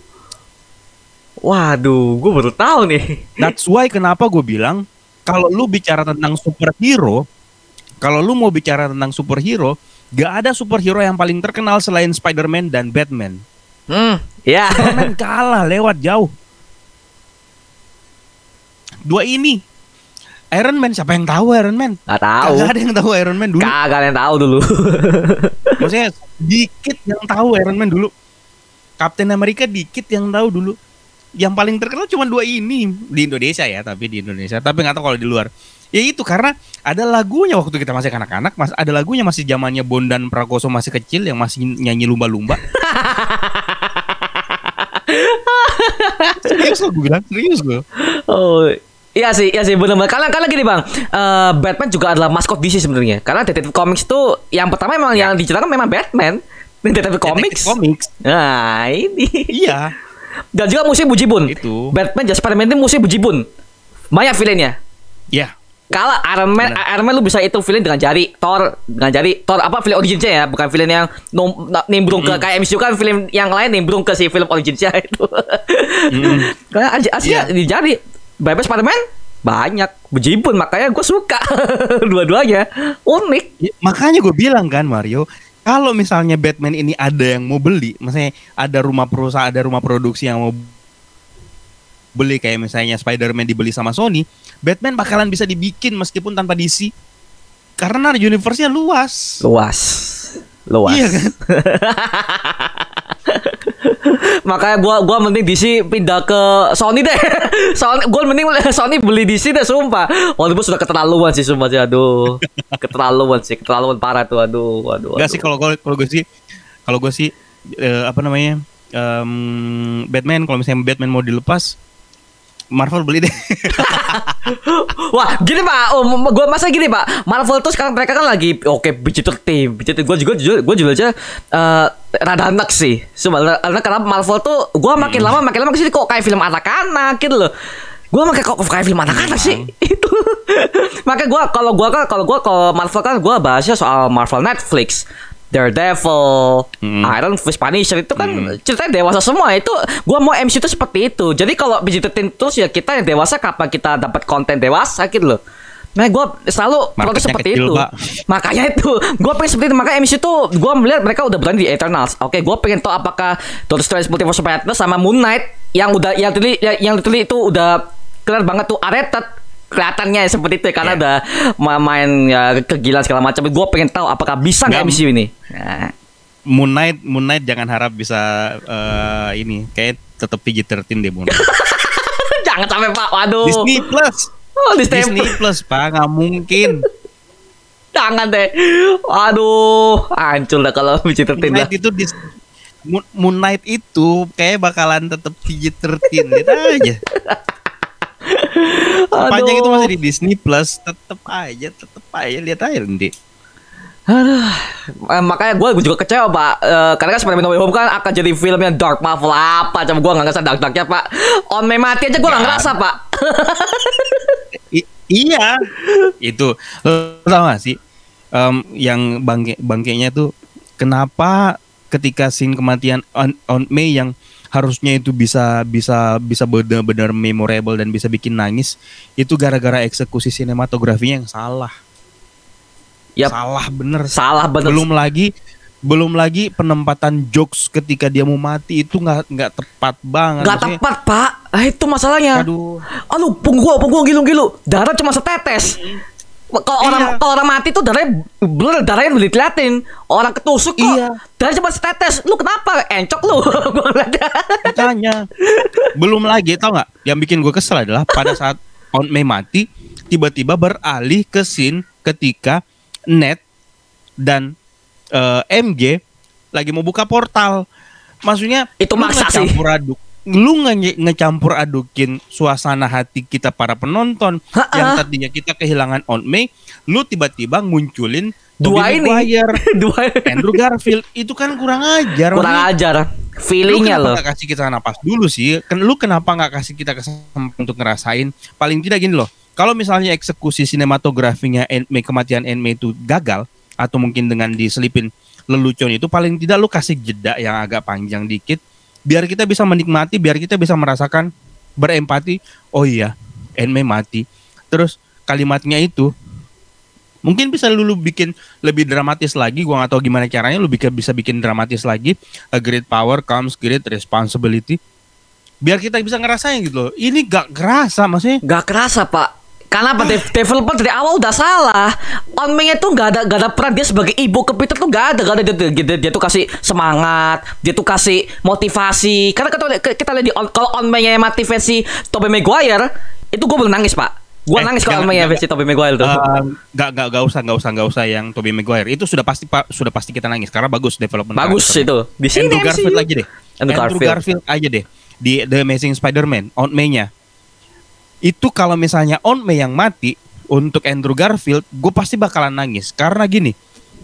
Waduh, gue baru tahu nih. that's why kenapa gue bilang kalau lu bicara tentang superhero kalau lu mau bicara tentang superhero gak ada superhero yang paling terkenal selain Spider-Man dan Batman Hmm, ya. Superman kalah lewat jauh. Dua ini. Iron Man siapa yang tahu Iron Man? Gak tahu. Kagak ada yang tahu Iron Man dulu. Kagak ada yang tahu dulu. *laughs* Maksudnya dikit yang tahu Iron Man dulu. Captain America dikit yang tahu dulu. Yang paling terkenal cuma dua ini di Indonesia ya, tapi di Indonesia. Tapi nggak tahu kalau di luar. Ya itu karena ada lagunya waktu kita masih anak-anak, mas ada lagunya masih zamannya Bondan Prakoso masih kecil yang masih nyanyi lumba-lumba. *laughs* serius lo gue bilang, serius gue. oh, iya sih, iya sih benar. Karena karena gini bang, eh, Batman juga adalah maskot DC sebenarnya. Karena Detective Comics itu yang pertama memang yang diceritakan memang Batman. *laughs* Detective Comics. Comics. Nah ini. Iya, *laughs* Dan juga musuh bujibun. itu. Batman dan Spiderman itu musuh bujibun. Banyak villainnya. Ya, Kalau Iron Man, Benar. Iron Man lu bisa hitung villain dengan jari. Thor dengan jari. Thor apa villain originnya ya, bukan villain yang nom- nimbrung ke kayak MCU kan film yang lain nimbrung ke si film originnya *laughs* itu. Karena aja aslinya Iya. di jari. Batman Spiderman banyak bejibun makanya gue suka *laughs* dua-duanya unik. Ya, makanya gue bilang kan Mario, kalau misalnya Batman ini ada yang mau beli, maksudnya ada rumah perusahaan, ada rumah produksi yang mau beli kayak misalnya Spider-Man dibeli sama Sony, Batman bakalan bisa dibikin meskipun tanpa DC. Karena universe-nya luas. Luas. Luas. Iya kan? *laughs* Makanya gua gua mending DC pindah ke Sony deh. *laughs* Sony gua mending *laughs* Sony beli DC deh sumpah. Walaupun sudah keterlaluan sih sumpah sih aduh. *laughs* Keterlaluan sih, keterlaluan parah tuh aduh aduh. Enggak sih kalau kalau kalau gue sih kalau gue sih eh, apa namanya? em, Batman kalau misalnya Batman mau dilepas Marvel beli deh. *laughs* Wah, gini Pak, oh, gua masa gini Pak. Marvel tuh sekarang mereka kan lagi oke BG13, BG13 gua juga jujur gua juga aja eh, rada enak sih. Cuma karena kenapa Marvel tuh gua makin lama makin lama ke sini kok kayak film anak-anak gitu loh. Gua makin kok kayak film anak-anak sih *laughs* itu. Makanya gua kalau gua kan kalau gua kalau Marvel kan gua bahasnya soal Marvel Netflix. Daredevil, Hmm. Iron Fist, Punisher itu kan ceritanya dewasa semua itu. Gua mau MC itu seperti itu. Jadi kalau PG-13 terus ya kita yang dewasa kapan kita dapat konten dewasa gitu loh. Nah, gue selalu protes seperti kecil, itu. Pak. Makanya itu, gue pengen seperti itu. Makanya MC itu, gue melihat mereka udah berani di Eternals. Oke, gue pengen tahu apakah Doctor Strange Multiverse of Madness sama Moon Knight yang udah yang literally, yang, yang itu udah kelihatan banget tuh rated kelihatannya seperti itu ya, karena Iya. udah ma- main ya, kegilaan segala macam. Gue pengen tahu apakah bisa nggak. MCU ini. Nah, Moon Knight, Moon Knight jangan harap bisa eh, ini kayak tetap PG-13 deh Moon *laughs* jangan sampai pak, waduh. Disney Plus. Oh, Disney. Disney Plus, Pak, nggak mungkin. *laughs* Jangan deh. Waduh, hancur lah kalau *laughs* Moon PG-13 lah. Knight itu dis Moon, Moon Knight itu kayak bakalan tetap PG-13 lihat aja. Panjang itu masih di Disney Plus, tetap aja, tetap aja lihat aja nanti. Aduh, eh, makanya gue juga kecewa pak Eh, Karena kan Spider-Man No Way Home kan akan jadi filmnya Dark Marvel apa Coba gue gak ngerasa dark-darknya pak On May mati aja gue gak Ya. ngerasa pak I- iya. itu. Lo tau gak sih? Em, yang bangke bangkainya tuh kenapa ketika scene kematian on, on May yang harusnya itu bisa bisa bisa benar-benar memorable dan bisa bikin nangis itu gara-gara eksekusi sinematografinya yang salah. Yap. Salah bener. Salah bener. Belum lagi belum lagi penempatan jokes ketika dia mau mati itu nggak nggak tepat banget. Gak Maksudnya, tepat pak. Ah, Itu masalahnya. Aduh. Aduh punggung punggung gilu-gilu. Darah cuma setetes kalau orang Iya. kalau orang mati tuh darahnya blur darahnya belum diliatin orang ketusuk kok Iya. darah cuma setetes lu kenapa encok lu. *laughs* Makanya belum lagi tau nggak yang bikin gue kesel adalah pada saat On May mati tiba-tiba beralih ke scene ketika Ned dan eh, MG lagi mau buka portal maksudnya Itu lu maksa sih. aduk lu nge ngecampur adukin suasana hati kita para penonton Ha-ha. yang tadinya kita kehilangan On May lu tiba-tiba ngunculin dua ini *laughs* dua Andrew Garfield itu kan kurang ajar kurang maksudnya. ajar feelingnya kenapa loh nggak kasih kita napas dulu sih? Ken, lu kenapa nggak kasih kita kesempatan untuk ngerasain? Paling tidak gini loh. Kalau misalnya eksekusi sinematografinya Enme kematian Enme itu gagal atau mungkin dengan diselipin lelucon itu paling tidak lu kasih jeda yang agak panjang dikit biar kita bisa menikmati, biar kita bisa merasakan berempati. Oh iya, Enme mati. Terus kalimatnya itu mungkin bisa lu, bikin lebih dramatis lagi gua nggak tahu gimana caranya lu bisa bisa bikin dramatis lagi a great power comes great responsibility biar kita bisa ngerasain gitu loh ini gak kerasa maksudnya Gak kerasa pak karena apa? Dev- developer dari awal udah salah. On May itu gak ada gak ada peran. Dia sebagai ibu ke Peter tuh gak ada. Gak ada. Dia, dia, dia, dia tuh kasih semangat. Dia tuh kasih motivasi. Karena kita kita lihat di on, kalau On mati versi Tobey Maguire itu gue belum nangis pak. Gue Eh, nangis kalau On jangan- versi Tobey Maguire tuh. Eh, gak gak gak usah gak usah gak usah yang Tobey Maguire. Itu sudah pasti pak sudah pasti kita nangis karena bagus development bagus itu. Di sini Andrew. Garfield lagi deh. Andrew Garfield. Garfield aja deh. Di The Amazing Spider-Man On May-nya itu kalau misalnya On May yang mati untuk Andrew Garfield gue pasti bakalan nangis karena gini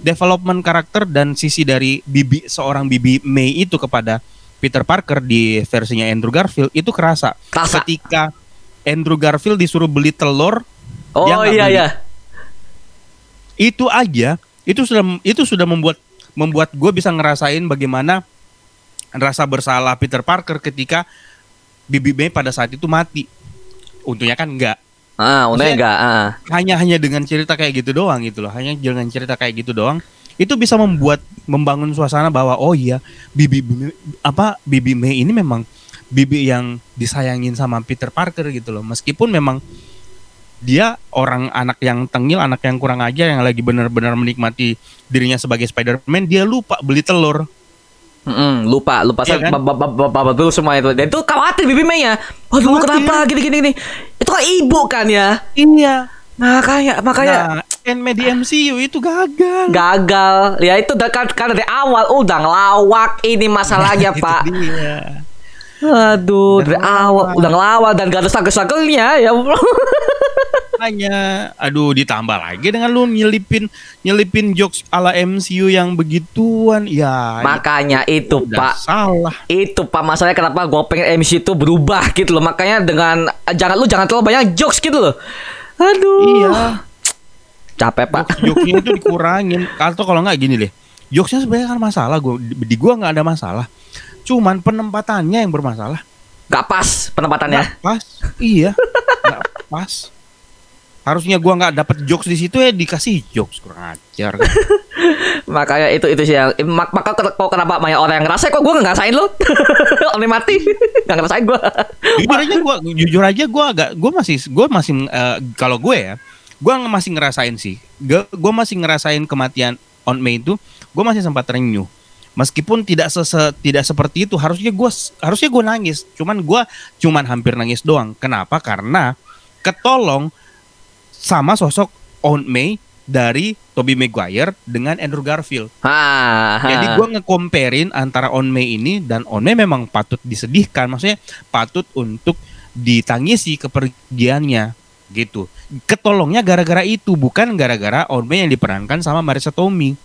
development karakter dan sisi dari Bibi seorang Bibi May itu kepada Peter Parker di versinya Andrew Garfield itu kerasa Kerasa. ketika Andrew Garfield disuruh beli telur oh dia iya beli. iya itu aja itu sudah itu sudah membuat membuat gue bisa ngerasain bagaimana rasa bersalah Peter Parker ketika Bibi May pada saat itu mati. Untungnya kan enggak. ah Maksudnya- enggak ah. Hanya hanya dengan cerita kayak gitu doang gitu loh. Hanya dengan cerita kayak gitu doang itu bisa membuat membangun suasana bahwa oh iya Bibi May- apa Bibi May ini memang Bibi yang disayangin sama Peter Parker gitu loh. Meskipun memang dia orang anak yang tengil, anak yang kurang ajar yang lagi benar-benar menikmati dirinya sebagai Spider-Man, dia lupa beli telur. Mm-mm, lupa lupa Iya saya kan? bab dulu semua itu dan itu khawatir Bibi May ya waduh Khawatir. kenapa gini gini gini itu kan ibu kan ya Iya. makanya makanya Nah, Enme di MCU itu gagal. gagal ya itu udah kan, kan dari awal udah ngelawak ini masalahnya *laughs* pak dia. aduh Udah dari awal udah ngelawak dan gak ada struggle-strugglenya ya *laughs* Makanya, aduh ditambah lagi dengan lu nyelipin nyelipin jokes ala MCU yang begituan. Ya, makanya itu pak salah. itu pak masalahnya kenapa gue pengen MC itu berubah gitu loh makanya dengan jangan lu jangan terlalu banyak jokes gitu loh aduh Iya. capek pak Jokesnya itu dikurangin. Atau kalau nggak gini deh. Jokesnya sebenarnya kan masalah gua di, gua nggak ada masalah. Cuman penempatannya yang bermasalah. Gak pas penempatannya Nggak pas. Iya. Nggak pas. Harusnya gua nggak dapet jokes di situ ya dikasih jokes kurang ajar. Kan? *laughs* makanya itu itu sih yang mak maka kok kenapa banyak orang yang ngerasain kok gue nggak ngerasain lo? *laughs* Orang mati. *laughs* Nggak ngerasain gue jujur aja gua jujur aja gua agak gua masih gua masih eh, kalau gue ya gua masih ngerasain sih. Gua- gua masih ngerasain kematian on May itu gua masih sempat terenyuh meskipun tidak sese, tidak seperti itu harusnya gua harusnya gua nangis. Cuman gua cuman hampir nangis doang. Kenapa? Karena ketolong sama sosok on May dari Tobey Maguire dengan Andrew Garfield ah jadi gue nge-comparein antara On May ini dan On May memang patut disedihkan, maksudnya patut untuk ditangisi kepergiannya. gitu. Ketolongnya gara-gara itu, bukan gara-gara On May yang diperankan sama Marisa Tomei.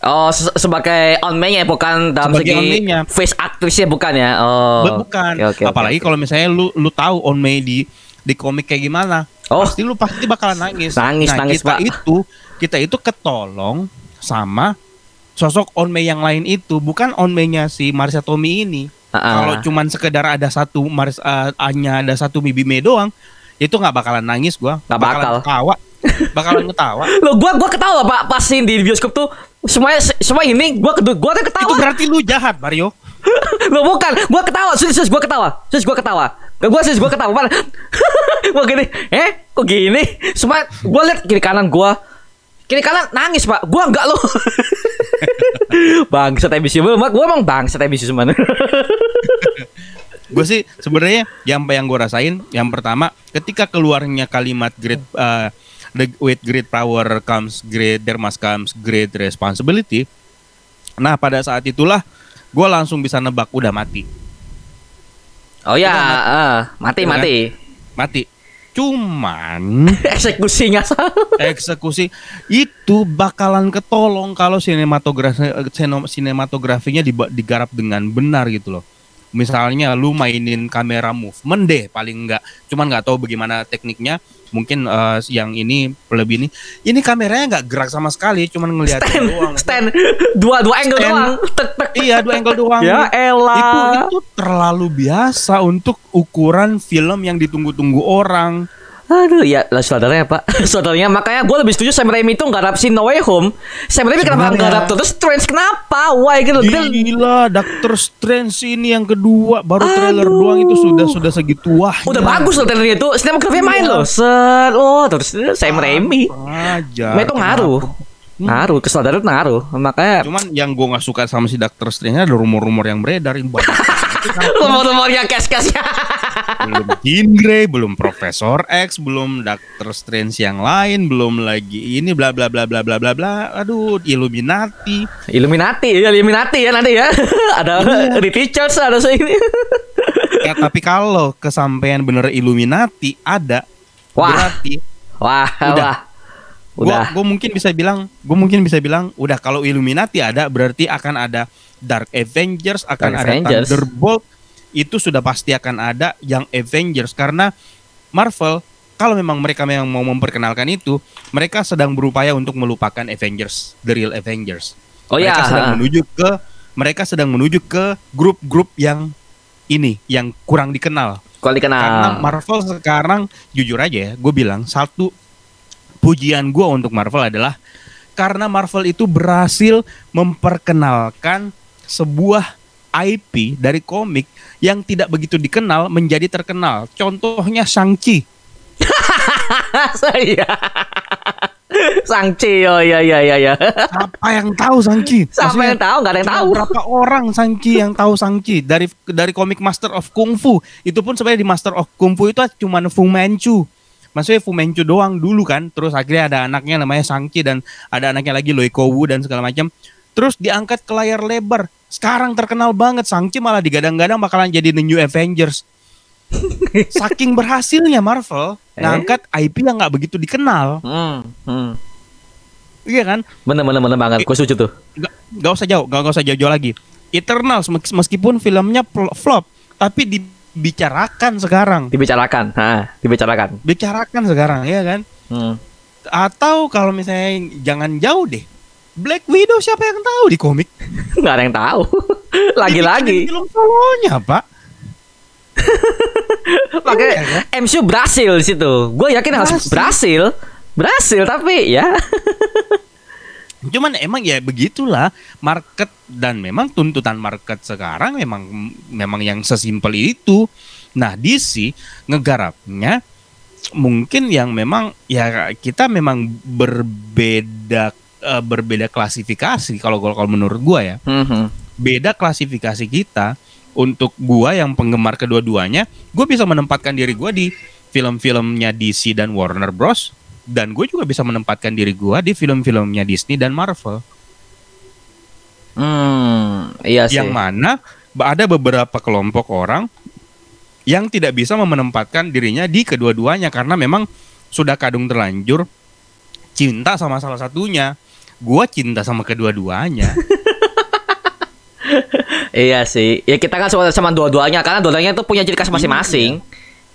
Oh, se- sebagai on ya bukan dalam Sebagai segi face aktrisnya bukan ya? Oh. Bukan. Oke, oke, Apalagi oke. kalau misalnya lu lu tahu On May di di komik kayak gimana. Oh. Pasti lu pasti bakalan nangis. Nangis, nah, nangis, kita Pak. itu kita itu ketolong sama sosok On May yang lain itu, bukan On May-nya si Marisa Tomei ini. Ah, ah. Kalau cuman sekedar ada satu Maris uh, hanya ada satu Bibi May doang, itu nggak bakalan nangis gua. Nggak Bakalan bakal. Ketawa. bakalan ketawa. *laughs* Lo gua gua ketawa Pak pas di bioskop tuh semuanya semua ini gua kedua gua tuh Itu ketawa. berarti lu jahat, Mario. *laughs* Lo bukan, gua ketawa, serius, serius gua ketawa. Serius gua ketawa. Gua serius gua ketawa. Mana? *laughs* gua gini, eh kok gini? Semua gua liat kiri kanan gua. Kiri kanan nangis, Pak. Gua enggak lo. *laughs* bangsat emisi gua gua emang bangsat emisi semuanya. gue sih sebenarnya yang yang gue rasain yang pertama ketika keluarnya kalimat great uh, the, with great power comes great there must comes great responsibility. Nah pada saat itulah gue langsung bisa nebak udah mati. Oh ya, Udah, ah, mati Udah, mati. mati. Cuman *laughs* Eksekusi nggak salah. eksekusi itu bakalan ketolong kalau sinematografi sinematografinya digarap dengan benar gitu loh misalnya lu mainin kamera movement deh paling enggak cuman nggak tahu bagaimana tekniknya mungkin eh, yang ini lebih ini ini kameranya nggak gerak sama sekali cuman ngeliatin Stand, doang stand, dua dua angle Stand. doang. Tek, tek, tek. iya dua angle doang Ya elah. itu itu terlalu biasa untuk ukuran film yang ditunggu-tunggu orang Aduh, ya lah saudaranya pak *laughs* Saudaranya makanya gue lebih setuju Sam Raimi itu garap si No Way Home Sam Raimi kenapa Sebenarnya. garap terus Strange kenapa? Why gitu Gila, Doctor Strange ini yang kedua baru trailer Aduh. doang itu sudah sudah segitu wah. Udah bagus loh trailernya itu Sinematografi main Iya. loh Set Oh terus Sam Raimi Aja. Itu ngaruh Ngaruh ke saudara itu ngaruh Makanya Cuman yang gue nggak suka sama si Doctor Strange ada rumor-rumor yang beredar *laughs* banyak. Rumor-rumor yang kes-kesnya belum Grey, belum Profesor X, belum Doctor Strange yang lain, belum lagi ini bla bla bla bla bla bla bla. Aduh, Illuminati. Illuminati ya Illuminati ya nanti ya *laughs* Ada Iya. Reed Richards Ada ini *laughs* Ya, tapi kalau kesampaian bener Illuminati ada, Wah. berarti Wah Udah. Wah Udah Gue mungkin bisa bilang, gue mungkin bisa bilang, udah kalau Illuminati ada, berarti akan ada Dark Avengers, akan Dark ada Avengers. Thunderbolt, itu sudah pasti akan ada yang Avengers karena Marvel kalau memang mereka memang mau memperkenalkan itu, mereka sedang berupaya untuk melupakan Avengers, the real Avengers. Oh mereka ya sedang menuju ke mereka sedang menuju ke grup-grup yang ini yang kurang dikenal. Kalau dikenal Karena Marvel sekarang jujur aja ya, gue bilang satu pujian gue untuk Marvel adalah karena Marvel itu berhasil memperkenalkan sebuah IP dari komik yang tidak begitu dikenal menjadi terkenal. Contohnya Shang-Chi. *laughs* Saya Sangci oh ya ya ya ya. Siapa yang tahu Shang-Chi? Siapa Maksudnya, yang tahu? Gak ada yang tahu. Berapa orang Shang-Chi yang tahu Shang-Chi dari dari komik Master of Kung Fu. Itu pun sebenarnya di Master of Kung Fu itu cuma Fu Manchu. Maksudnya Fu Manchu doang dulu kan. Terus akhirnya ada anaknya namanya Shang-Chi dan ada anaknya lagi Loi Wu dan segala macam. Terus diangkat ke layar lebar. Sekarang terkenal banget Shang-Chi malah digadang-gadang bakalan jadi The New Avengers. *laughs* Saking berhasilnya Marvel Eh? ngangkat IP yang nggak begitu dikenal, Hmm, hmm. iya kan? Bener bener bener banget. Gue setuju tuh. nggak usah jauh nggak usah jauh-jauh lagi Eternals mes- meskipun filmnya flop tapi dibicarakan sekarang Dibicarakan. Nah, dibicarakan. bicarakan sekarang ya kan Hmm. atau kalau misalnya jangan jauh deh Black Widow siapa yang tahu di komik *laughs* Nggak ada yang tahu. Lagi-lagi. Film solonya pak *laughs* Makanya Iya, kan? MCU berhasil di situ. Gue yakin harus Berhasil. berhasil. Berhasil tapi ya. *laughs* cuman emang ya begitulah market dan memang tuntutan market sekarang memang memang yang sesimpel itu nah DC ngegarapnya mungkin yang memang ya kita memang berbeda eh, berbeda klasifikasi kalau kalau menurut gua ya Mhm. beda klasifikasi kita untuk gua yang penggemar kedua-duanya gue bisa menempatkan diri gua di film-filmnya DC dan Warner Bros dan gue juga bisa menempatkan diri gua di film-filmnya Disney dan Marvel Hmm, iya sih. yang mana ada beberapa kelompok orang yang tidak bisa menempatkan dirinya di kedua-duanya karena memang sudah kadung terlanjur cinta sama salah satunya. Gua cinta sama kedua-duanya. *laughs* Iya sih. Ya kita kan sama sama dua-duanya karena dua-duanya tuh punya ciri khas masing-masing.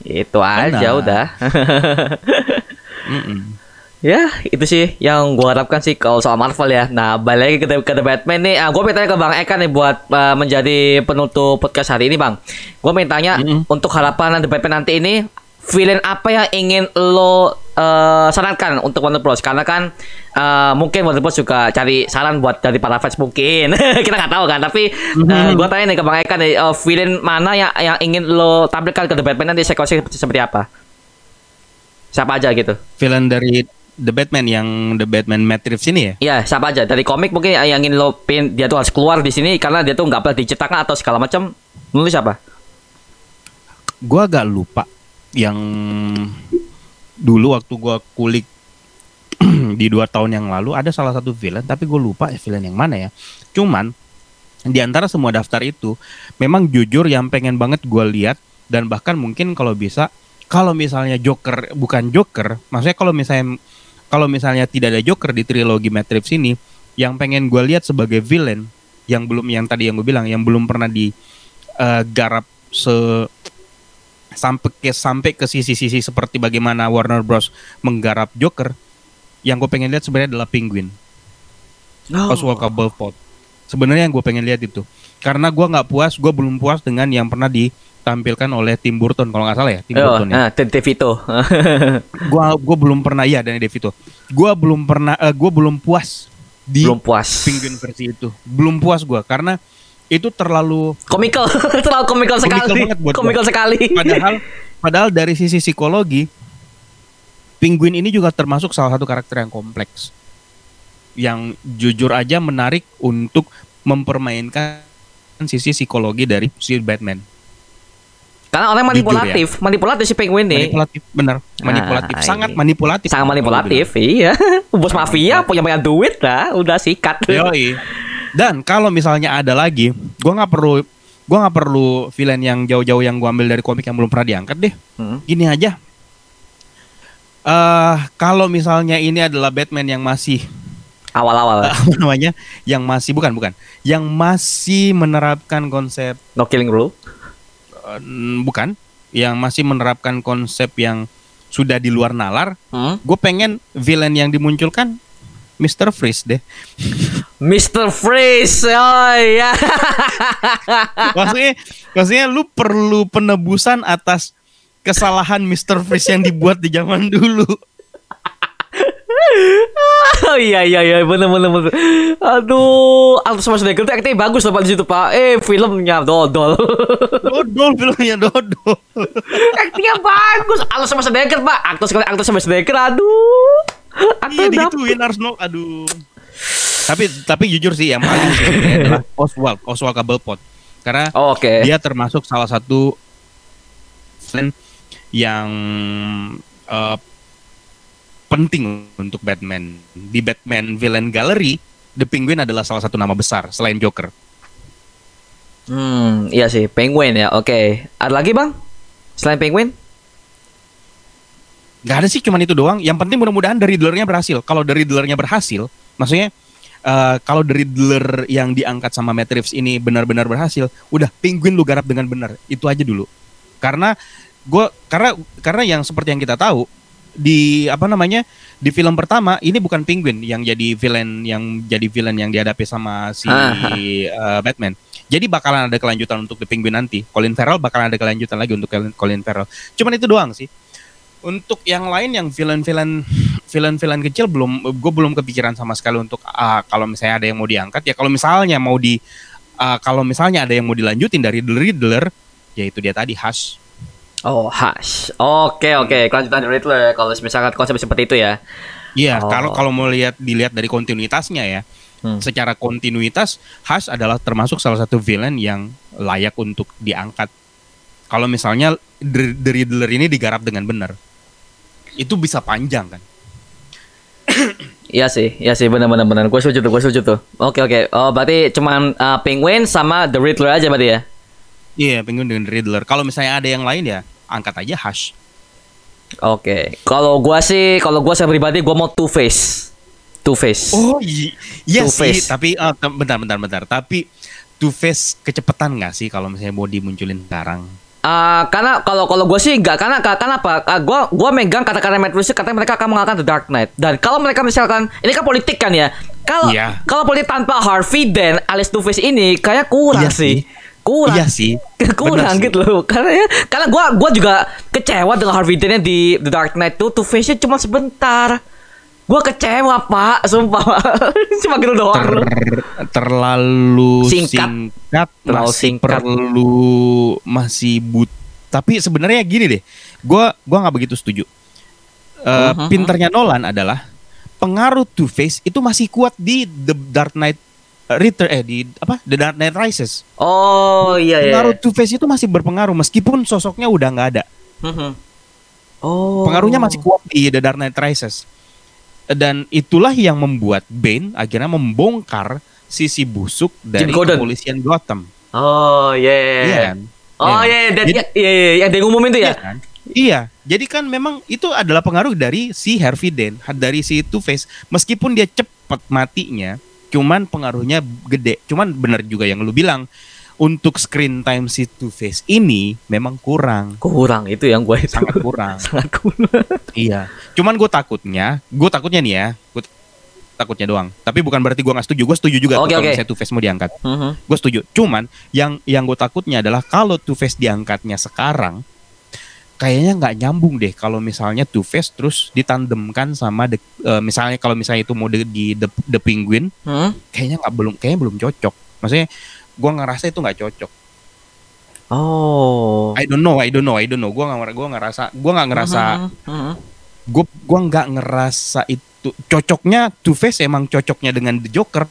Itu aja Benar. udah. *laughs* Mm-mm. ya, itu sih yang gua harapkan sih kalau soal Marvel ya. Nah, balik lagi ke, The- ke The Batman nih. Ah, gua pengen tanya ke Bang Eka nih buat uh, menjadi penutup podcast hari ini, Bang. Gua pengen tanya Mm-mm. untuk harapan The Batman nanti ini villain apa yang ingin lo eh, sarankan untuk Bros karena kan eh, mungkin Bros juga cari saran buat dari para fans mungkin *laughs* kita nggak tahu kan tapi eh, gua tanya nih ke Bang Eka nih eh, villain mana yang yang ingin lo tampilkan ke The Batman nanti sequence seperti, apa siapa aja gitu Villain dari The Batman yang The Batman Matrix ini ya. Iya, siapa aja dari komik mungkin yang ingin lo pin dia tuh harus keluar di sini karena dia tuh nggak pernah dicetakkan atau segala macam. Nulis siapa? Gua agak lupa yang dulu waktu gua kulik *clears throat* di dua tahun yang lalu ada salah satu villain tapi gue lupa villain yang mana ya. Cuman di antara semua daftar itu memang jujur yang pengen banget gua lihat dan bahkan mungkin kalau bisa kalau misalnya Joker bukan Joker, maksudnya kalau misalnya kalau misalnya tidak ada Joker di trilogi Matrix ini, yang pengen gue lihat sebagai villain yang belum yang tadi yang gue bilang yang belum pernah digarap se sampai ke sampai ke sisi-sisi seperti bagaimana Warner Bros menggarap Joker, yang gue pengen lihat sebenarnya adalah Penguin. Oswald Cobblepot. Sebenarnya yang gue pengen lihat itu, karena gue nggak puas, gue belum puas dengan yang pernah ditampilkan oleh Tim Burton kalau nggak salah ya, Tim Oh, Burton ya. Tim DeVito. *laughs* Gua gua belum pernah iya Danny DeVito. Gua belum pernah eh, gua belum puas di Belum puas. Penguin versi itu. Belum puas gua karena itu terlalu Komikal, *laughs* terlalu komikal Komikal sekali. banget buat gua. Komikal sekali. padahal *laughs* padahal dari sisi psikologi Penguin ini juga termasuk salah satu karakter yang kompleks. Yang jujur aja menarik untuk mempermainkan sisi psikologi dari si Batman. Karena orang Jujur ya. manipulatif, manipulatif si Penguin nih. Manipulatif benar, manipulatif, Ah, sangat manipulatif. Sangat manipulatif, iya. *laughs* Bos mafia punya banyak duit lah, udah sikat. Yoi. Dan kalau misalnya ada lagi, gua nggak perlu gua nggak perlu villain yang jauh-jauh yang gua ambil dari komik yang belum pernah diangkat deh. Hmm. Gini aja. eh kalau misalnya ini adalah Batman yang masih Awal-awal. *laughs* apa namanya? Yang masih bukan bukan, yang masih menerapkan konsep No killing rule. eh, bukan, yang masih menerapkan konsep yang sudah di luar nalar. Hmm? Gue pengen villain yang dimunculkan Mr. Freeze deh. Mr. Freeze. Oh iya. maksudnya maksudnya lu perlu penebusan atas kesalahan Mr. Freeze yang dibuat di zaman dulu. Oh iya iya iya bener bener bener. Aduh, Arnold Schwarzenegger tuh aktingnya bagus loh Pak di situ Pak. Eh filmnya dodol. Dodol filmnya dodol. aktingnya bagus. Arnold Schwarzenegger Pak. Aktor sekali aktor Schwarzenegger. Aduh. *laughs* iya Aktor dapet. digituin Arnold aduh. Tapi tapi jujur sih yang paling *laughs* sih adalah Oswald, Oswald Cobblepot. Karena Oh, Oke. dia termasuk salah satu villain yang eh, penting untuk Batman. Di Batman Villain Gallery, The Penguin adalah salah satu nama besar selain Joker. Hmm, iya sih, Penguin ya. Oke. Ada lagi, Bang? Selain Penguin? Gak ada sih cuman itu doang. Yang penting mudah-mudahan dari dealernya berhasil. Kalau dari dealernya berhasil, maksudnya eh, kalau dari dealer yang diangkat sama Matt Reeves ini benar-benar berhasil, udah Penguin lu garap dengan benar. Itu aja dulu. Karena gua karena karena yang seperti yang kita tahu di apa namanya di film pertama ini bukan Penguin yang jadi villain yang jadi villain yang dihadapi sama si eh, Batman. Jadi bakalan ada kelanjutan untuk The Penguin nanti. Colin Farrell bakalan ada kelanjutan lagi untuk Colin Farrell. Cuman itu doang sih. Untuk yang lain yang villain-villain villain-villain kecil belum gue belum kepikiran sama sekali untuk ah, kalau misalnya ada yang mau diangkat ya kalau misalnya mau di ah, kalau misalnya ada yang mau dilanjutin dari The Riddler ya itu dia tadi Hush. Oh, Hush. Oke, oke. Kelanjutan dari Riddler kalau misalkan konsep seperti itu ya. Iya, Oh. kalau kalau mau lihat dilihat dari kontinuitasnya ya. Hmm. Secara kontinuitas Hush adalah termasuk salah satu villain yang layak untuk diangkat. Kalau misalnya The, The Riddler ini digarap dengan benar. Itu bisa panjang kan. Iya sih, iya sih benar benar. Gue setuju tuh, gue setuju tuh. Oke oke. Oh berarti cuman uh, Penguin sama The Riddler aja berarti ya? Iya, Penguin dengan Riddler. Kalau misalnya ada yang lain ya angkat aja Hush. Oke. Kalau gua sih, kalau gua saya pribadi gua mau Two Face. Two Face. Oh iya, iya Two sih. Face. Tapi tem- bentar, bentar, bentar. Tapi Two Face kecepatan nggak sih kalau misalnya mau dimunculin sekarang? Ah, karena kalau kalau gue sih enggak karena karena apa? Ah, gua gua megang kata-kata Matt Reeves katanya mereka akan mengalahkan The Dark Knight. Dan kalau mereka misalkan ini kan politik kan ya. Kalau Iya. kalau politik tanpa Harvey Dent alias Two Face ini kayak kurang Iya sih. sih. Kurang. Iya sih. *laughs* kurang Bener sih. gitu loh. Karena ya karena gua gua juga kecewa dengan Harvey Dent di The Dark Knight tuh Two Face-nya cuma sebentar. Gua kecewa, Pak. Sumpah. Pak. *laughs* cuma gitu doang. Ter- terlalu Singkat. singkat, Terlalu masih singkat. perlu masih but. Tapi sebenarnya gini deh, gua gua nggak begitu setuju. Eh, Mhm. Pinternya Nolan adalah pengaruh Two Face itu masih kuat di The Dark Knight Return eh di apa The Dark Knight Rises. Oh, iya iya. Pengaruh Two Face itu masih berpengaruh meskipun sosoknya udah nggak ada. Mhm. Oh. Pengaruhnya masih kuat di The Dark Knight Rises. Dan itulah yang membuat Bane akhirnya membongkar sisi busuk dari kepolisian Gotham. Oh, iya. Iya kan? Oh Iya. iya, iya, dan- Jadi- iya, iya, iya, yang dia ngumumin tuh Iya ya. kan? Iya, jadi kan memang itu adalah pengaruh dari si Harvey Dent, dari si Two Face. Meskipun dia cepat matinya, cuman pengaruhnya gede. Cuman benar juga yang lu bilang, untuk screen time si Two Face ini memang kurang, Kurang itu yang gue itu. sangat kurang. *laughs* sangat kurang. iya. Cuman gue takutnya, gue takutnya nih ya, gue takutnya doang. Tapi bukan berarti gue nggak setuju. Gue setuju juga Oke, kalau oke. misalnya Two Face mau diangkat. Mhm. gue setuju. Cuman yang yang gue takutnya adalah kalau Two Face diangkatnya sekarang, kayaknya nggak nyambung deh kalau misalnya Two Face terus ditandemkan sama the, eh, misalnya kalau misalnya itu mode di the, the Penguin, Hmm? kayaknya nggak belum kayaknya belum cocok. Maksudnya gue ngerasa itu nggak cocok. Oh. I don't know, I don't know, I don't know. Gue nggak gua ngerasa, gue nggak ngerasa, Mhm, mhm. gue gua nggak ngerasa itu cocoknya Two Face emang cocoknya dengan The Joker.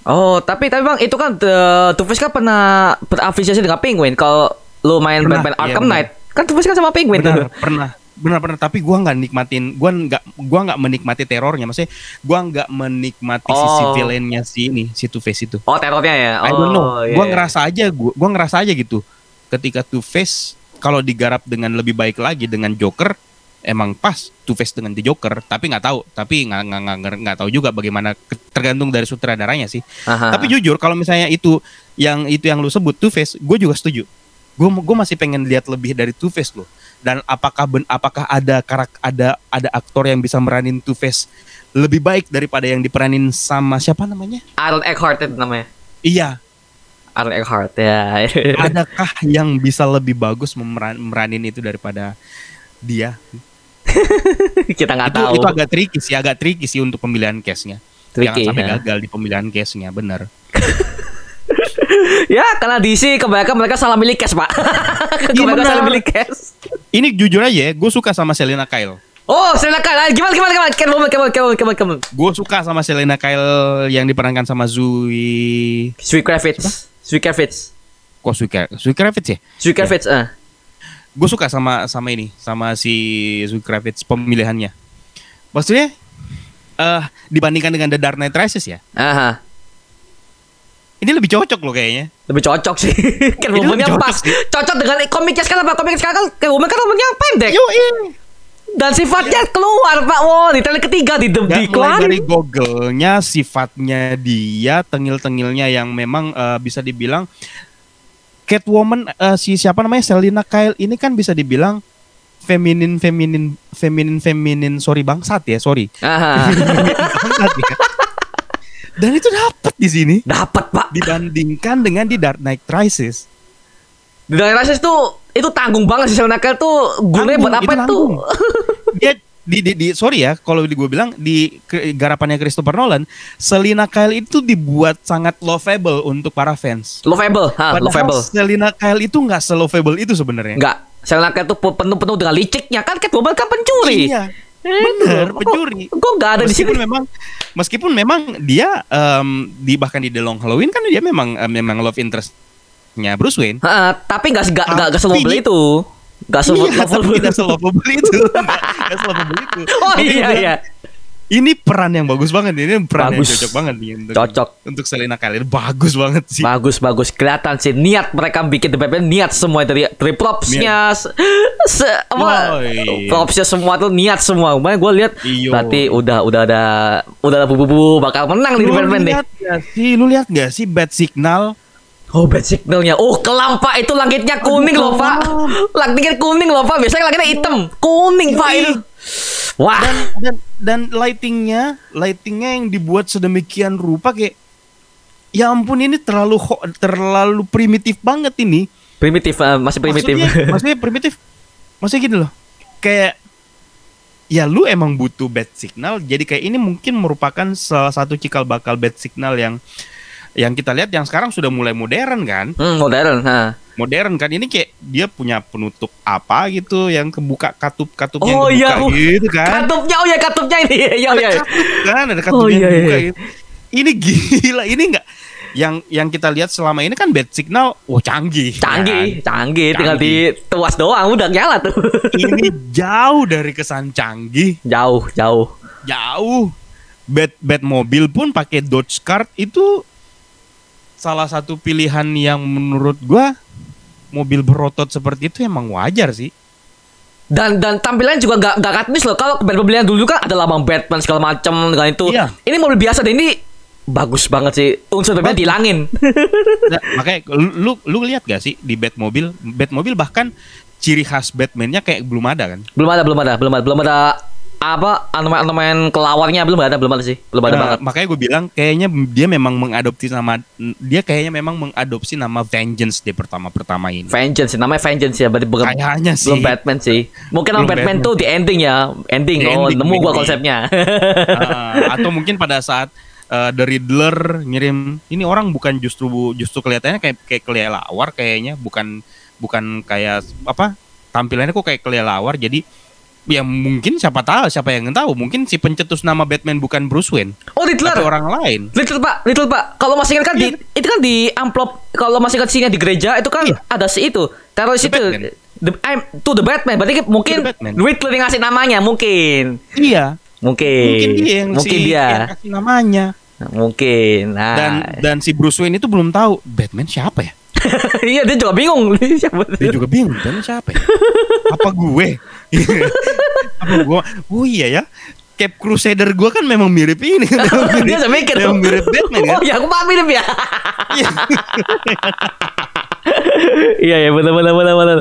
Oh, tapi tapi bang itu kan The Two Face kan pernah berafiliasi dengan Penguin. Kalau lu main Pernah, Batman iya, Arkham benar. Knight, kan Two Face kan sama Penguin benar tuh. pernah benar benar tapi gua nggak nikmatin gua nggak gua nggak menikmati terornya maksudnya gua nggak menikmati sisi Oh. villainnya si ini si Two Face itu Oh, terornya ya. I don't know Oh, iya, gua iya. ngerasa aja gua gua ngerasa aja gitu ketika Two Face kalau digarap dengan lebih baik lagi dengan Joker emang pas Two Face dengan The Joker tapi nggak tahu tapi nggak nggak nggak nggak tahu juga bagaimana tergantung dari sutradaranya sih Aha. tapi jujur kalau misalnya itu yang itu yang lu sebut Two Face, gue juga setuju. Gue gue masih pengen lihat lebih dari Two Face loh. Dan apakah ben, apakah ada karak ada ada aktor yang bisa meranin Two Face lebih baik daripada yang diperanin sama siapa namanya? Aaron Eckhart itu namanya. Iya, Aaron Eckhart ya. *laughs* adakah yang bisa lebih bagus memeran, meranin itu daripada dia? *laughs* Kita nggak tahu. itu agak tricky sih, agak tricky sih untuk pemilihan case-nya. Tricky, Jangan sampai ya. gagal di pemilihan case-nya, bener. *laughs* *laughs* ya, karena DC kebanyakan mereka salah milih cast, Pak. *laughs* kebanyakan benar. salah milih cast. Ini jujur aja ya, gue suka sama Selena Kyle. Oh, Selena Kyle. Gimana gimana gimana? Catwoman, Catwoman, Catwoman, Catwoman, Catwoman. Gue suka sama Selena Kyle yang diperankan sama Zoe Sweet Kravitz. Sweet Kravitz. kok Zoe Zoe Kravitz ya? Sweet Kravitz, ah. Gue suka sama sama ini, sama si Zoe Kravitz pemilihannya. Maksudnya eh dibandingkan dengan The Dark Knight Rises ya, Aha. Ini lebih cocok loh kayaknya. Lebih cocok sih. *laughs* Catwoman-nya lebih cocok pas. sih. Cocok dengan komiknya sekarang apa? Komik sekarang kan Catwoman kan rambutnya pendek. Yo, Dan sifatnya keluar, Pak. Wow, di trailer ketiga di The di mulai dari Google-nya, sifatnya dia, tengil-tengilnya yang memang eh, bisa dibilang Catwoman eh, si siapa namanya Selena Kyle ini kan bisa dibilang feminin feminin feminin feminin sorry bangsat ya sorry. *laughs* Bangsat ya. Dan itu dapat di sini Dapat, Pak. dibandingkan dengan di Dark Knight Rises. Di Dark Knight Rises tuh itu tanggung banget sih Selena Kyle tuh gunanya buat apa itu tuh? Dia di, di, di sorry ya kalau di gue bilang di garapannya Christopher Nolan, Selena Kyle itu dibuat sangat lovable untuk para fans. Lovable, ha, Padahal lovable. Selena Kyle itu nggak selovable itu sebenarnya. Enggak. Selena Kyle tuh penuh-penuh dengan liciknya kan Catwoman kan pencuri. Iya. Eh, Bener, kok- pencuri. Kok enggak ada di sini? meskipun memang meskipun memang dia em, di bahkan di The Long Halloween kan dia memang em, memang love interestnya Bruce Wayne. Ha, tapi enggak enggak enggak Tapi- selovable itu. Iya, tapi selovable. tidak selovable itu. *laughs* Nggak selovable itu. Oh iya iya. Ini peran yang bagus banget ini peran Bagus. yang cocok banget nih untuk, Cocok. untuk Selena Kyle bagus banget sih. Bagus bagus. Kelihatan sih niat mereka bikin Batman niat semua dari dari propsnya se, apa? Propsnya semua tuh niat semua. Makanya gue lihat berarti udah udah ada udah ada bubu-bubu bakal menang nih lu Batman nih. lihat gak sih? Lu lihat gak sih bad signal Oh bad signalnya. Oh kelampak itu langitnya kuning loh pak. Langitnya kuning loh pak. Biasanya langitnya hitam. Kuning pak itu. Wah. dan dan lightingnya lightingnya yang dibuat sedemikian rupa kayak ya ampun ini terlalu terlalu primitif banget ini Primitif eh, masih primitif. maksudnya, *laughs* maksudnya primitif maksudnya gini loh kayak ya lu emang butuh bad signal jadi kayak ini mungkin merupakan salah satu cikal bakal bad signal yang yang kita lihat yang sekarang sudah mulai modern kan hmm, modern. Ha. modern kan ini kayak dia punya penutup apa gitu yang kebuka katup katupnya Oh, yang kebuka iya. gitu kan Katupnya oh ya katupnya ini. Ya ya. kan ada katupnya Oh, yang iya, kebuka iya. gitu. ini gila ini enggak yang yang kita lihat selama ini kan bad signal wah canggih Canggih, kan? canggih, tinggal Canggih. di tuas doang udah nyala tuh. *laughs* ini jauh dari kesan canggih jauh, jauh. jauh bad bad mobil pun pakai Dodge Cart itu salah satu pilihan yang menurut gua mobil berotot seperti itu emang wajar sih Dan dan tampilannya juga gak gak katmis loh. Kalau yang dulu kan ada lambang Batman segala macam dengan itu. Iya. Ini mobil biasa dan ini bagus banget sih. Unsur Batman dihilangin. Nah, makanya lu lu, lu lihat gak sih di Batmobile Batmobile bahkan ciri khas Batman-nya kayak belum ada kan belum ada, belum ada, belum ada, belum ada apa ornamen-ornamen kelawarnya belum ada, belum ada sih. Belum ada Nah, banget. makanya gue bilang kayaknya dia memang mengadopsi nama dia kayaknya memang mengadopsi nama Vengeance di pertama-pertama ini. Vengeance, namanya Vengeance ya, berarti bukan Kayaknya sih. belum Batman sih. Mungkin Belum Batman, Batman. tuh di ending ya, ending. Di oh, ending, nemu gua ending. konsepnya. *laughs* Ah, atau mungkin pada saat eh, The Riddler ngirim ini orang bukan justru justru kelihatannya kayak kayak kelelawar kayaknya bukan bukan kayak apa tampilannya kok kayak kelelawar jadi ya mungkin siapa tahu siapa yang tahu mungkin si pencetus nama Batman bukan Bruce Wayne oh, Riddler. tapi orang lain Little Pak, Little Pak. Kalau masih ingat kan di itu kan di amplop kalau masih ingat sini di gereja itu kan Iya. ada si itu teroris The itu. Batman. The, I'm, to the Batman. Berarti mungkin. Riddler yang ngasih namanya mungkin. iya Mungkin. mungkin dia yang mungkin si, dia. yang kasih namanya Mungkin. Nah. dan dan si Bruce Wayne itu belum tahu Batman siapa ya *laughs* iya dia juga bingung. Siapa dia juga bingung Batman siapa ya *laughs* apa gue *laughs* gue oh iya ya Cape Crusader gue kan memang mirip ini *laughs* memang dia udah mikir. memang mirip Batman kan Oh ya aku paham mirip ya. Iya. *laughs* ya benar benar benar benar.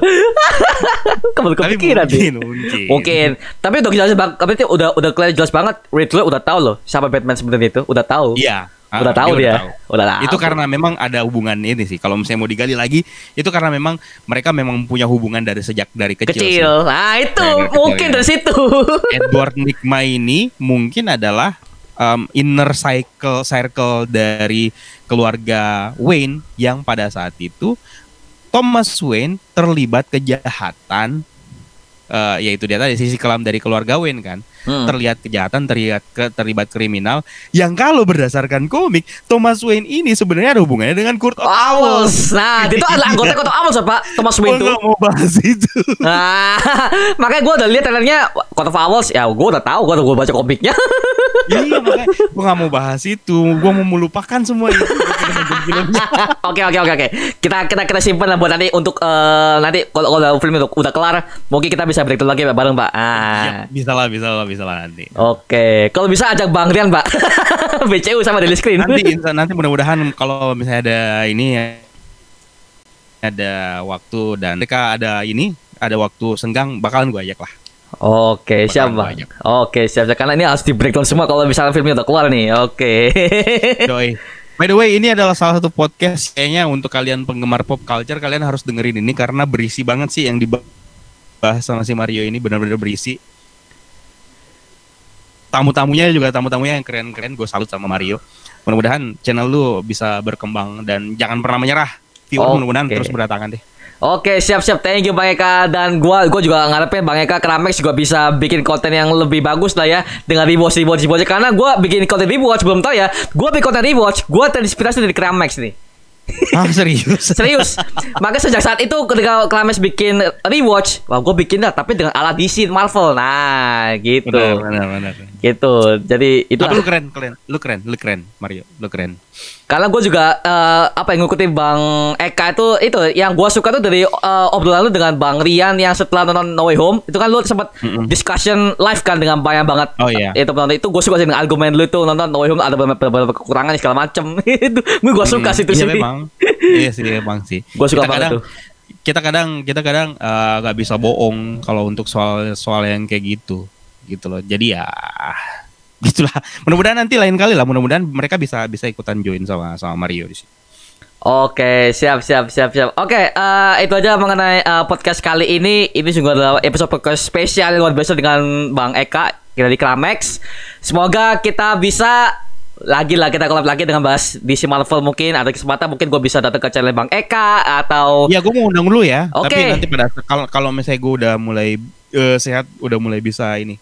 Kamu kepikiran mungkin sih. mungkin Mungkin. Tapi udah jelas banget. Tapi itu udah udah kelihatan jelas banget. Riddler udah tahu loh siapa Batman sebenarnya itu. Udah tahu. iya Udah Ah, tahu dia. tahu. Udah tahu. itu karena memang ada hubungan ini sih kalau misalnya mau digali lagi itu karena memang mereka memang punya hubungan dari sejak dari kecil, sih. kecil. Nah, itu Dari kecil, mungkin ya. dari situ. *laughs* Edward Nigma ini mungkin adalah um, inner cycle circle dari keluarga Wayne yang pada saat itu Thomas Wayne terlibat kejahatan eh, yaitu dia tadi sisi kelam dari keluarga Wayne kan Hmm. terlihat kejahatan terlihat ke, terlibat kriminal yang kalau berdasarkan komik Thomas Wayne ini sebenarnya ada hubungannya dengan Kurt Owls. Nah, *laughs* itu adalah anggota kota Owls Pak. Thomas Wayne nggak mau bahas itu *laughs* Nah, *laughs* makanya gue udah lihat trailernya Court of Owls. Ya, gue udah tahu. Gue udah gue baca komiknya. Iya makanya gue nggak mau bahas itu gue mau melupakan semua itu Oke oke oke oke. Kita kita kita simpan lah buat nanti untuk eh, nanti kalau kalau film itu udah kelar, mungkin kita bisa break dulu lagi bareng Pak. Ya, Ah. bisa lah, bisa lah, bisa lah nanti. Oke, kalau bisa ajak Bang Rian, Pak. *laughs* BCU sama Daily Screen. Nanti nanti mudah-mudahan kalau misalnya ada ini ya, ada waktu dan mereka ada ini ada waktu senggang bakalan gue ajak lah. Oke, siap Bakalan Bang. Oke, siap. siap. Karena ini harus di breakdown semua kalau misalnya filmnya udah keluar nih. Oke. *laughs* Doi. By the way, ini adalah salah satu podcast kayaknya untuk kalian penggemar pop culture kalian harus dengerin ini karena berisi banget sih yang dibahas sama si Mario ini benar-benar berisi. Tamu-tamunya juga tamu-tamunya yang keren-keren. Gue salut sama Mario. Mudah-mudahan channel lu bisa berkembang dan jangan pernah menyerah. Viewer Oke. mudah-mudahan terus berdatangan deh. Oke, siap-siap. Thank you Bang Eka dan gua gua juga ngarepin Bang Eka Kramex juga bisa bikin konten yang lebih bagus lah ya dengan rewatch rewatch rewatch karena gua bikin konten rewatch belum tahu ya. Gua bikin konten rewatch, gua terinspirasi dari Kramex nih. Ah serius? *laughs* Serius. Makanya sejak saat itu ketika Kramex bikin rewatch, wah gua bikin dah tapi dengan ala DC Marvel. Nah, gitu. benar, benar, benar. Gitu. Jadi itu Tapi lu keren, keren, lu keren, lu keren, Mario, lu keren. karena gue juga eh, apa yang ngikutin Bang Eka itu itu yang gue suka tuh dari eh, obrolan lu dengan Bang Rian yang setelah nonton No Way Home itu kan lu sempat discussion live kan dengan banyak banget Oh, iya. itu penonton itu gue suka sih dengan argumen lu itu nonton No Way Home ada beberapa, kekurangan segala macem *laughs* itu gue suka sih itu iya sih memang. iya sih memang sih. Gua suka Kita banget kadang, tuh. Kita kadang kita kadang eh, nggak bisa bohong kalau untuk soal soal yang kayak gitu gitu loh. Jadi ya gitulah. Mudah-mudahan nanti lain kali lah. Mudah-mudahan mereka bisa bisa ikutan join sama sama Mario di sini. Oke, siap, siap, siap, siap. Oke, eh, itu aja mengenai eh, podcast kali ini. Ini juga adalah episode podcast spesial yang luar biasa dengan Bang Eka kita di Kramex. Semoga kita bisa lagi lah kita collab lagi dengan bahas DC Marvel mungkin ada kesempatan mungkin gue bisa datang ke channel Bang Eka atau Ya gue mau undang dulu ya. Oke. Tapi nanti pada kalau kalau misalnya gue udah mulai eh, sehat, udah mulai bisa ini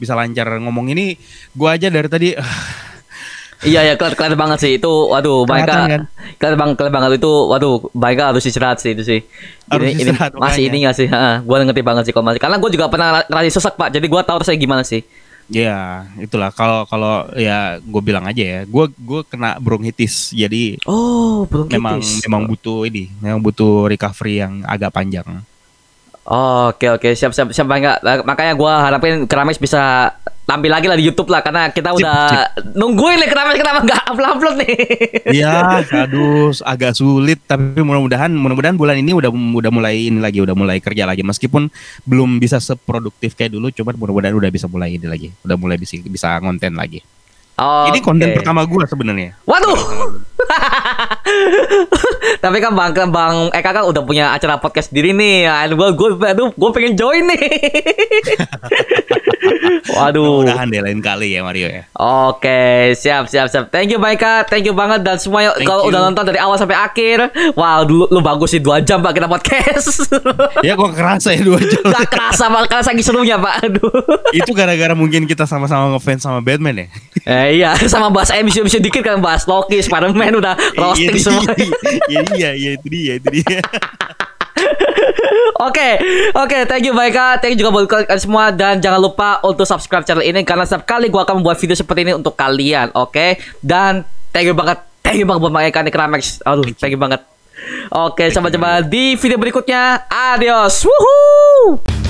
bisa lancar ngomong ini, gue aja dari tadi *laughs* iya ya kelihatan, kelihatan banget sih itu waduh Bang Eka Kelihatan kan? kelihatan banget kelihatan banget itu waduh Bang Eka harus istirahat sih itu sih. Harus ini, ini istirahat, masih ini gak sih? Gue ngerti banget sih kalau masih. Karena gue juga pernah ngerasa sesak pak jadi gue tahu rasanya gimana sih. Ya, itulah kalau kalau ya gue bilang aja ya, gue gue kena bronkitis, jadi oh belum memang memang butuh ini, memang butuh recovery yang agak panjang. Oh, Oke oke siap siap siap enggak makanya gua harapin Kerames bisa tampil lagi lah di YouTube lah karena kita udah nungguin nih Kerames kenapa nggak upload upload nih. *laughs* Iya, aduh, agak sulit, tapi mudah-mudahan mudah-mudahan bulan ini udah udah mulai ini lagi, udah mulai kerja lagi, meskipun belum bisa seproduktif kayak dulu, cuman mudah-mudahan udah bisa mulai ini lagi, udah mulai bisa bisa konten lagi. Oh, Ini konten pertama gue sebenarnya. Waduh. *laughs* Tapi kan Bang Bang Eka kan udah punya acara podcast sendiri nih. Aduh, gua gua aduh, gua pengen join nih. *laughs* Waduh. Mudah-mudahan deh lain kali ya Mario ya. Oke, siap siap siap. Thank you Baik Kak. Thank you banget dan semuanya kalau udah nonton dari awal sampai akhir. Wow, dulu lu bagus sih 2 jam Pak kita podcast. *laughs* Ya gue kerasa ya dua jam. Gak kerasa Pak, karena saking serunya Pak. Aduh. Itu gara-gara mungkin kita sama-sama ngefans sama Batman ya. Eh, iya, sama bahas MCU MCU dikit kan bahas Loki, Spider-Man udah roasting Iya, semua. Iya, iya, iya, itu dia, itu dia. *laughs* Oke, oke, thank you Baika, thank you juga buat kalian semua dan jangan lupa untuk subscribe channel ini karena setiap kali gua akan membuat video seperti ini untuk kalian, oke? Dan thank you banget, thank you banget buat Baika di Kramex. Aduh, thank you banget. Oke, sampai jumpa di video berikutnya. Adios. Woohoo!